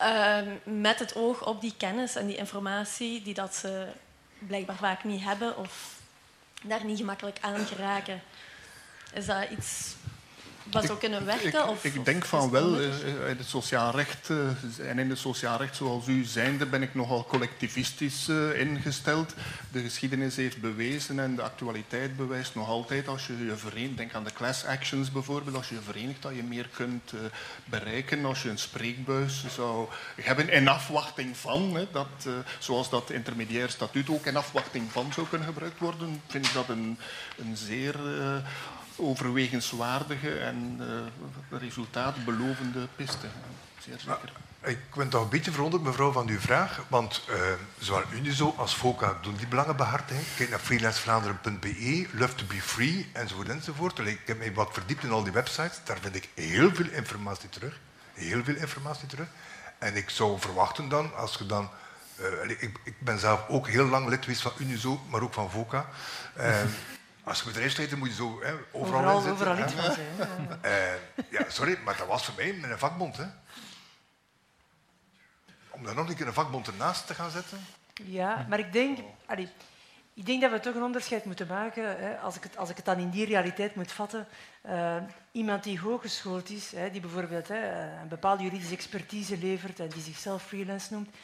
uh, met het oog op die kennis en die informatie die dat ze blijkbaar vaak niet hebben of daar niet gemakkelijk aan geraken. Is dat iets wat zou kunnen werken? Ik, of, ik denk van wel. In het sociaal recht en in het sociaal recht zoals u zijnde ben ik nogal collectivistisch ingesteld. De geschiedenis heeft bewezen en de actualiteit bewijst nog altijd als je je verenigt. Denk aan de class actions bijvoorbeeld. Als je je verenigt dat je meer kunt bereiken. Als je een spreekbuis zou hebben in afwachting van, dat, zoals dat intermediair statuut ook in afwachting van zou kunnen gebruikt worden, vind ik dat een, een zeer overwegenswaardige en uh, resultaatbelovende piste. Zeer zeker. Ik ben toch een beetje verwonderd, mevrouw, van uw vraag. Want uh, zowel Unizo als FOCA doen die belangenbehartiging. Kijk naar freelancevlaanderen.be, Love to be free, enzovoort, enzovoort. Ik heb mij wat verdiept in al die websites. Daar vind ik heel veel informatie terug. Heel veel informatie terug. En ik zou verwachten dan, als je dan... Uh, ik, ik, ben zelf ook heel lang lid geweest van Unizo, maar ook van FOCA. Uh, (laughs) als je bedrijfsleider moet je zo hè, overal, overal zitten. Overal iets van zijn. Uh, ja, sorry, maar dat was voor mij met een vakbond. Hè. Om daar nog een keer een vakbond ernaast te gaan zetten. Ja, maar ik denk, allee, ik denk dat we toch een onderscheid moeten maken. Hè, als, ik het, als ik het dan in die realiteit moet vatten. Uh, iemand die hooggeschoold is, hè, die bijvoorbeeld hè, een bepaalde juridische expertise levert en die zichzelf freelance noemt,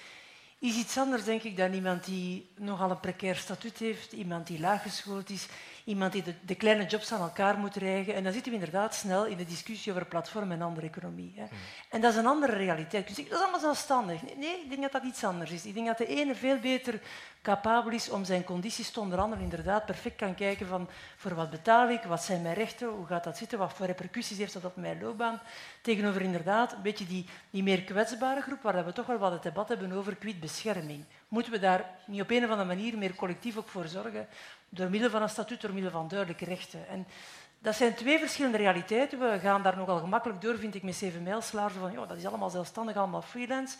is iets anders, denk ik, dan iemand die nogal een precair statuut heeft, iemand die laaggeschoold is, iemand die de, de, kleine jobs aan elkaar moet rijgen. En dan zitten we inderdaad snel in de discussie over platform en andere economie. Hè. En dat is een andere realiteit. Dus dat is allemaal zelfstandig. Nee, ik denk dat dat iets anders is. Ik denk dat de ene veel beter capabel is om zijn condities te onderhandelen, inderdaad perfect kan kijken van voor wat betaal ik, wat zijn mijn rechten, hoe gaat dat zitten, wat voor repercussies heeft dat op mijn loopbaan, tegenover inderdaad een beetje die, die meer kwetsbare groep, waar we toch wel wat het debat hebben over bescherming. Moeten we daar niet op een of andere manier meer collectief ook voor zorgen, door middel van een statuut, door middel van duidelijke rechten. En dat zijn twee verschillende realiteiten. We gaan daar nogal gemakkelijk door, vind ik, met zeven mijlslaars van ja, dat is allemaal zelfstandig, allemaal freelance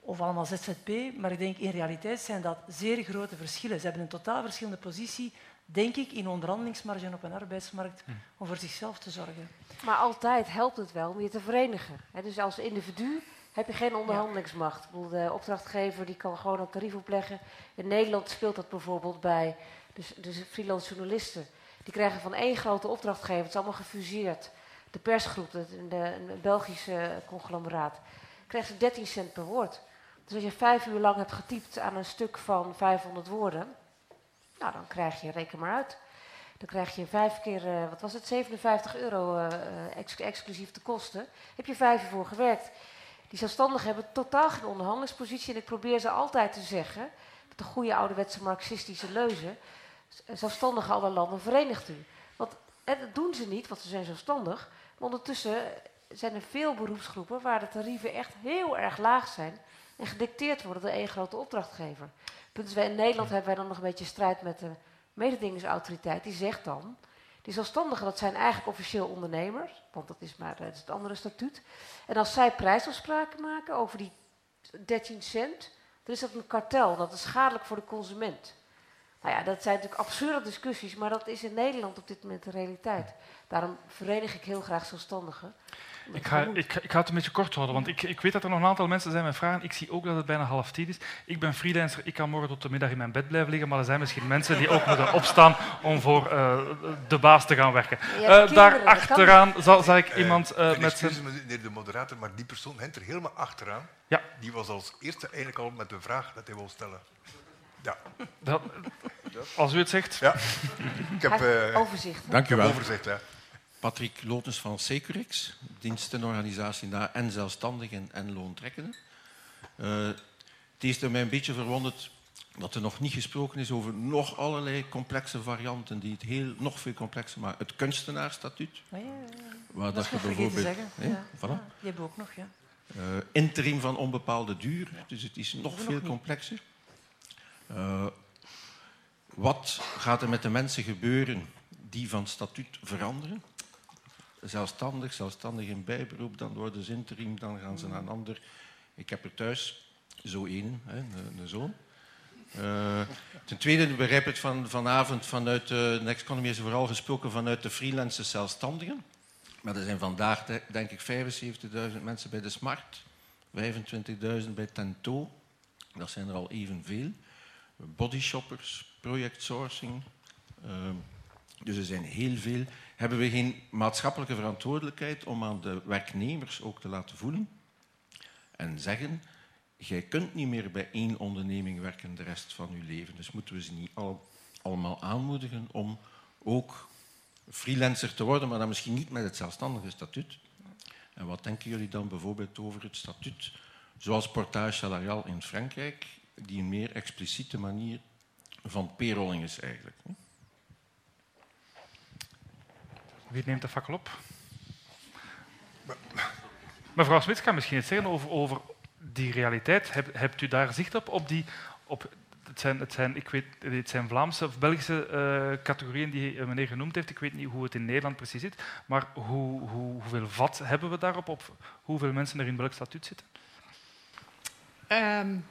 of allemaal ZZP, maar ik denk in realiteit zijn dat zeer grote verschillen. Ze hebben een totaal verschillende positie, denk ik, in onderhandelingsmarge op een arbeidsmarkt hm. om voor zichzelf te zorgen. Maar altijd helpt het wel om je te verenigen. dus als individu heb je geen onderhandelingsmacht. De opdrachtgever die kan gewoon een tarief opleggen. In Nederland speelt dat bijvoorbeeld bij dus, dus freelance journalisten. Die krijgen van één grote opdrachtgever, het is allemaal gefuseerd. De persgroep, de, de, een Belgische conglomeraat, krijgt ze 13 cent per woord. Dus als je vijf uur lang hebt getypt aan een stuk van 500 woorden, nou dan krijg je, reken maar uit, dan krijg je vijf keer, uh, wat was het, 57 euro uh, exclusief de kosten. Heb je vijf uur voor gewerkt. Die zelfstandigen hebben totaal geen onderhandelingspositie en ik probeer ze altijd te zeggen, de goede ouderwetse marxistische leuze, zelfstandigen alle landen verenigt u. Want en dat doen ze niet, want ze zijn zelfstandig, maar ondertussen zijn er veel beroepsgroepen waar de tarieven echt heel erg laag zijn en gedicteerd worden door één grote opdrachtgever. Punt is, wij in Nederland hebben wij dan nog een beetje strijd met de mededingingsautoriteit. Die zegt dan, die zelfstandigen dat zijn eigenlijk officieel ondernemers, want dat is maar is het andere statuut. En als zij prijsafspraken maken over die 13 cent, dan is dat een kartel. Dat is schadelijk voor de consument. Nou ja, dat zijn natuurlijk absurde discussies, maar dat is in Nederland op dit moment de realiteit. Daarom verenig ik heel graag zelfstandigen. Ik ga, ik, ik ga het een beetje kort houden, want ik, ik weet dat er nog een aantal mensen zijn met vragen. Ik zie ook dat het bijna half tien is. Ik ben freelancer, ik kan morgen tot de middag in mijn bed blijven liggen, maar er zijn misschien mensen die ook moeten opstaan om voor uh, de baas te gaan werken. Uh, daar achteraan zal, zal ik uh, iemand uh, met zijn... meneer de moderator, maar die persoon hent er helemaal achteraan. Ja. Die was als eerste eigenlijk al met de vraag dat hij wil stellen. Ja. Dat, als u het zegt. Ja. Ik heb, overzicht. Dank u wel. Overzicht, ja. Patrick Lotens van Securix, dienstenorganisatie daar en zelfstandigen en loontrekkenden. Uh, het heeft mij een beetje verwonderd dat er nog niet gesproken is over nog allerlei complexe varianten die het heel, nog veel complexer maken. Het kunstenaarstatuut. Oh ja, ja. Waar dat, dat je bijvoorbeeld. Hè, ja. Voilà. Ja, die hebben we ook nog, ja. Uh, interim van onbepaalde duur, dus het is nog veel nog complexer. Uh, wat gaat er met de mensen gebeuren die van statuut veranderen? Zelfstandig, zelfstandig in bijberoep, dan worden ze interim, dan gaan ze naar een ander. Ik heb er thuis zo één, een, een zoon. Uh, ten tweede, begrijp het van, vanavond vanuit de Next Economy is vooral gesproken vanuit de freelance zelfstandigen. Maar er zijn vandaag denk ik 75.000 mensen bij de Smart, 25.000 bij Tento. Dat zijn er al evenveel. Bodyshoppers, project sourcing. Uh, dus er zijn heel veel hebben we geen maatschappelijke verantwoordelijkheid om aan de werknemers ook te laten voelen en zeggen, jij kunt niet meer bij één onderneming werken de rest van je leven. Dus moeten we ze niet al, allemaal aanmoedigen om ook freelancer te worden, maar dan misschien niet met het zelfstandige statuut. En wat denken jullie dan bijvoorbeeld over het statuut zoals portage salarial in Frankrijk, die een meer expliciete manier van payrolling is eigenlijk? Wie neemt de fakkel op? Mevrouw Smits kan misschien iets zeggen over, over die realiteit. Heb, hebt u daar zicht op? op, die, op het, zijn, het, zijn, ik weet, het zijn Vlaamse of Belgische uh, categorieën die meneer genoemd heeft. Ik weet niet hoe het in Nederland precies zit. Maar hoe, hoe, hoeveel vat hebben we daarop? Op hoeveel mensen er in welk statuut zitten? Um,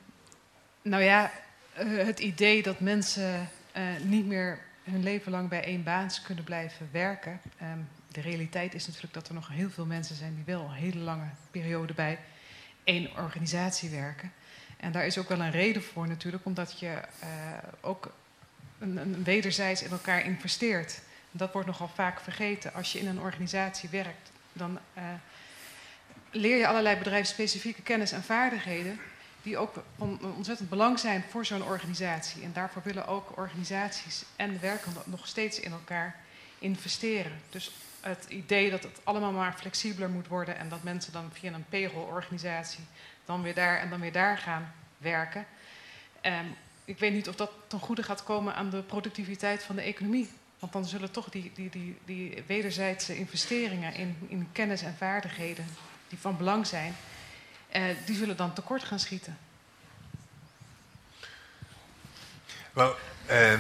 nou ja, uh, het idee dat mensen niet meer hun leven lang bij één baas kunnen blijven werken. Um, de realiteit is natuurlijk dat er nog heel veel mensen zijn die wel een hele lange periode bij één organisatie werken. En daar is ook wel een reden voor natuurlijk, omdat je uh, ook een, een wederzijds in elkaar investeert. Dat wordt nogal vaak vergeten. Als je in een organisatie werkt, dan uh, leer je allerlei bedrijfsspecifieke kennis en vaardigheden die ook ontzettend belang zijn voor zo'n organisatie. En daarvoor willen ook organisaties en werkenden nog steeds in elkaar investeren. Dus het idee dat het allemaal maar flexibeler moet worden en dat mensen dan via een payroll-organisatie dan weer daar en dan weer daar gaan werken. Um, ik weet niet of dat ten goede gaat komen aan de productiviteit van de economie. Want dan zullen toch die, die, die, die wederzijdse investeringen in, in kennis en vaardigheden die van belang zijn, eh, die zullen dan tekort gaan schieten. Wel, eh,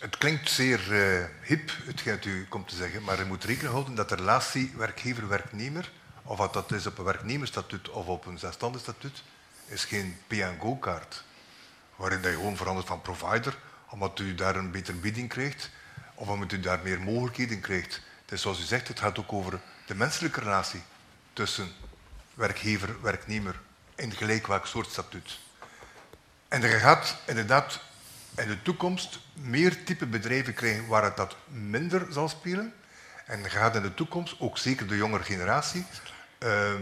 het klinkt zeer uh, hip, wat u komt te zeggen, maar je moet rekening houden dat de relatie werkgever-werknemer, of wat dat is op een werknemersstatuut of op een zelfstandig statuut, is geen P&Go-kaart. Waarin je gewoon verandert van provider, omdat u daar een betere bieding krijgt, of omdat u daar meer mogelijkheden krijgt. Dus zoals u zegt, het gaat ook over de menselijke relatie tussen werkgever, werknemer in gelijk welk soort statuut. En er gaat inderdaad in de toekomst meer type bedrijven krijgen waar het dat minder zal spelen. En er gaat in de toekomst, ook zeker de jongere generatie, uh,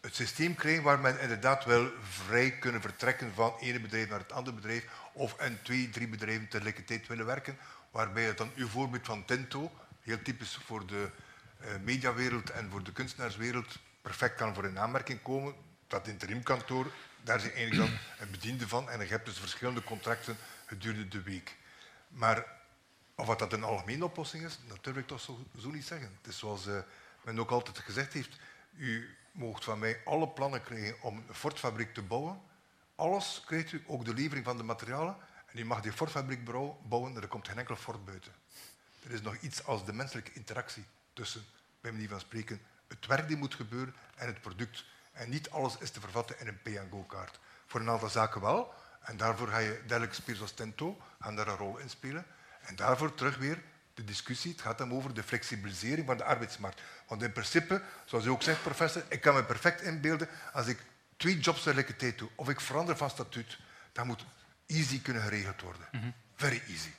het systeem krijgen waar men inderdaad wel vrij kunnen vertrekken van het ene bedrijf naar het andere bedrijf of in twee, drie bedrijven tegelijkertijd willen werken. Waarbij het dan uw voorbeeld van Tinto, heel typisch voor de uh, mediawereld en voor de kunstenaarswereld, perfect kan voor in aanmerking komen. Dat interimkantoor daar zijn eigenlijk dan (clears throat) een bediende van en je hebt dus verschillende contracten gedurende de week. Maar of wat dat een algemene oplossing is, dat durf ik toch zo, zo niet zeggen. Het is zoals uh, men ook altijd gezegd heeft, u moogt van mij alle plannen krijgen om een Ford-fabriek te bouwen. Alles krijgt u, ook de levering van de materialen. En u mag die Ford-fabriek bouwen en er komt geen enkel Ford buiten. Er is nog iets als de menselijke interactie tussen, bij manier van spreken, het werk die moet gebeuren en het product. En niet alles is te vervatten in een pay-and-go-kaart. Voor een aantal zaken wel. En daarvoor ga je dergelijke spelers als Tento gaan daar een rol in spelen. En daarvoor terug weer de discussie. Het gaat dan over de flexibilisering van de arbeidsmarkt. Want in principe, zoals u ook zegt, professor, ik kan me perfect inbeelden als ik twee jobs tegelijkertijd doe of ik verander van statuut, dat moet easy kunnen geregeld worden. Mhm. Very easy.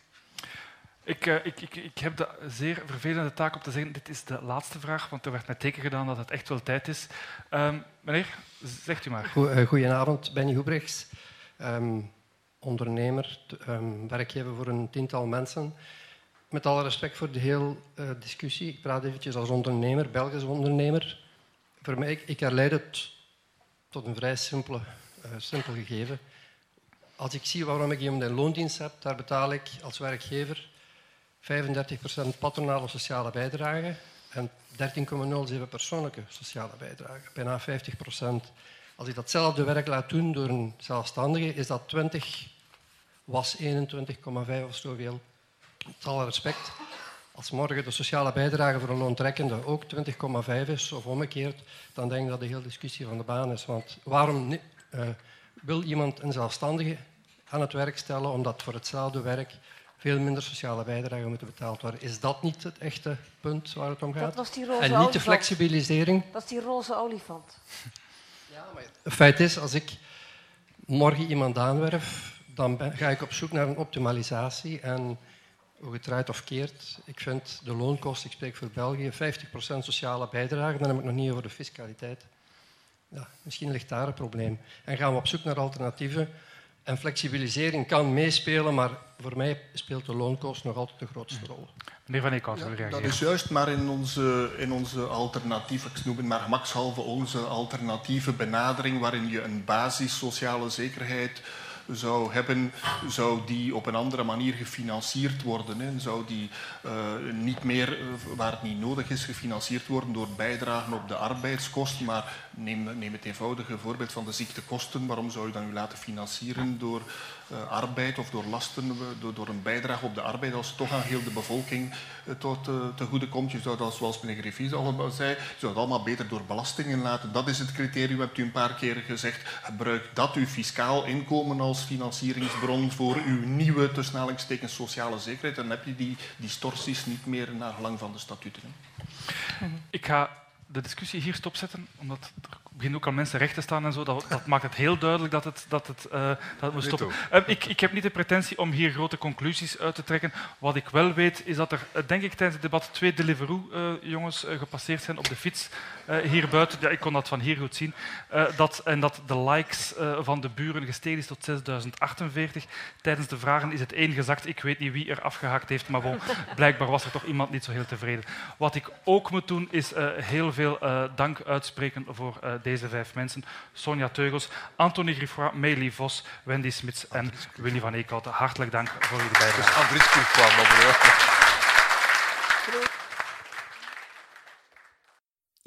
Ik, uh, ik, ik, ik, heb de zeer vervelende taak om te zeggen, dit is de laatste vraag, want er werd net teken gedaan dat het echt wel tijd is. Um, meneer, zegt u maar. Eh, goedenavond, Benny Hoebrechts. Um, ondernemer, um, werkgever voor een tiental mensen. Met alle respect voor de hele uh, discussie, ik praat eventjes als ondernemer, Belgisch ondernemer. Voor mij, ik, herleid het tot een vrij simpele, simpel gegeven. Als ik zie waarom ik iemand in loondienst heb, daar betaal ik als werkgever 35% patronale sociale bijdrage en 13,07 persoonlijke sociale bijdrage. Bijna 50%. Als ik datzelfde werk laat doen door een zelfstandige, is dat 20, was 21,5 of zoveel. Met alle respect. Als morgen de sociale bijdrage voor een loontrekkende ook 20,5 is, of omgekeerd, dan denk ik dat de hele discussie van de baan is. Want waarom uh, wil iemand een zelfstandige aan het werk stellen omdat voor hetzelfde werk veel minder sociale bijdrage moeten betaald worden. Is dat niet het echte punt waar het om gaat? Dat was die roze en niet de flexibilisering. Dat is die roze olifant. Ja, maar het feit is, als ik morgen iemand aanwerf, dan ga ik op zoek naar een optimalisatie. En hoe gedraaid of keert, ik vind de loonkost, ik spreek voor België, 50% sociale bijdrage, dan heb ik nog niet over de fiscaliteit. Ja, misschien ligt daar een probleem. En gaan we op zoek naar alternatieven en flexibilisering kan meespelen, maar voor mij speelt de loonkost nog altijd de grootste rol. Meneer Van Eekhout, ja, Dat is juist, maar in onze, in onze alternatieve, ik noem het maar gemakshalve onze alternatieve benadering, waarin je een basis sociale zekerheid zou hebben, zou die op een andere manier gefinancierd worden. Hè. Zou die uh, niet meer, uh, waar het niet nodig is, gefinancierd worden door bijdragen op de arbeidskosten. Maar neem, neem het eenvoudige voorbeeld van de ziektekosten. Waarom zou je dan u laten financieren door uh, arbeid of door lasten, door, door, een bijdrage op de arbeid, als het toch aan heel de bevolking tot, te goede komt? Je zou dat, zoals meneer Griffies al zei, je zou het allemaal beter door belastingen laten. Dat is het criterium, hebt u een paar keer gezegd. Gebruik dat uw fiscaal inkomen als financieringsbron voor uw nieuwe, tussen sociale zekerheid. Dan heb je die distorties niet meer naar gelang van de statuten. Ik ga de discussie hier stopzetten, omdat er begint ook al mensen recht te staan en zo. Dat, dat maakt het heel duidelijk dat het, dat het, uh, dat moet stoppen. Uh, ik, ik heb niet de pretentie om hier grote conclusies uit te trekken. Wat ik wel weet, is dat er, uh, denk ik, tijdens het debat twee Deliveroo-jongens gepasseerd zijn op de fiets hier buiten. Ja, ik kon dat van hier goed zien. dat, en dat de likes van de buren gestegen is tot 6048. Tijdens de vragen is het één gezakt. Ik weet niet wie er afgehaakt heeft, maar bon, (laughs) blijkbaar was er toch iemand niet zo heel tevreden. Wat ik ook moet doen, is heel veel dank uitspreken voor deze vijf mensen. Sonja Teugels, Anthony Griffois, Meili Vos, Wendy Smits en Winnie van Eekhouten. Hartelijk dank voor jullie bijdrage. Dus Andries